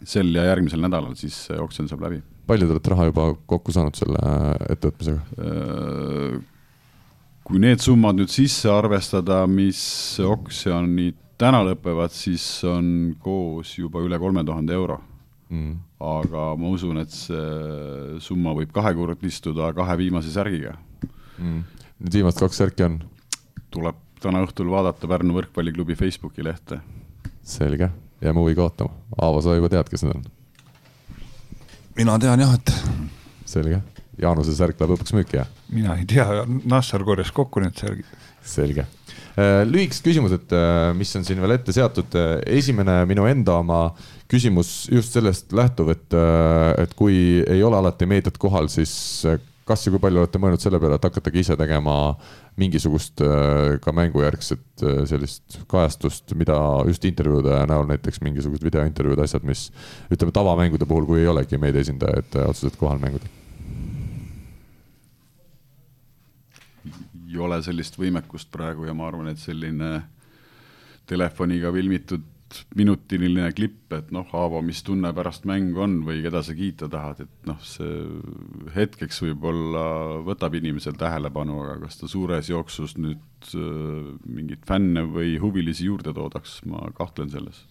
sel ja järgmisel nädalal, siis oksjon saab läbi. palju te olete raha juba kokku saanud selle ettevõtmisega? Äh, kui need summad nüüd sisse arvestada, mis oksjonid täna lõpevad, siis on koos juba üle kolme tuhande euro mm.. aga ma usun, et see summa võib kahekordistuda kahe viimase särgiga mm.. Need viimased kaks särki on? tuleb täna õhtul vaadata Pärnu võrkpalliklubi Facebooki lehte. selge, jääme huviga ootama. Aavo, sa juba tead, kes need on? mina tean jah, et. selge, Jaanuse särk läheb lõpuks müüki, jah? mina ei tea, Nassar korjas kokku need särgid. selge äh, lühikesed küsimused, äh, mis on siin veel ette seatud. Äh, esimene minu enda oma küsimus just sellest lähtuv, et, et kui ei ole alati meediat kohal, siis kas ja kui palju olete mõelnud selle peale, et hakatagi ise tegema mingisugust ka mängujärgset sellist kajastust, mida just intervjuude näol näiteks mingisugused videointervjuud, asjad, mis ütleme tavamängude puhul, kui ei olegi meedia esindajaid otseselt kohal mängudel ei ole sellist võimekust praegu ja ma arvan, et selline telefoniga filmitud minutiline klipp, et noh, Aavo, mis tunne pärast mängu on või keda sa kiita tahad, et noh, see hetkeks võib-olla võtab inimesel tähelepanu, aga kas ta suures jooksus nüüd äh, mingeid fänne või huvilisi juurde toodaks, ma kahtlen selles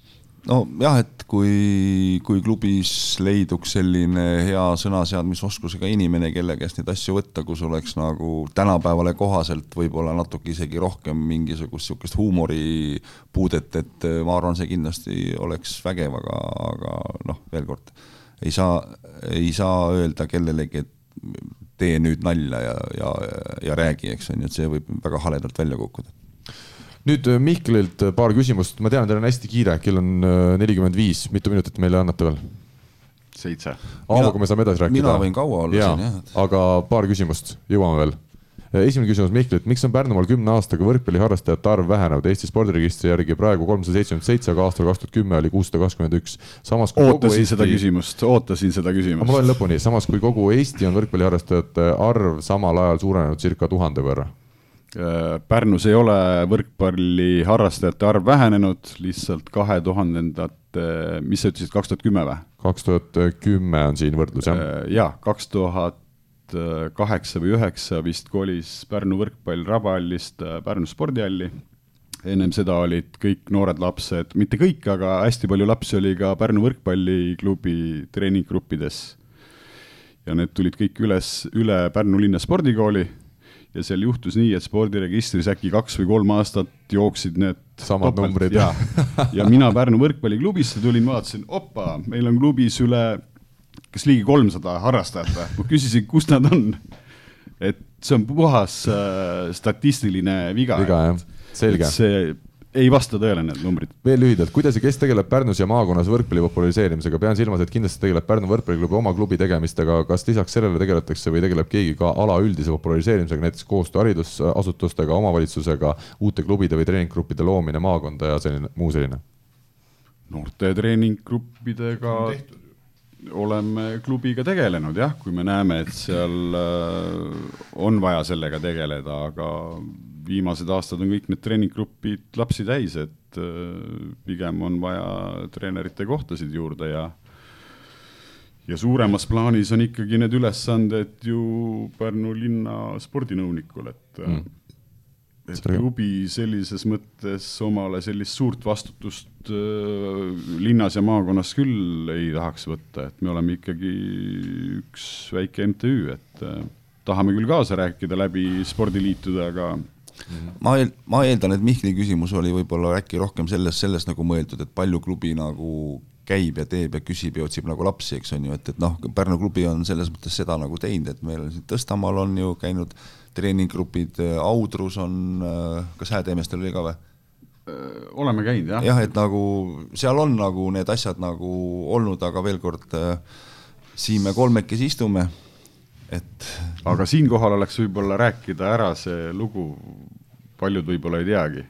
nojah, et kui, kui klubis leiduks selline hea sõnaseadmisoskusega inimene, kelle käest neid asju võtta, kus oleks nagu tänapäevale kohaselt võib-olla natuke isegi rohkem mingisugust niisugust huumoripuudet, et eh, ma arvan, see kindlasti oleks vägev, aga, aga noh, veel kord, ei saa, ei saa öelda kellelegi, et tee nüüd nalja ja, ja, ja räägi, eks on ju, et see võib väga haledalt välja kukkuda nüüd äh, Mihklilt äh, paar küsimust, ma tean, teil on hästi kiire, kell on äh, nelikümmend viis, mitu minutit meile annate veel? seitse. Aavoga me saame edasi rääkida. mina võin kaua olla ja, siin jah. aga paar küsimust, jõuame veel. esimene küsimus Mihklilt, miks on Pärnumaal kümne aastaga võrkpalliharrastajate arv vähenenud Eesti spordiregistri järgi praegu kolmsada seitsekümmend seitse, aga aastal kaks tuhat kümme oli kuussada kakskümmend üks. samas ootasin Eesti... seda küsimust, ootasin seda küsimust. ma loen lõpuni, samas kui kogu Eesti on võrkpalliharrastajate arv samal ajal suurenenud circa tuhande võrra Pärnus ei ole võrkpalli harrastajate arv vähenenud, lihtsalt kahe tuhandendate, mis sa ütlesid, kaks tuhat kümme või? kaks tuhat kümme on siin võrdlus, jah? Äh, jaa, kaks tuhat kaheksa või üheksa vist kolis Pärnu võrkpall Rabahallist äh, Pärnu spordihalli. ennem seda olid kõik noored lapsed, mitte kõik, aga hästi palju lapsi oli ka Pärnu võrkpalliklubi treeninggruppides. ja need tulid kõik üles, üle Pärnu linna spordikooli ja seal juhtus nii, et spordiregistris äkki kaks või kolm aastat jooksid need samad topelt, numbrid. ja, ja mina Pärnu võrkpalliklubisse tulin, vaatasin, opa, meil on klubis üle kas ligi kolmsada harrastajat või, ma küsisin, kus nad on. et see on puhas äh, statistiline viga. viga see ei vasta tõele need numbrid. veel lühidalt, kuidas ja kes tegeleb Pärnus ja maakonnas võrkpalli populariseerimisega, pean silmas, et kindlasti tegeleb Pärnu võrkpalliklubi oma klubi tegemistega, kas lisaks sellele tegeletakse või tegeleb keegi ka ala üldise populariseerimisega, näiteks koostöö haridusasutustega, omavalitsusega, uute klubide või treeninggruppide loomine maakonda ja selline, muu selline? noorte treeninggruppidega oleme klubiga tegelenud jah, kui me näeme, et seal äh, on vaja sellega tegeleda, aga viimased aastad on kõik need treeninggrupid lapsi täis, et äh, pigem on vaja treenerite kohtasid juurde ja ja suuremas plaanis on ikkagi need ülesanded ju Pärnu linna spordinõunikul, et äh, mm. et klubi sellises mõttes omale sellist suurt vastutust äh, linnas ja maakonnas küll ei tahaks võtta, et me oleme ikkagi üks väike MTÜ, et äh, tahame küll kaasa rääkida läbi spordiliitude, aga ma eel-, ma eeldan, et Mihkli küsimus oli võib-olla äkki rohkem selles, selles nagu mõeldud, et palju klubi nagu käib ja teeb ja küsib ja otsib nagu lapsi, eks on ju, et, et noh, Pärnu klubi on selles mõttes seda nagu teinud, et meil siin Tõstamaal on ju käinud treeninggrupid, Audrus on, kas Häädemeestel oli ka või? oleme käinud, jah. jah, et nagu seal on nagu need asjad nagu olnud, aga veel kord, siin me kolmekesi istume et. aga siinkohal oleks võib-olla rääkida ära see lugu, paljud võib-olla ei teagi.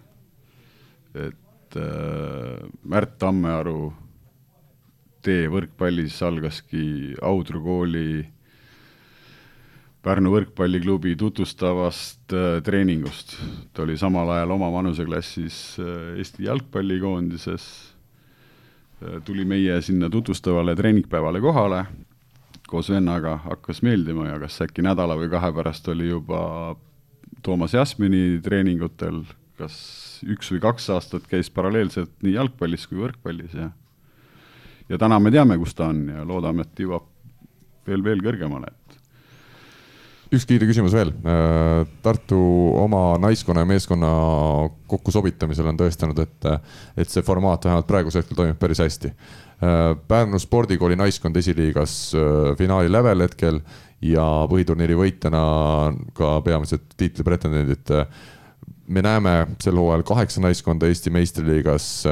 et äh, Märt Tammearu tee võrkpallis algaski Audru kooli Pärnu võrkpalliklubi tutvustavast äh, treeningust. ta oli samal ajal oma vanuseklassis äh, Eesti jalgpallikoondises äh,, tuli meie sinna tutvustavale treeningpäevale kohale koos vennaga hakkas meeldima ja kas äkki nädala või kahe pärast oli juba Toomas Jasmini treeningutel, kas üks või kaks aastat käis paralleelselt nii jalgpallis kui võrkpallis ja ja täna me teame, kus ta on ja loodame, et jõuab veel, veel kõrgemale, et üks kiire küsimus veel. Äh, Tartu oma naiskonna ja meeskonna kokkusobitamisel on tõestanud, et, et see formaat vähemalt praegusel hetkel toimib päris hästi. Äh, Pärnu spordikooli naiskond esiliigas äh, finaali lävel hetkel ja põhiturniiri võitjana ka peamised tiitlipretendendid me näeme sel hooajal kaheksa naiskonda Eesti meistriliigas.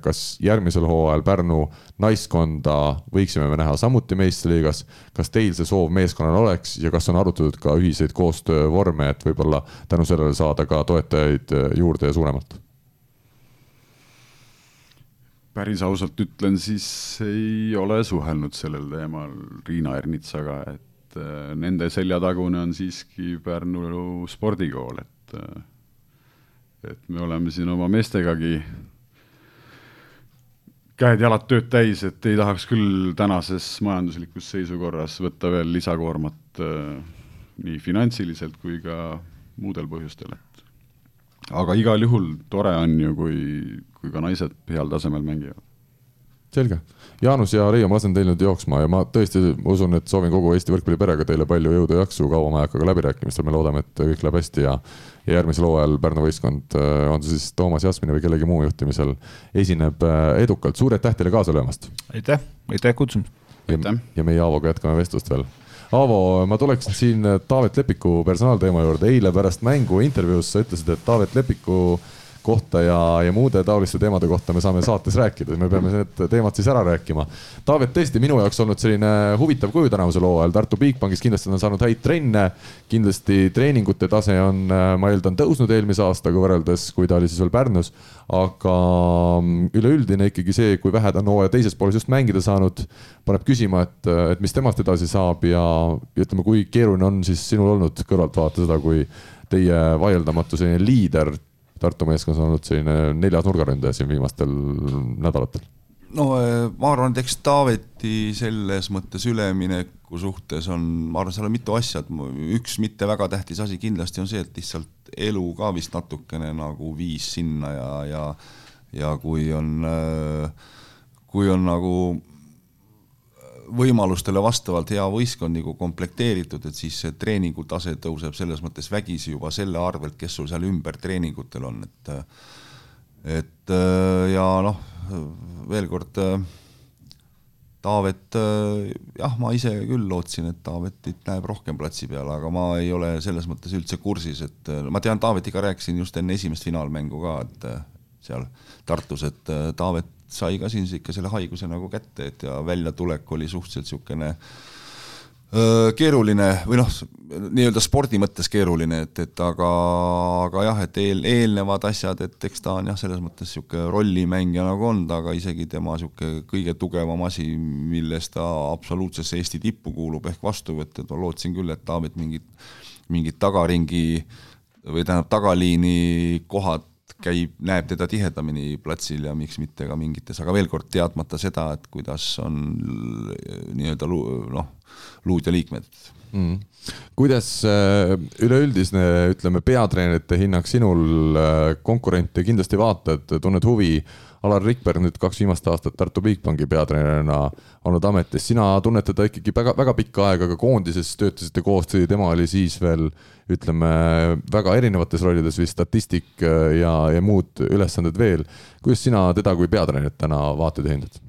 kas järgmisel hooajal Pärnu naiskonda võiksime me näha samuti meistriliigas? kas teil see soov meeskonnal oleks ja kas on arutatud ka ühiseid koostöövorme, et võib-olla tänu sellele saada ka toetajaid juurde ja suuremalt? päris ausalt ütlen, siis ei ole suhelnud sellel teemal Riina Ernitsaga, et äh, nende seljatagune on siiski Pärnu spordikool, et äh, et me oleme siin oma meestegagi käed-jalad tööd täis, et ei tahaks küll tänases majanduslikus seisukorras võtta veel lisakoormat äh, nii finantsiliselt kui ka muudel põhjustel, et. Aga igal juhul tore on ju, kui, kui ka naised heal tasemel mängivad selge. Jaanus ja Reio, ma lasen teil nüüd jooksma ja ma tõesti usun, et soovin kogu Eesti võrkpalliperega teile palju jõudu ja jaksu, kaua ma ei hakka ka läbirääkimistel, me loodame, et kõik läheb hästi ja ja järgmisel hooajal Pärnu võistkond, äh, on see siis Toomas Jasmini või kellegi muu juhtimisel, esineb äh, edukalt, suur aitäh teile kaasa löömast! aitäh, aitäh kutsumast! ja, ja meie Aavoga jätkame vestlust veel. Aavo, ma tuleksin siin Taavet Lepiku personaalteema juurde, eile pärast mängu intervjuus sa ütlesid, et Taavet Lepiku äh, kohta ja, ja muude taoliste teemade kohta me saame saates rääkida, me peame need teemad siis ära rääkima. Taavet, tõesti minu jaoks olnud selline huvitav kuju tänavusel hooajal, Tartu Bigbankis kindlasti on saanud häid trenne. kindlasti treeningute tase on, ma eeldan, tõusnud eelmise aastaga võrreldes, kui ta oli siis veel Pärnus. aga mm, üleüldine ikkagi see, kui vähe ta on hooaja teises pooles just mängida saanud, paneb küsima, et, et mis temast edasi saab ja ütleme, kui keeruline on siis sinul olnud kõrvalt vaadata seda, kui teie vaieldamatu selline liider Tartu meeskonnas on olnud selline neljas nurgaründaja siin viimastel nädalatel? no eh, ma arvan, et eks Taaveti selles mõttes ülemineku suhtes on, ma arvan, seal on mitu asja, et üks mitte väga tähtis asi kindlasti on see, et lihtsalt elu ka vist natukene nagu viis sinna ja, ja ja kui on, eh, kui on nagu võimalustele vastavalt hea võistkond nagu komplekteeritud, et siis see treeningutase tõuseb selles mõttes vägisi juba selle arvelt, kes sul seal ümber treeningutel on, et et ja noh, veel kord Taavet, jah, ma ise küll lootsin, et Taavetit näeb rohkem platsi peal, aga ma ei ole selles mõttes üldse kursis, et ma tean, Taavetiga rääkisin just enne esimest finaalmängu ka, et seal Tartus, et Taavet sai ka siin ikka selle haiguse nagu kätte, et ja väljatulek oli suhteliselt niisugune keeruline või noh, nii-öelda spordi mõttes keeruline, et, et aga, aga jah, et eel, eelnevad asjad, et eks ta on jah, selles mõttes niisugune rollimängija nagu olnud, aga isegi tema niisugune kõige tugevam asi, milles ta absoluutsesse Eesti tippu kuulub, ehk vastuvõtt, et ma lootsin küll, et Taavet mingit, mingit tagaringi või tähendab, tagaliini kohad käib, näeb teda tihedamini platsil ja miks mitte ka mingites, aga veel kord teadmata seda, et kuidas on nii-öelda noh, luud ja liikmed. Mm.. kuidas äh, üleüldisne, ütleme, peatreenerite hinnang sinul, äh, konkurente kindlasti vaatad, tunned huvi Alar Rikberg nüüd kaks viimast aastat Tartu Bigbanki peatreenerina olnud ametis, sina tunned teda ikkagi väga, väga pikka aega, ka koondises töötasite koos, tema oli siis veel ütleme väga erinevates rollides või statistik ja, ja muud ülesanded veel. kuidas sina teda kui peatreenerit täna vaatad ja hindad?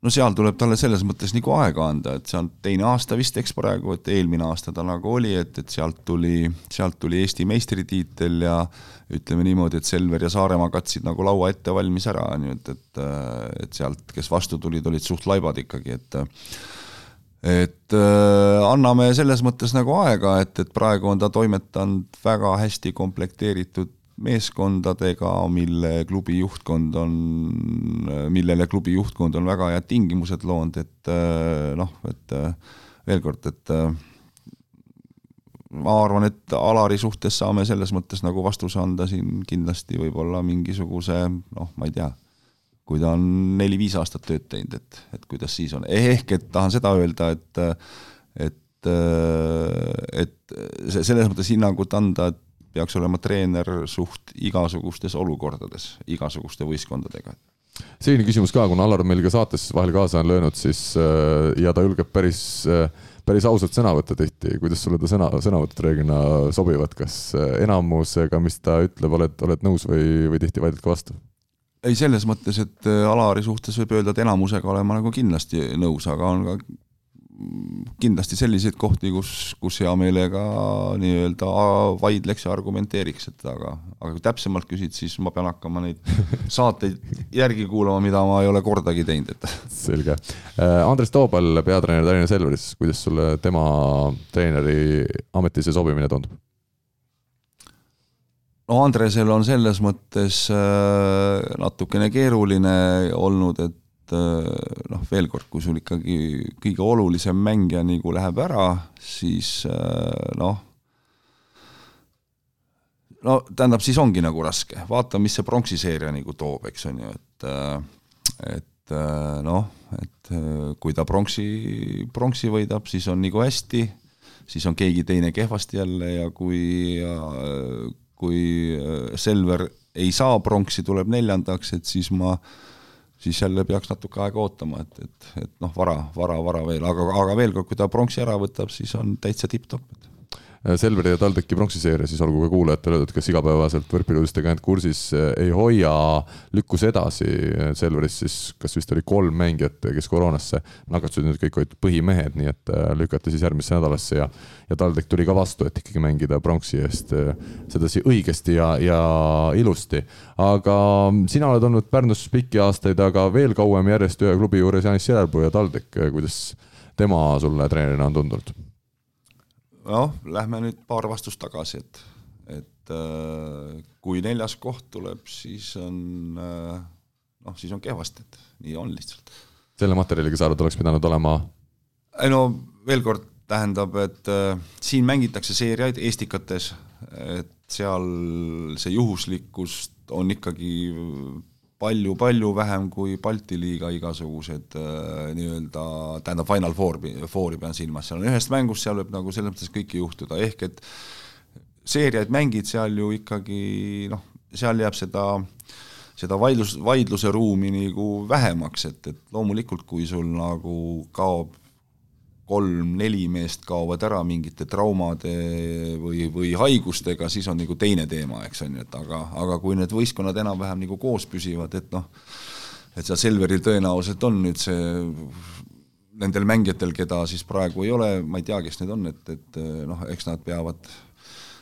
No seal tuleb talle selles mõttes nagu aega anda, et see on teine aasta vist, eks praegu, et eelmine aasta ta nagu oli, et, et sealt tuli, sealt tuli Eesti meistritiitel ja ütleme niimoodi, et Selver ja Saaremaa katsid nagu laua ette valmis ära, nii et, et, et sealt, kes vastu tulid, olid suht laibad ikkagi, et et äh, anname selles mõttes nagu aega, et, et praegu on ta toimetanud väga hästi komplekteeritud meeskondadega, mille klubi juhtkond on, millele klubi juhtkond on väga head tingimused loonud, et noh, et veel kord, et ma arvan, et Alari suhtes saame selles mõttes nagu vastuse anda siin kindlasti võib-olla mingisuguse noh, ma ei tea, kui ta on neli-viis aastat tööd teinud, et, et kuidas siis on, ehk et tahan seda öelda, et et et selles mõttes hinnangut anda, et peaks olema treener suht igasugustes olukordades, igasuguste võistkondadega selline küsimus ka, kuna Alar meil ka saates vahel kaasa on löönud, siis äh, ja ta julgeb päris, äh, päris ausalt sõna võtta tihti. kuidas sulle ta sõna, sõnavõtud reeglina sobivad, kas äh, enamusega, mis ta ütleb, oled, oled nõus või, või tihti vaidled ka vastu? ei, selles mõttes, et Alari suhtes võib öelda, et enamusega olen ma nagu kindlasti nõus, aga on ka kindlasti selliseid kohti, kus, kus hea meelega nii-öelda vaidleks ja argumenteeriks, et aga, aga kui täpsemalt küsid, siis ma pean hakkama neid saateid järgi kuulama, mida ma ei ole kordagi teinud, et. selge. Äh, Andres Toobal, peatreener Tallinna Selveris, kuidas sulle tema treeneri ametisse sobimine tundub? no Andresel on selles mõttes äh, natukene keeruline olnud, et et äh, noh, veel kord, kui sul ikkagi kõige olulisem mängija nagu läheb ära, siis äh, noh, no tähendab, siis ongi nagu raske, vaata, mis see pronksi seeria nagu toob, eks on ju, et äh, et noh, et kui ta pronksi, pronksi võidab, siis on nagu hästi, siis on keegi teine kehvasti jälle ja kui kui Selver ei saa pronksi, tuleb neljandaks, et siis ma siis jälle peaks natuke aega ootama, et, et, et noh, vara, vara, vara veel, aga, aga veel kord, kui ta pronksi ära võtab, siis on täitsa tipp-topp Selveri ja TalTechi pronksiseeria, siis olgu ka kuulajatele öeldud, kes igapäevaselt võrkpalliuudistega end kursis äh, ei hoia, lükkus edasi. Äh, Selveris siis, kas vist oli kolm mängijat, kes koroonasse nakatusid, nüüd kõik olid põhimehed, nii et lükati siis järgmisse nädalasse ja, ja TalTech tuli ka vastu, et ikkagi mängida pronksi eest sedasi õigesti ja, ja ilusti. aga sina oled olnud Pärnus pikki aastaid, aga veel kauem järjest ühe klubi juures Janis Järelpuu ja TalTech, kuidas tema sulle treenerina on tundunud? Noh, lähme nüüd paar vastust tagasi, et, et äh, kui neljas koht tuleb, siis on äh, noh, siis on kehvasti, et nii on lihtsalt. selle materjaliga sa arvad, oleks pidanud olema? ei no veel kord, tähendab, et äh, siin mängitakse seeriaid Estikates, et seal see juhuslikkust on ikkagi palju-palju vähem kui Balti liiga igasugused äh, nii-öelda, tähendab Final Fouri, Fouri pean silmas, seal on ühest mängust, seal võib nagu selles mõttes kõike juhtuda, ehk et seeriaid mängid seal ju ikkagi noh, seal jääb seda seda vaidlus, vaidluse ruumi nagu vähemaks, et, et loomulikult, kui sul nagu kaob kolm-neli meest kaovad ära mingite traumade või, või haigustega, siis on nagu teine teema, eks on ju, et aga, aga kui need võistkonnad enam-vähem nagu koos püsivad, et noh, et seal Selveril tõenäoliselt on nüüd see nendel mängijatel, keda siis praegu ei ole, ma ei tea, kes need on, et, et noh, eks nad peavad,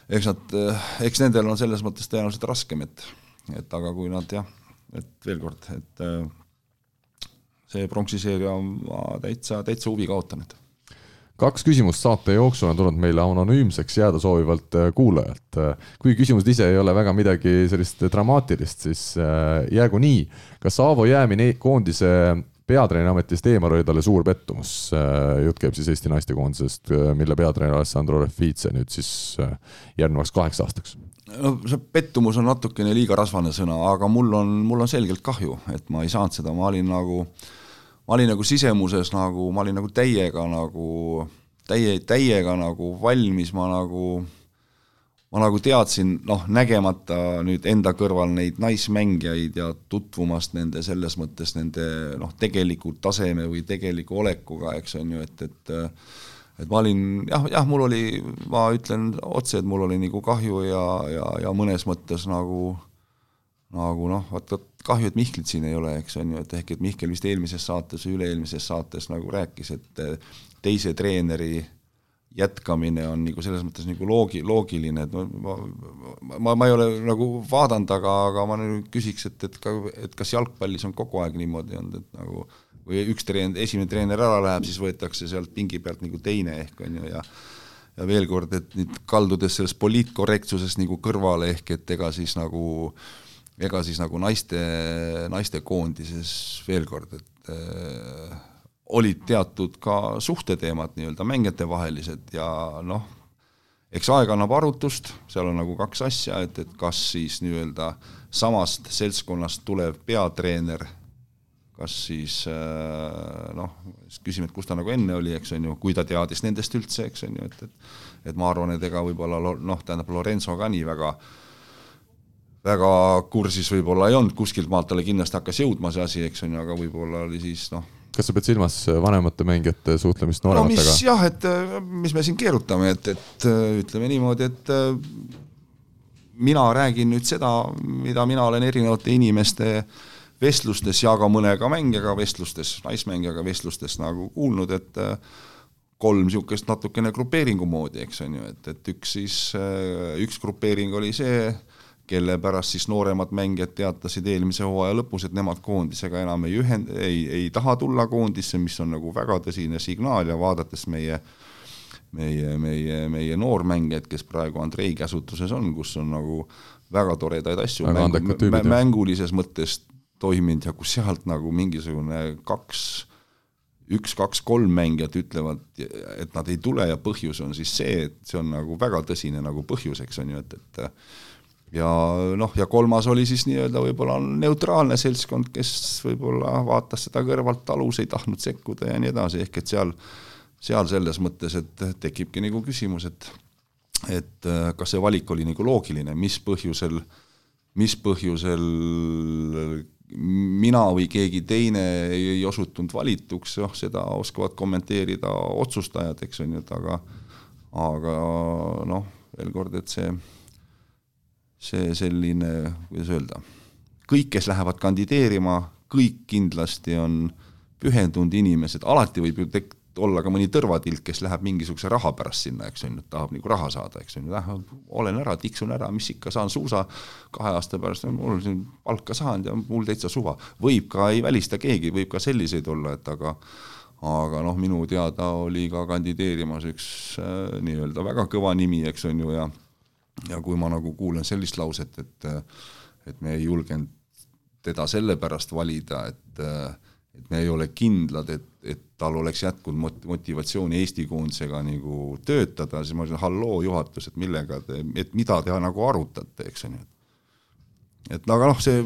eks nad, eks nendel on selles mõttes tõenäoliselt raskem, et, et aga kui nad jah, et veel kord, et see pronksi seeria ma täitsa, täitsa huviga ootan, et kaks küsimust saate jooksul on tulnud meile anonüümseks jääda soovivalt äh, kuulajalt. kuigi küsimused ise ei ole väga midagi sellist dramaatilist, siis äh, jäägu nii. kas Aavo jäämine koondise peatreeneri ametist eemal oli talle suur pettumus. Äh, jutt käib siis Eesti naistekoondisest, mille peatreener Alessandro Refice nüüd siis järgnevaks kaheks aastaks. no see pettumus on natukene liiga rasvane sõna, aga mul on, mul on selgelt kahju, et ma ei saanud seda, ma olin nagu äh, ma olin nagu sisemuses nagu, ma olin nagu täiega nagu, täie, täiega nagu valmis, ma nagu, ma nagu teadsin, noh, nägemata nüüd enda kõrval neid naismängijaid ja tutvumast nende selles mõttes nende noh, tegeliku taseme või tegeliku olekuga, eks on ju, et, et et ma olin jah, jah, mul oli, ma ütlen otse, et mul oli nagu kahju ja, ja, ja mõnes mõttes nagu nagu noh, vaat vot kahju, et Mihklit siin ei ole, eks on ju, et ehk et Mihkel vist eelmises saates või üle-eelmises saates nagu rääkis, et eh, teise treeneri jätkamine on nagu selles mõttes nagu loogi-, loogiline, et ma, ma, ma, ei ole nagu vaadanud, aga, aga ma nüüd küsiks, et, et ka, et kas jalgpallis on kogu aeg niimoodi olnud, et nagu või üks treen-, esimene treener ära läheb, siis võetakse sealt pingi pealt nagu teine ehk on ju, ja ja veel kord, et nüüd kaldudes sellest poliitkorrektsusest nagu kõrvale, ehk et ega siis nagu äh, ega siis nagu naiste, naistekoondises veel kord, et äh, olid teatud ka suhteteemad nii-öelda mängijatevahelised ja noh, eks aeg annab arutust, seal on nagu kaks asja, et, et kas siis nii-öelda samast seltskonnast tulev peatreener, kas siis äh, noh, küsime, et kus ta nagu enne oli, eks on ju, kui ta teadis nendest üldse, eks on ju, et, et et ma arvan, et ega võib-olla noh, tähendab Lorenzo ka nii väga äh, väga kursis võib-olla ei olnud, kuskilt maalt talle kindlasti hakkas jõudma see asi, eks on ju, aga võib-olla oli siis noh, kas sa pead silmas vanemate mängijate suhtlemist no noorematega mis? jah, et mis me siin keerutame, et, et ütleme niimoodi, et mina räägin nüüd seda, mida mina olen erinevate inimeste vestlustes ja ka mõnega mängijaga vestlustes, naismängijaga vestlustes nagu kuulnud, et kolm niisugust natukene grupeeringu moodi, eks on ju, et, et üks siis, üks grupeering oli see, kelle pärast siis nooremad mängijad teatasid eelmise hooaja lõpus, et nemad koondisega enam ei ühend-, ei, ei taha tulla koondisse, mis on nagu väga tõsine signaal ja vaadates meie meie, meie, meie noormängijaid, kes praegu Andrei käsutuses on, kus on nagu väga toredaid asju Väga jah. mängulises mõttes toiminud ja kus sealt nagu mingisugune kaks üks, kaks, kolm mängijat ütlevad, et nad ei tule ja põhjus on siis see, et see on nagu väga tõsine nagu põhjus, eks on ju, et, et ja noh, ja kolmas oli siis nii-öelda võib-olla neutraalne seltskond, kes võib-olla vaatas seda kõrvalt talus, ei tahtnud sekkuda ja nii edasi, ehk et seal, seal selles mõttes, et tekibki nagu küsimus, et et äh, kas see valik oli nagu loogiline, mis põhjusel, mis põhjusel mina või keegi teine ei, ei osutunud valituks, noh seda oskavad kommenteerida otsustajad, eks on ju, et aga aga noh, veel kord, et see see selline, kuidas öelda, kõik, kes lähevad kandideerima, kõik kindlasti on pühendunud inimesed, alati võib ju tek-, olla ka mõni tõrvatilk, kes läheb mingisuguse raha pärast sinna, eks on ju, tahab nagu raha saada, eks on ju, lähen olen ära, tiksun ära, mis ikka, saan suusa. Kahe aasta pärast, mul siin palka saanud ja mul täitsa suva. võib ka, ei välista keegi, võib ka selliseid olla, et aga aga noh, minu teada oli ka kandideerimas üks äh, nii-öelda väga kõva nimi, eks on ju, ja ja kui ma nagu kuulen sellist lauset, et et me ei julgenud teda sellepärast valida, et et me ei ole kindlad, et, et tal oleks jätkunud mot-, motivatsiooni Eesti koondisega nagu töötada, siis ma ütlen halloo juhatus, et millega te, et mida te nagu arutate, eks on ju. et aga noh, see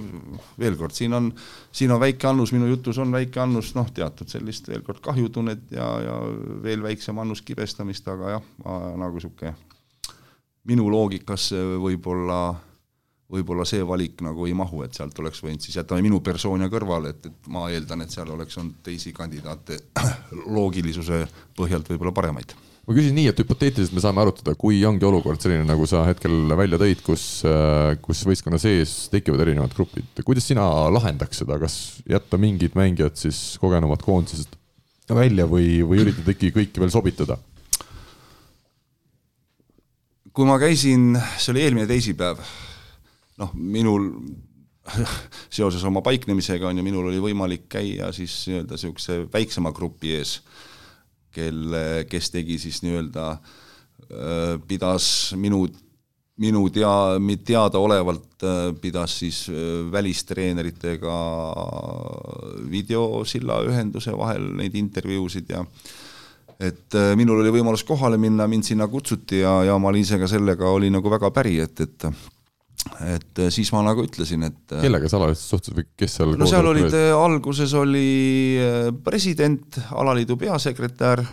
veel kord, siin on, siin on väike annus, minu jutus on väike annus, noh, teatud sellist veel kord kahjutunnet ja, ja veel väiksem annus kibestamist, aga jah, nagu niisugune minu loogikasse võib-olla võib-olla see valik nagu ei mahu, et sealt oleks võinud siis jätame minu persoonia kõrvale, et, et ma eeldan, et seal oleks olnud teisi kandidaate loogilisuse põhjalt võib-olla paremaid. Ma küsin nii, et hüpoteetiliselt me saame arutada, kui ongi olukord selline, nagu sa hetkel välja tõid, kus, kus võistkonna sees tekivad erinevad grupid, kuidas sina lahendaks seda, kas jätta mingid mängijad siis kogenumad koondisest välja või, või üritada ikkagi kõiki veel sobitada? Kui ma käisin, see oli eelmine teisipäev, noh, minul seoses oma paiknemisega on ju, minul oli võimalik käia siis nii-öelda niisuguse väiksema grupi ees, kelle, kes tegi siis nii-öelda, pidas minu, minu tea-, teadaolevalt äh, pidas siis äh, välistreeneritega videosilla ühenduse vahel neid intervjuusid ja et äh, minul oli võimalus kohale minna, mind sinna kutsuti ja, ja ma olin ise ka sellega, olin nagu väga päri, et, et et äh, siis ma nagu ütlesin, et kellega sa alaliselt suhtlesid või kes seal no seal olid, alguses oli äh, president, alaliidu peasekretär,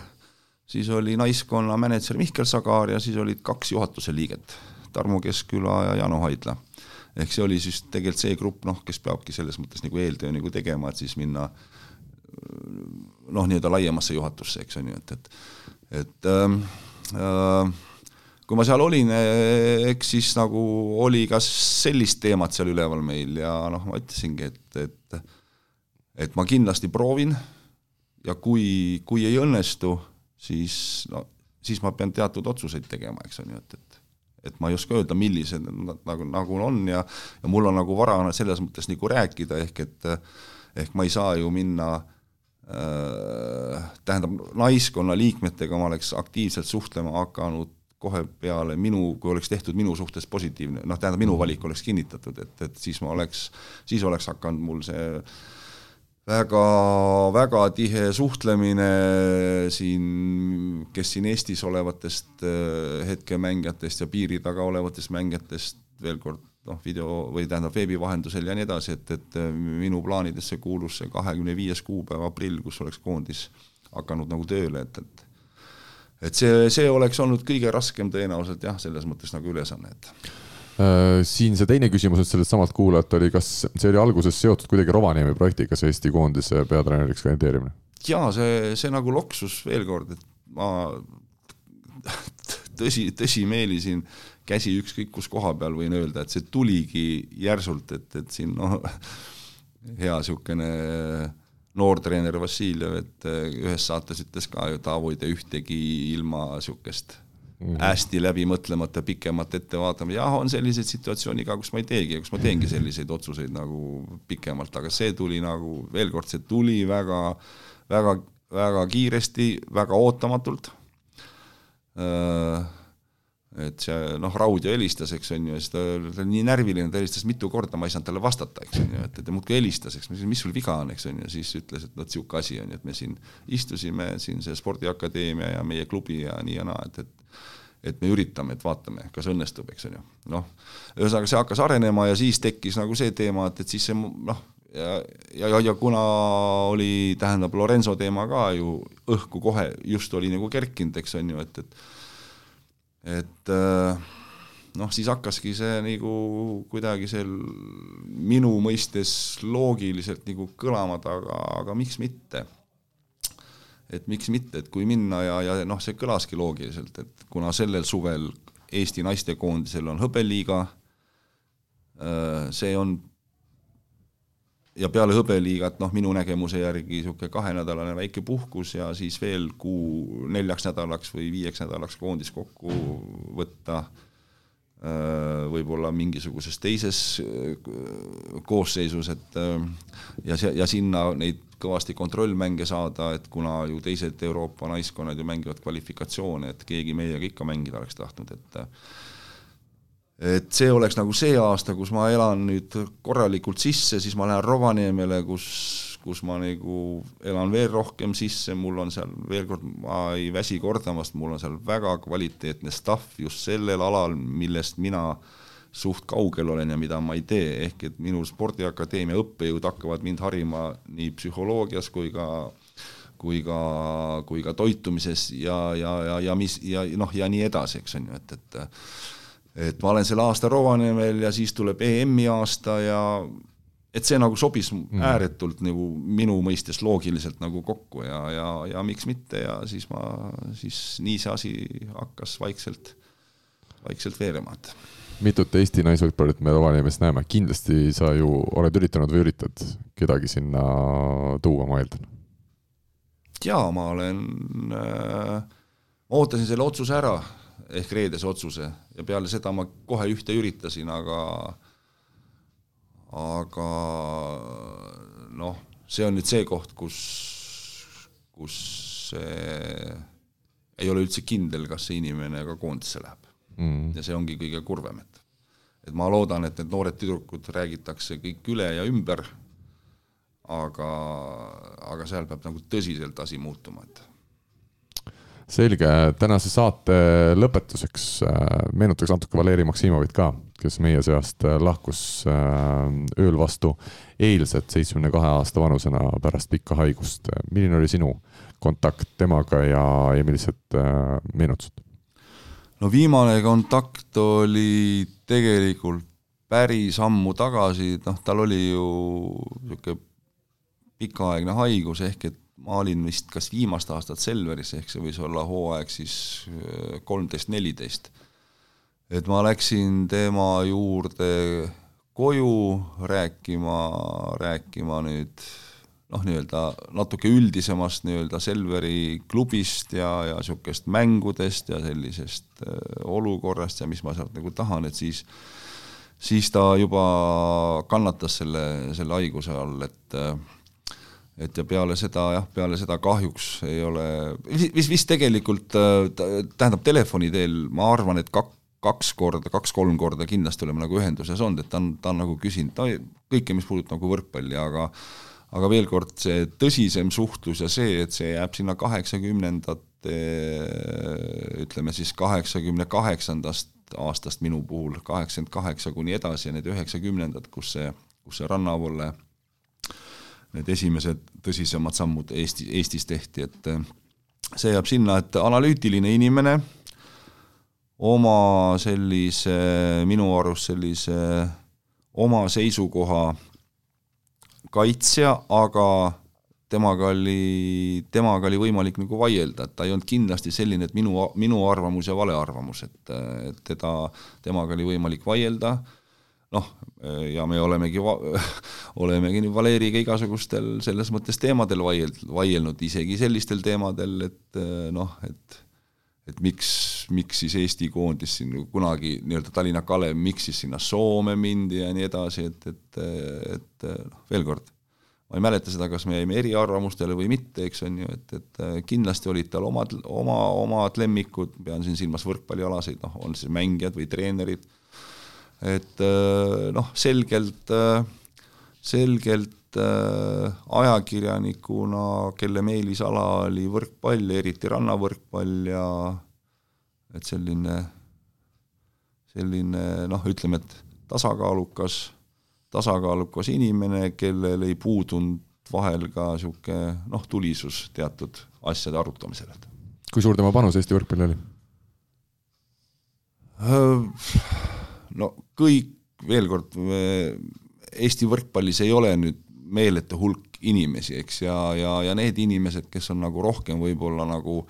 siis oli naiskonna mänedžer Mihkel Sagar ja siis olid kaks juhatuse liiget, Tarmo Keskküla ja Jano Haidla. ehk see oli siis tegelikult see grupp, noh, kes peabki selles mõttes nagu eeltöö nagu tegema, et siis minna noh, nii-öelda laiemasse juhatusse, eks on ju, et, et et ähm, äh, kui ma seal olin, eks siis nagu oli ka sellist teemat seal üleval meil ja noh, ma ütlesingi, et, et et ma kindlasti proovin ja kui, kui ei õnnestu, siis no siis ma pean teatud otsuseid tegema, eks on ju, et, et et ma ei oska öelda, millised nad nagu, nagu on ja ja mul on nagu vara selles mõttes nagu rääkida, ehk et ehk ma ei saa ju minna äh, tähendab, naiskonna liikmetega ma oleks aktiivselt suhtlema hakanud kohe peale minu, kui oleks tehtud minu suhtes positiivne, noh, tähendab minu valik oleks kinnitatud, et, et siis ma oleks, siis oleks hakanud mul see väga, väga tihe suhtlemine siin, kes siin Eestis olevatest äh, hetkemängijatest ja piiri taga olevatest mängijatest veel kord noh, video või tähendab veebi vahendusel ja nii edasi, et, et äh, minu plaanidesse kuulus see kahekümne viies kuupäev aprill, kus oleks koondis hakanud nagu tööle, et, et et see, see oleks olnud kõige raskem tõenäoliselt jah, selles mõttes nagu ülesanne, et Äh, siin see teine küsimus nüüd sellelt samalt kuulajalt oli, kas see oli alguses seotud kuidagi Rovaniemi projektiga, see Eesti koondise peatreeneriks kandideerimine? jaa, see, see nagu loksus veel kord, et ma tõsi, tõsimeeli siin käsi ükskõik kus koha peal võin öelda, et see tuligi järsult, et, et siin noh, hea niisugune noor treener Vassiljev, et ühes saates ütles ka ju, Taavo ei tee ühtegi ilma niisugust mm -hmm. hästi läbi mõtlemata, pikemat ette vaatama, jah, on selliseid situatsioone ka, kus ma ei teegi, kus ma teengi selliseid otsuseid nagu pikemalt, aga see tuli nagu, veel kord, see tuli väga, väga, väga kiiresti, väga ootamatult äh, et see noh, Raudio helistas, eks on ju, siis ta, oli nii närviline, ta helistas mitu korda, ma ei saanud talle vastata, eks on ju, et, et ta muudkui helistas, eks ma küsisin, mis sul viga on, eks on ju, siis ütles, et vot niisugune asi on ju, et me siin istusime, siin see spordiakadeemia ja meie klubi ja nii ja naa, et, et et me üritame, et vaatame, kas õnnestub, eks on ju. noh, ühesõnaga see hakkas arenema ja siis tekkis nagu see teema, et, et siis see noh, ja, ja, ja, ja kuna oli, tähendab, Lorenzo teema ka ju õhku kohe just oli nagu kerkinud, eks on ju, et, et et noh, siis hakkaski see nagu kuidagi seal minu mõistes loogiliselt nagu kõlama, aga, aga miks mitte? Et miks mitte, et kui minna ja, ja noh, see kõlaski loogiliselt, et kuna sellel suvel Eesti naistekoondisel on hõbeliiga, äh, see on ja peale hõbeliigat noh, minu nägemuse järgi niisugune kahenädalane väike puhkus ja siis veel kuu neljaks nädalaks või viieks nädalaks koondis kokku võtta, äh, võib-olla mingisuguses teises äh, koosseisus, et ja see, ja sinna neid kõvasti kontrollmänge saada, et kuna ju teised Euroopa naiskonnad ju mängivad kvalifikatsioone, et keegi meiega ikka mängida oleks tahtnud, et et see oleks nagu see aasta, kus ma elan nüüd korralikult sisse, siis ma lähen Rovaniemele, kus, kus ma nagu elan veel rohkem sisse, mul on seal veel kord, ma ei väsi kordamast, mul on seal väga kvaliteetne staff just sellel alal, millest mina suht kaugel olen ja mida ma ei tee, ehk et minu spordiakadeemia õppejõud hakkavad mind harima nii psühholoogias kui ka kui ka, kui ka toitumises ja, ja, ja, ja mis ja noh, ja nii edasi, eks on ju, et, et et ma olen selle aasta Rovaniemel ja siis tuleb EM-i aasta ja et see nagu sobis mm. ääretult nagu minu mõistes loogiliselt nagu kokku ja, ja, ja miks mitte ja siis ma, siis nii see asi hakkas vaikselt, vaikselt veerema, et mitut Eesti naisvõrkpallit me Rovaniemist näeme, kindlasti sa ju oled üritanud või üritad kedagi sinna tuua, ma eeldan? jaa, ma olen äh,, ootasin selle otsuse ära, ehk reedese otsuse, ja peale seda ma kohe ühte üritasin, aga aga noh, see on nüüd see koht, kus, kus see ei ole üldse kindel, kas see inimene ka koondisse läheb. Mm.. ja see ongi kõige kurvem, et et ma loodan, et need noored tüdrukud räägitakse kõik üle ja ümber, aga, aga seal peab nagu tõsiselt asi muutuma, et selge, tänase saate lõpetuseks äh, meenutaks natuke Valeri Maksimovit ka, kes meie seast äh, lahkus äh, ööl vastu eilset seitsmekümne kahe aasta vanusena pärast pikka haigust. milline oli sinu kontakt temaga ja, ja millised meenutused? no viimane kontakt oli tegelikult päris ammu tagasi, noh, tal oli ju niisugune pikaaegne haigus, ehk et ma olin vist kas viimast aastat Selveris, ehk see võis olla hooaeg siis äh, kolmteist, neliteist. et ma läksin tema juurde koju rääkima, rääkima nüüd noh, nii-öelda natuke üldisemast nii-öelda Selveri klubist ja, ja niisugust mängudest ja sellisest äh, olukorrast ja mis ma sealt nagu tahan, et siis siis ta juba kannatas selle, selle haiguse all, et äh, et ja peale seda jah, peale seda kahjuks ei ole, vist, vist tegelikult äh, tähendab telefoni teel, ma arvan, et kak-, kaks korda, kaks-kolm korda kindlasti oleme nagu ühenduses olnud, et ta on, ta on nagu küsinud no, kõike, mis puudutab nagu võrkpalli, aga aga veel kord, see tõsisem suhtlus ja see, et see jääb sinna kaheksakümnendate, ütleme siis kaheksakümne kaheksandast aastast minu puhul, kaheksakümmend kaheksa kuni edasi ja need üheksakümnendad, kus see, kus see rannavolle need esimesed tõsisemad sammud Eesti, Eestis tehti, et see jääb sinna, et analüütiline inimene, oma sellise, minu arust sellise oma seisukoha kaitsja, aga temaga oli, temaga oli võimalik nagu vaielda, et ta ei olnud kindlasti selline, et minu, minu arvamus ja vale arvamus, et, et teda, temaga oli võimalik vaielda, noh, ja me olemegi, olemegi Valeriga igasugustel selles mõttes teemadel vaield-, vaielnud, isegi sellistel teemadel, et noh, et et miks, miks siis Eesti koondis siin kunagi nii-öelda Tallinna Kalev, miks siis sinna Soome mindi ja nii edasi, et, et, et noh, veel kord ma ei mäleta seda, kas me jäime eriarvamustele või mitte, eks on ju, et, et äh, kindlasti olid tal omad, oma, omad lemmikud, pean siin silmas võrkpallialaseid, noh, on siis mängijad või treenerid, et äh, noh, selgelt, äh, selgelt ajakirjanikuna, kelle meelisala oli võrkpall, eriti rannavõrkpall ja et selline, selline noh, ütleme, et tasakaalukas tasakaalukas inimene, kellel ei puudunud vahel ka niisugune noh, tulisus teatud asjade arutamisel. kui suur tema panus Eesti võrkpalli oli? No kõik, veel kord, Eesti võrkpallis ei ole nüüd meeletu hulk inimesi, eks, ja, ja, ja need inimesed, kes on nagu rohkem võib-olla nagu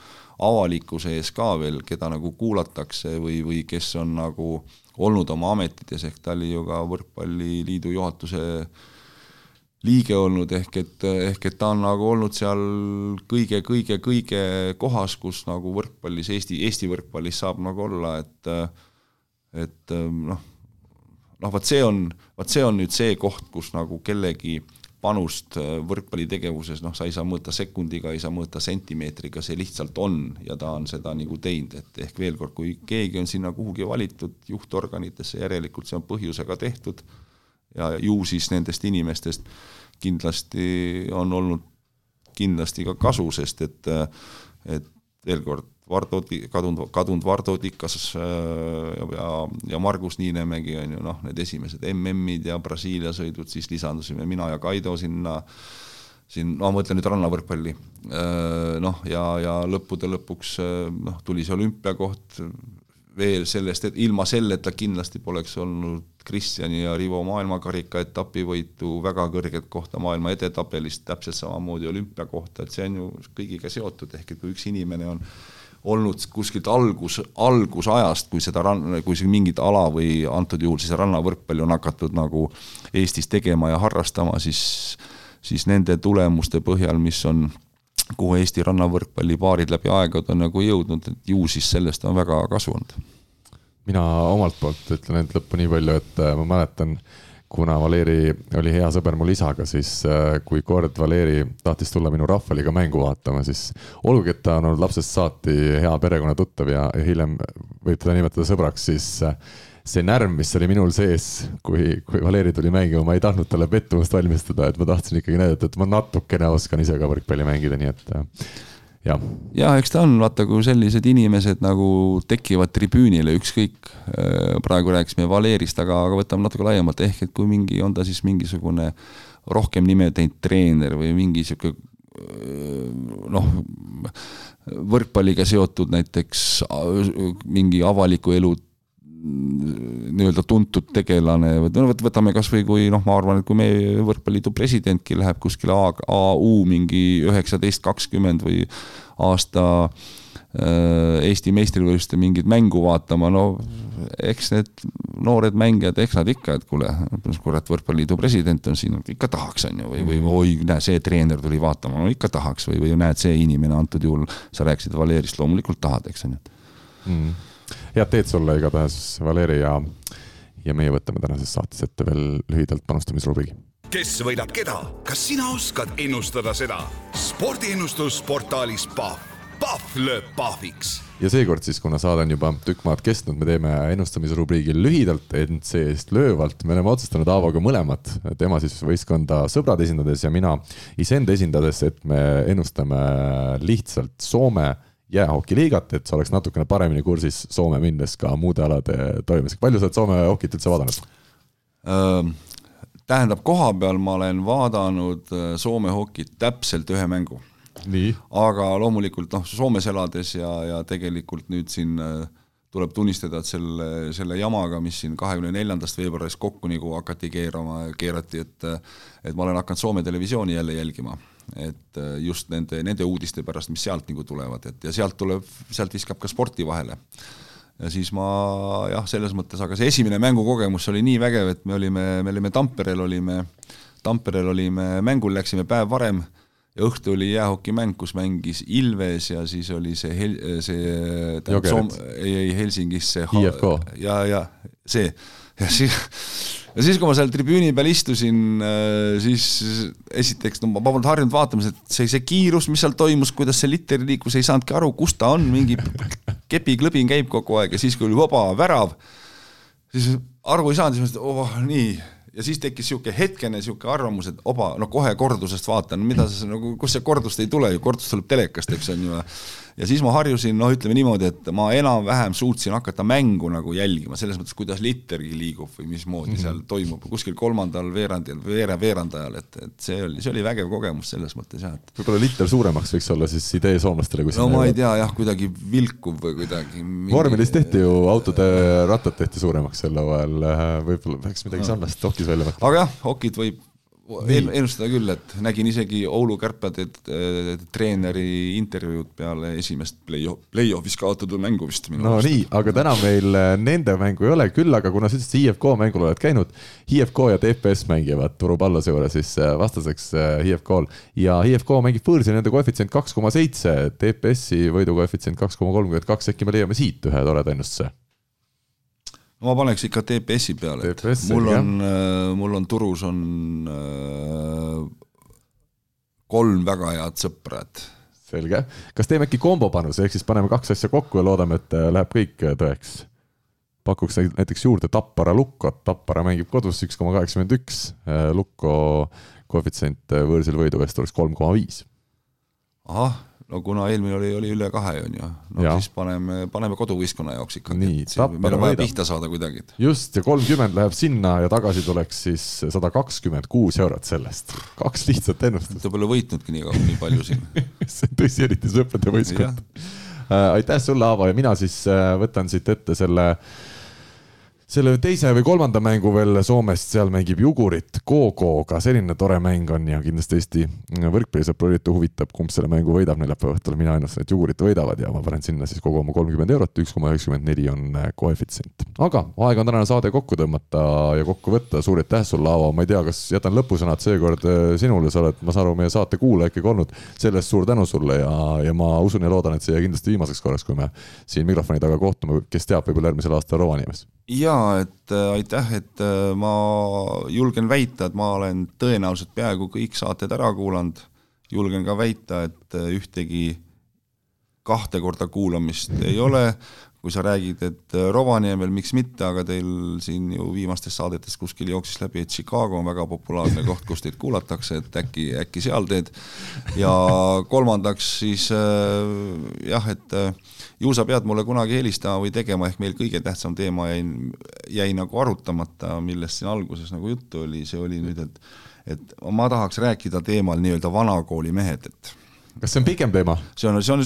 avalikkuse ees ka veel, keda nagu kuulatakse või, või kes on nagu olnud oma ametites, ehk ta oli ju ka Võrkpalliliidu juhatuse liige olnud, ehk et, ehk et ta on nagu olnud seal kõige-kõige-kõige kohas, kus nagu võrkpallis, Eesti, Eesti võrkpallis saab nagu olla, et et noh, noh vot see on, vot see on nüüd see koht, kus nagu kellegi äh, panust äh, võrkpallitegevuses, noh, sa ei saa mõõta sekundiga, ei saa mõõta sentimeetriga, see lihtsalt on ja ta on seda nagu teinud, et ehk veel kord, kui keegi on sinna kuhugi valitud juhtorganitesse, järelikult see on põhjusega tehtud. Ja ju siis nendest inimestest kindlasti on olnud kindlasti ka kasu, sest et, et veel kord, Vardo, kadunud, kadunud Vardo Tikas äh, ja, ja Margus Niinemägi on ju noh, need esimesed MM-id ja Brasiilia sõidud, siis lisandusime mina ja Kaido sinna, siin, no ma mõtlen nüüd rannavõrkpalli, äh, noh, ja, ja lõppude lõpuks äh, noh, tuli see olümpiakoht, veel sellest, et ilma selleta kindlasti poleks olnud Kristjani ja Rivo maailmakarika etapivõitu, väga kõrget kohta maailma edetabelis, täpselt samamoodi olümpiakohta, et see on ju kõigiga seotud, ehk et kui üks inimene on olnud kuskilt algus, algusajast, kui seda rann-, kui siin mingit ala või antud juhul siis rannavõrkpalli on hakatud nagu Eestis tegema ja harrastama, siis, siis nende tulemuste põhjal, mis on, kuhu Eesti rannavõrkpallipaarid läbi aegade on nagu jõudnud, et ju siis sellest on väga kasu olnud. mina omalt poolt ütlen ainult lõppu nii palju, et äh, ma mäletan äh, kuna Valeri oli hea sõber mul isaga, siis äh, kui kord Valeri tahtis tulla minu rahvaliiga mängu vaatama, siis olgugi, et ta on olnud lapsest saati hea perekonnatuttav ja, hiljem võib teda nimetada sõbraks, siis äh, see närv, mis oli minul sees, kui, kui Valeri tuli mängima, ma ei tahtnud talle pettumust valmistada, et ma tahtsin ikkagi näidata, et ma natukene oskan ise ka võrkpalli mängida, nii et äh, jah. jah, eks ta on, vaata, kui sellised inimesed nagu tekivad tribüünile, ükskõik, äh, praegu rääkisime Valerist, aga, aga võtame natuke laiemalt, ehk et kui mingi, on ta siis mingisugune rohkem nime teinud treener või mingi sihuke äh, noh, võrkpalliga seotud näiteks äh, mingi avaliku elu nii-öelda tuntud tegelane, no võtame kasvõi kui noh, ma arvan, et kui meie võrkpalliliidu presidentki läheb kuskile AU mingi üheksateist, kakskümmend või aasta äh, Eesti meistrivõistluste mingit mängu vaatama, no eks need noored mängijad, eks nad ikka, et kuule, kurat, võrkpalliliidu president on siin, ikka tahaks, on ju, või, või oi, näe, see treener tuli vaatama, no ikka tahaks või, või näed, see inimene antud juhul, sa rääkisid Valerist, loomulikult tahad, eks on ju. Mm head teed sulle igatahes, Valeri ja, ja meie võtame tänases saates ette veel lühidalt panustamisrubriigi. kes võidab keda, kas sina oskad ennustada seda? spordiennustus portaalis Pahv, Pahv lööb pahviks ja seekord siis, kuna saade on juba tükk maad kestnud, me teeme ennustamisrubriigil lühidalt, ent see-eest löövalt. me oleme otsustanud Aavoga mõlemad, tema siis võistkonda sõbrad esindades ja mina iseenda esindades, et me ennustame lihtsalt Soome jäähokiliigat, et sa oleks natukene paremini kursis Soome minnes ka muude alade toimumisega. palju sa oled Soome hokit üldse vaadanud? tähendab, koha peal ma olen vaadanud Soome hokit täpselt ühe mängu. aga loomulikult noh, Soomes elades ja, ja tegelikult nüüd siin tuleb tunnistada, et selle, selle jamaga, mis siin kahekümne neljandast veebruarist kokku nagu hakati keerama, keerati, et et ma olen hakanud Soome televisiooni jälle jälgima. Et just nende, nende uudiste pärast, mis sealt nagu tulevad, et ja sealt tuleb, sealt viskab ka sporti vahele. Ja siis ma jah, selles mõttes, aga see esimene mängukogemus oli nii vägev, et me olime, me olime Tamperel, olime, Tamperel olime mängul, läksime päev varem ja õhtu oli jäähokimäng, kus mängis Ilves ja siis oli see hel-, see Soom-, ei, ei Helsingis see IFK. ja, ja see, ja siis ja siis, kui ma seal tribüüni peal istusin, äh, siis esiteks, no ma polnud harjunud vaatama, et see, see kiirus, mis seal toimus, kuidas see litter liikus, ei saanudki aru, kus ta on, mingi kepiklõbin käib kogu aeg ja siis, kui oli vaba värav, siis aru ei saanud, siis mõtlesin, oh nii ja siis tekkis niisugune hetkene niisugune arvamus, et oba, no kohe kordusest vaatan, mida see nagu, kus see kordust ei tule ju, kordus tuleb telekast, eks on ju. Ja siis ma harjusin, noh, ütleme niimoodi, et ma enam-vähem suutsin hakata mängu nagu jälgima, selles mõttes, kuidas littergi liigub või mismoodi mm -hmm. seal toimub, kuskil kolmandal veerandil, veere, veerandajal, et, et see oli, see oli vägev kogemus selles mõttes jah, et võib-olla litter suuremaks võiks olla siis idee soomlastele, kui no ma ei tea jah, kuidagi vilkuv või kuidagi mingi... vormelis tehti ju, autode rattad tehti suuremaks sel hooajal, võib-olla peaks midagi sarnast hokis välja mõtlema. aga jah, hokit võib ennustada küll, et nägin isegi Oulu kärpede treeneri intervjuud peale esimest play-off, play-off'is kaotatud mängu vist minu no arust. nii, aga täna meil äh, nende mängu ei ole, küll aga kuna sa ütlesid, IFK mängul oled käinud, IFK ja TPS mängivad Turu Pallase juures siis äh, vastaseks IFK-l äh, ja IFK mängib võõrsil, nende koefitsient kaks koma seitse, TPS-i võidukoefitsient kaks koma kolmkümmend kaks, äkki me leiame siit ühe toreda ennustuse ma paneks ikka TPS-i peale, et mul on, äh, mul on Turus on äh, kolm väga head sõpra, et selge, kas teeme äkki kombopanuse, ehk siis paneme kaks asja kokku ja loodame, et äh, läheb kõik tõeks? pakuks näiteks juurde Tappara Lukkot, Tappara mängib kodus üks koma kaheksakümmend üks, Lukko koefitsient võõrsil võidu eest oleks kolm koma viis. ahah no kuna eelmine oli, oli üle kahe, on ju, no ja. siis paneme, paneme koduvõistkonna jaoks ikkagi. meil on vaja pihta saada kuidagi. just, ja kolmkümmend läheb sinna ja tagasi tuleks siis sada kakskümmend kuus eurot sellest. kaks lihtsat ennustust. ta pole võitnudki nii, nii palju siin see on tõsi, eriti sõprade võistkond. Äh, aitäh sulle, Aavo, ja mina siis äh, võtan siit ette selle äh, selle teise või kolmanda mängu veel Soomest, seal mängib Jugurit Gogo, ka selline tore mäng on ja kindlasti Eesti võrkpallisõpru eriti huvitab, kumb selle mängu võidab. Neljapäeva õhtul, mina ennustan, et Jugurit võidavad ja ma panen sinna siis kogu oma kolmkümmend eurot, üks koma üheksakümmend neli on äh, koefitsient. aga aeg on tänane saade kokku tõmmata ja kokku võtta, suur aitäh sulle, Aavo, ma ei tea, kas jätan lõpusõnad seekord äh, sinule, sa oled, ma saan aru, meie saate kuulaja ikkagi olnud, selle eest suur tänu sulle ja, ja ma usun ja loodan, et see kindlasti viimaseks korraks, kui me siin mikrofoni taga kohtume, kes teab, võib-olla järgmisel aastal Rovaniemes jaa, et äh, aitäh, et äh, ma julgen väita, et ma olen tõenäoliselt peaaegu kõik saated ära kuulanud, julgen ka väita, et äh, ühtegi kahte korda kuulamist ei ole, kui sa räägid, et Rovaniemel, miks mitte, aga teil siin ju viimastes saadetes kuskil jooksis läbi, et Chicago on väga populaarne koht, kus teid kuulatakse, et äkki, äkki seal teed. ja kolmandaks siis jah, et ju sa pead mulle kunagi helistama või tegema, ehk meil kõige tähtsam teema jäi, jäi nagu arutamata, millest siin alguses nagu juttu oli, see oli nüüd, et et ma tahaks rääkida teemal nii-öelda vanakooli mehed, et kas see on pikem teema? see on, see on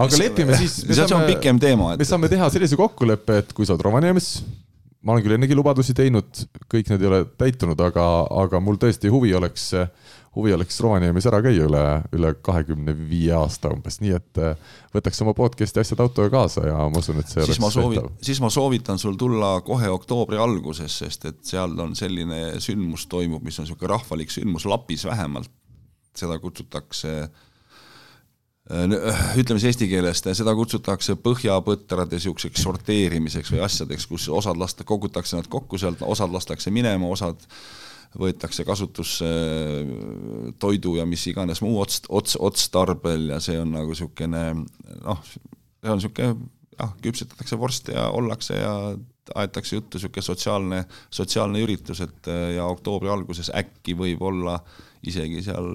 aga lepime siis see saame, on pikem teema et.... me saame teha sellise kokkuleppe, et kui sa oled Rovaniemis, ma olen küll ennegi lubadusi teinud, kõik need ei ole täitunud, aga, aga mul tõesti huvi oleks äh, huvi oleks Rovaniemis ära käia üle, üle kahekümne viie aasta umbes, nii et äh, võtaks oma podcast'i asjad autoga kaasa ja ma usun, et see siis oleks soovit, siis ma soovitan sul tulla kohe oktoobri alguses, sest et seal on selline sündmus toimub, mis on niisugune rahvalik sündmus, Lapis vähemalt, seda kutsutakse äh, ütleme siis eesti keeles, seda kutsutakse põhjapõtrade niisuguseks sorteerimiseks või asjadeks, kus osad lasta, kogutakse nad kokku sealt, osad lastakse minema, osad võetakse kasutusse äh, toidu ja mis iganes muu ots, ots, otstarbel ja see on nagu niisugune noh, see on niisugune jah, küpsetatakse vorste ja ollakse ja aetakse juttu, niisugune sotsiaalne, sotsiaalne üritus, et äh, ja oktoobri alguses äkki võib olla isegi seal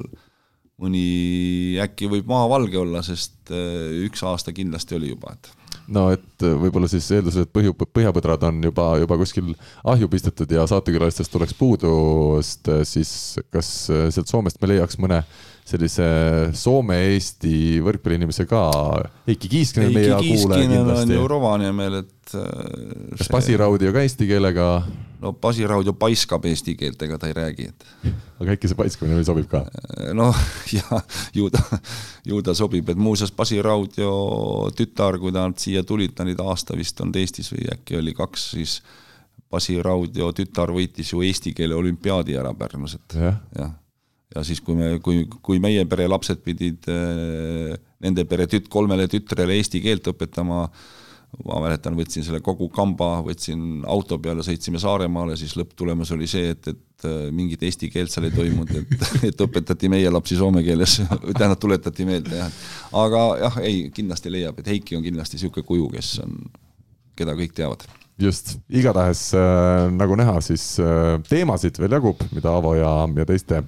mõni, äkki võib maa valge olla, sest äh, üks aasta kindlasti oli juba, et no et äh, võib-olla siis eeldusel, et põhju, põhjapõdrad on juba, juba kuskil ahju pistetud ja saatekülalistest tuleks puudu, äh, siis kas äh, sealt Soomest me leiaks mõne sellise Soome-Eesti võrkpalliinimese ka, Heiki Kiiskinen meie kuulaja kindlasti. on ju Rovaniemel, et äh, kas Basi Raudio ka eesti keelega, no Basi Raudio paiskab eesti keelt, ega ta ei räägi, et aga äkki see paiskamine veel sobib ka? noh, ja ju ta, ju ta sobib, et muuseas Basi Raudio tütar, kui nad siia tulid, ta nüüd aasta vist olnud Eestis või äkki oli kaks, siis Basi Raudio tütar võitis ju eesti keele olümpiaadi ära Pärnus, et jah jah, ja siis, kui me, kui, kui meie pere lapsed pidid äh, nende pere tüt-, kolmele tütrele eesti keelt õpetama, ma mäletan, võtsin selle kogu kamba, võtsin auto peale, sõitsime Saaremaale, siis lõpptulemus oli see, et, et äh, mingit eesti keelt seal ei toimunud, et, et õpetati meie lapsi soome keeles, tähendab, tuletati meelde jah. aga jah, ei, kindlasti leiab, et Heiki on kindlasti niisugune kuju, kes on, keda kõik teavad just, igatahes äh, nagu näha, siis äh, teemasid veel jagub, mida Avo ja, ja teiste,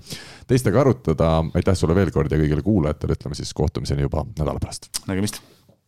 teistega arutada. aitäh sulle veel kord ja kõigile kuulajatele, ütleme siis kohtumiseni juba nädala pärast. nägemist.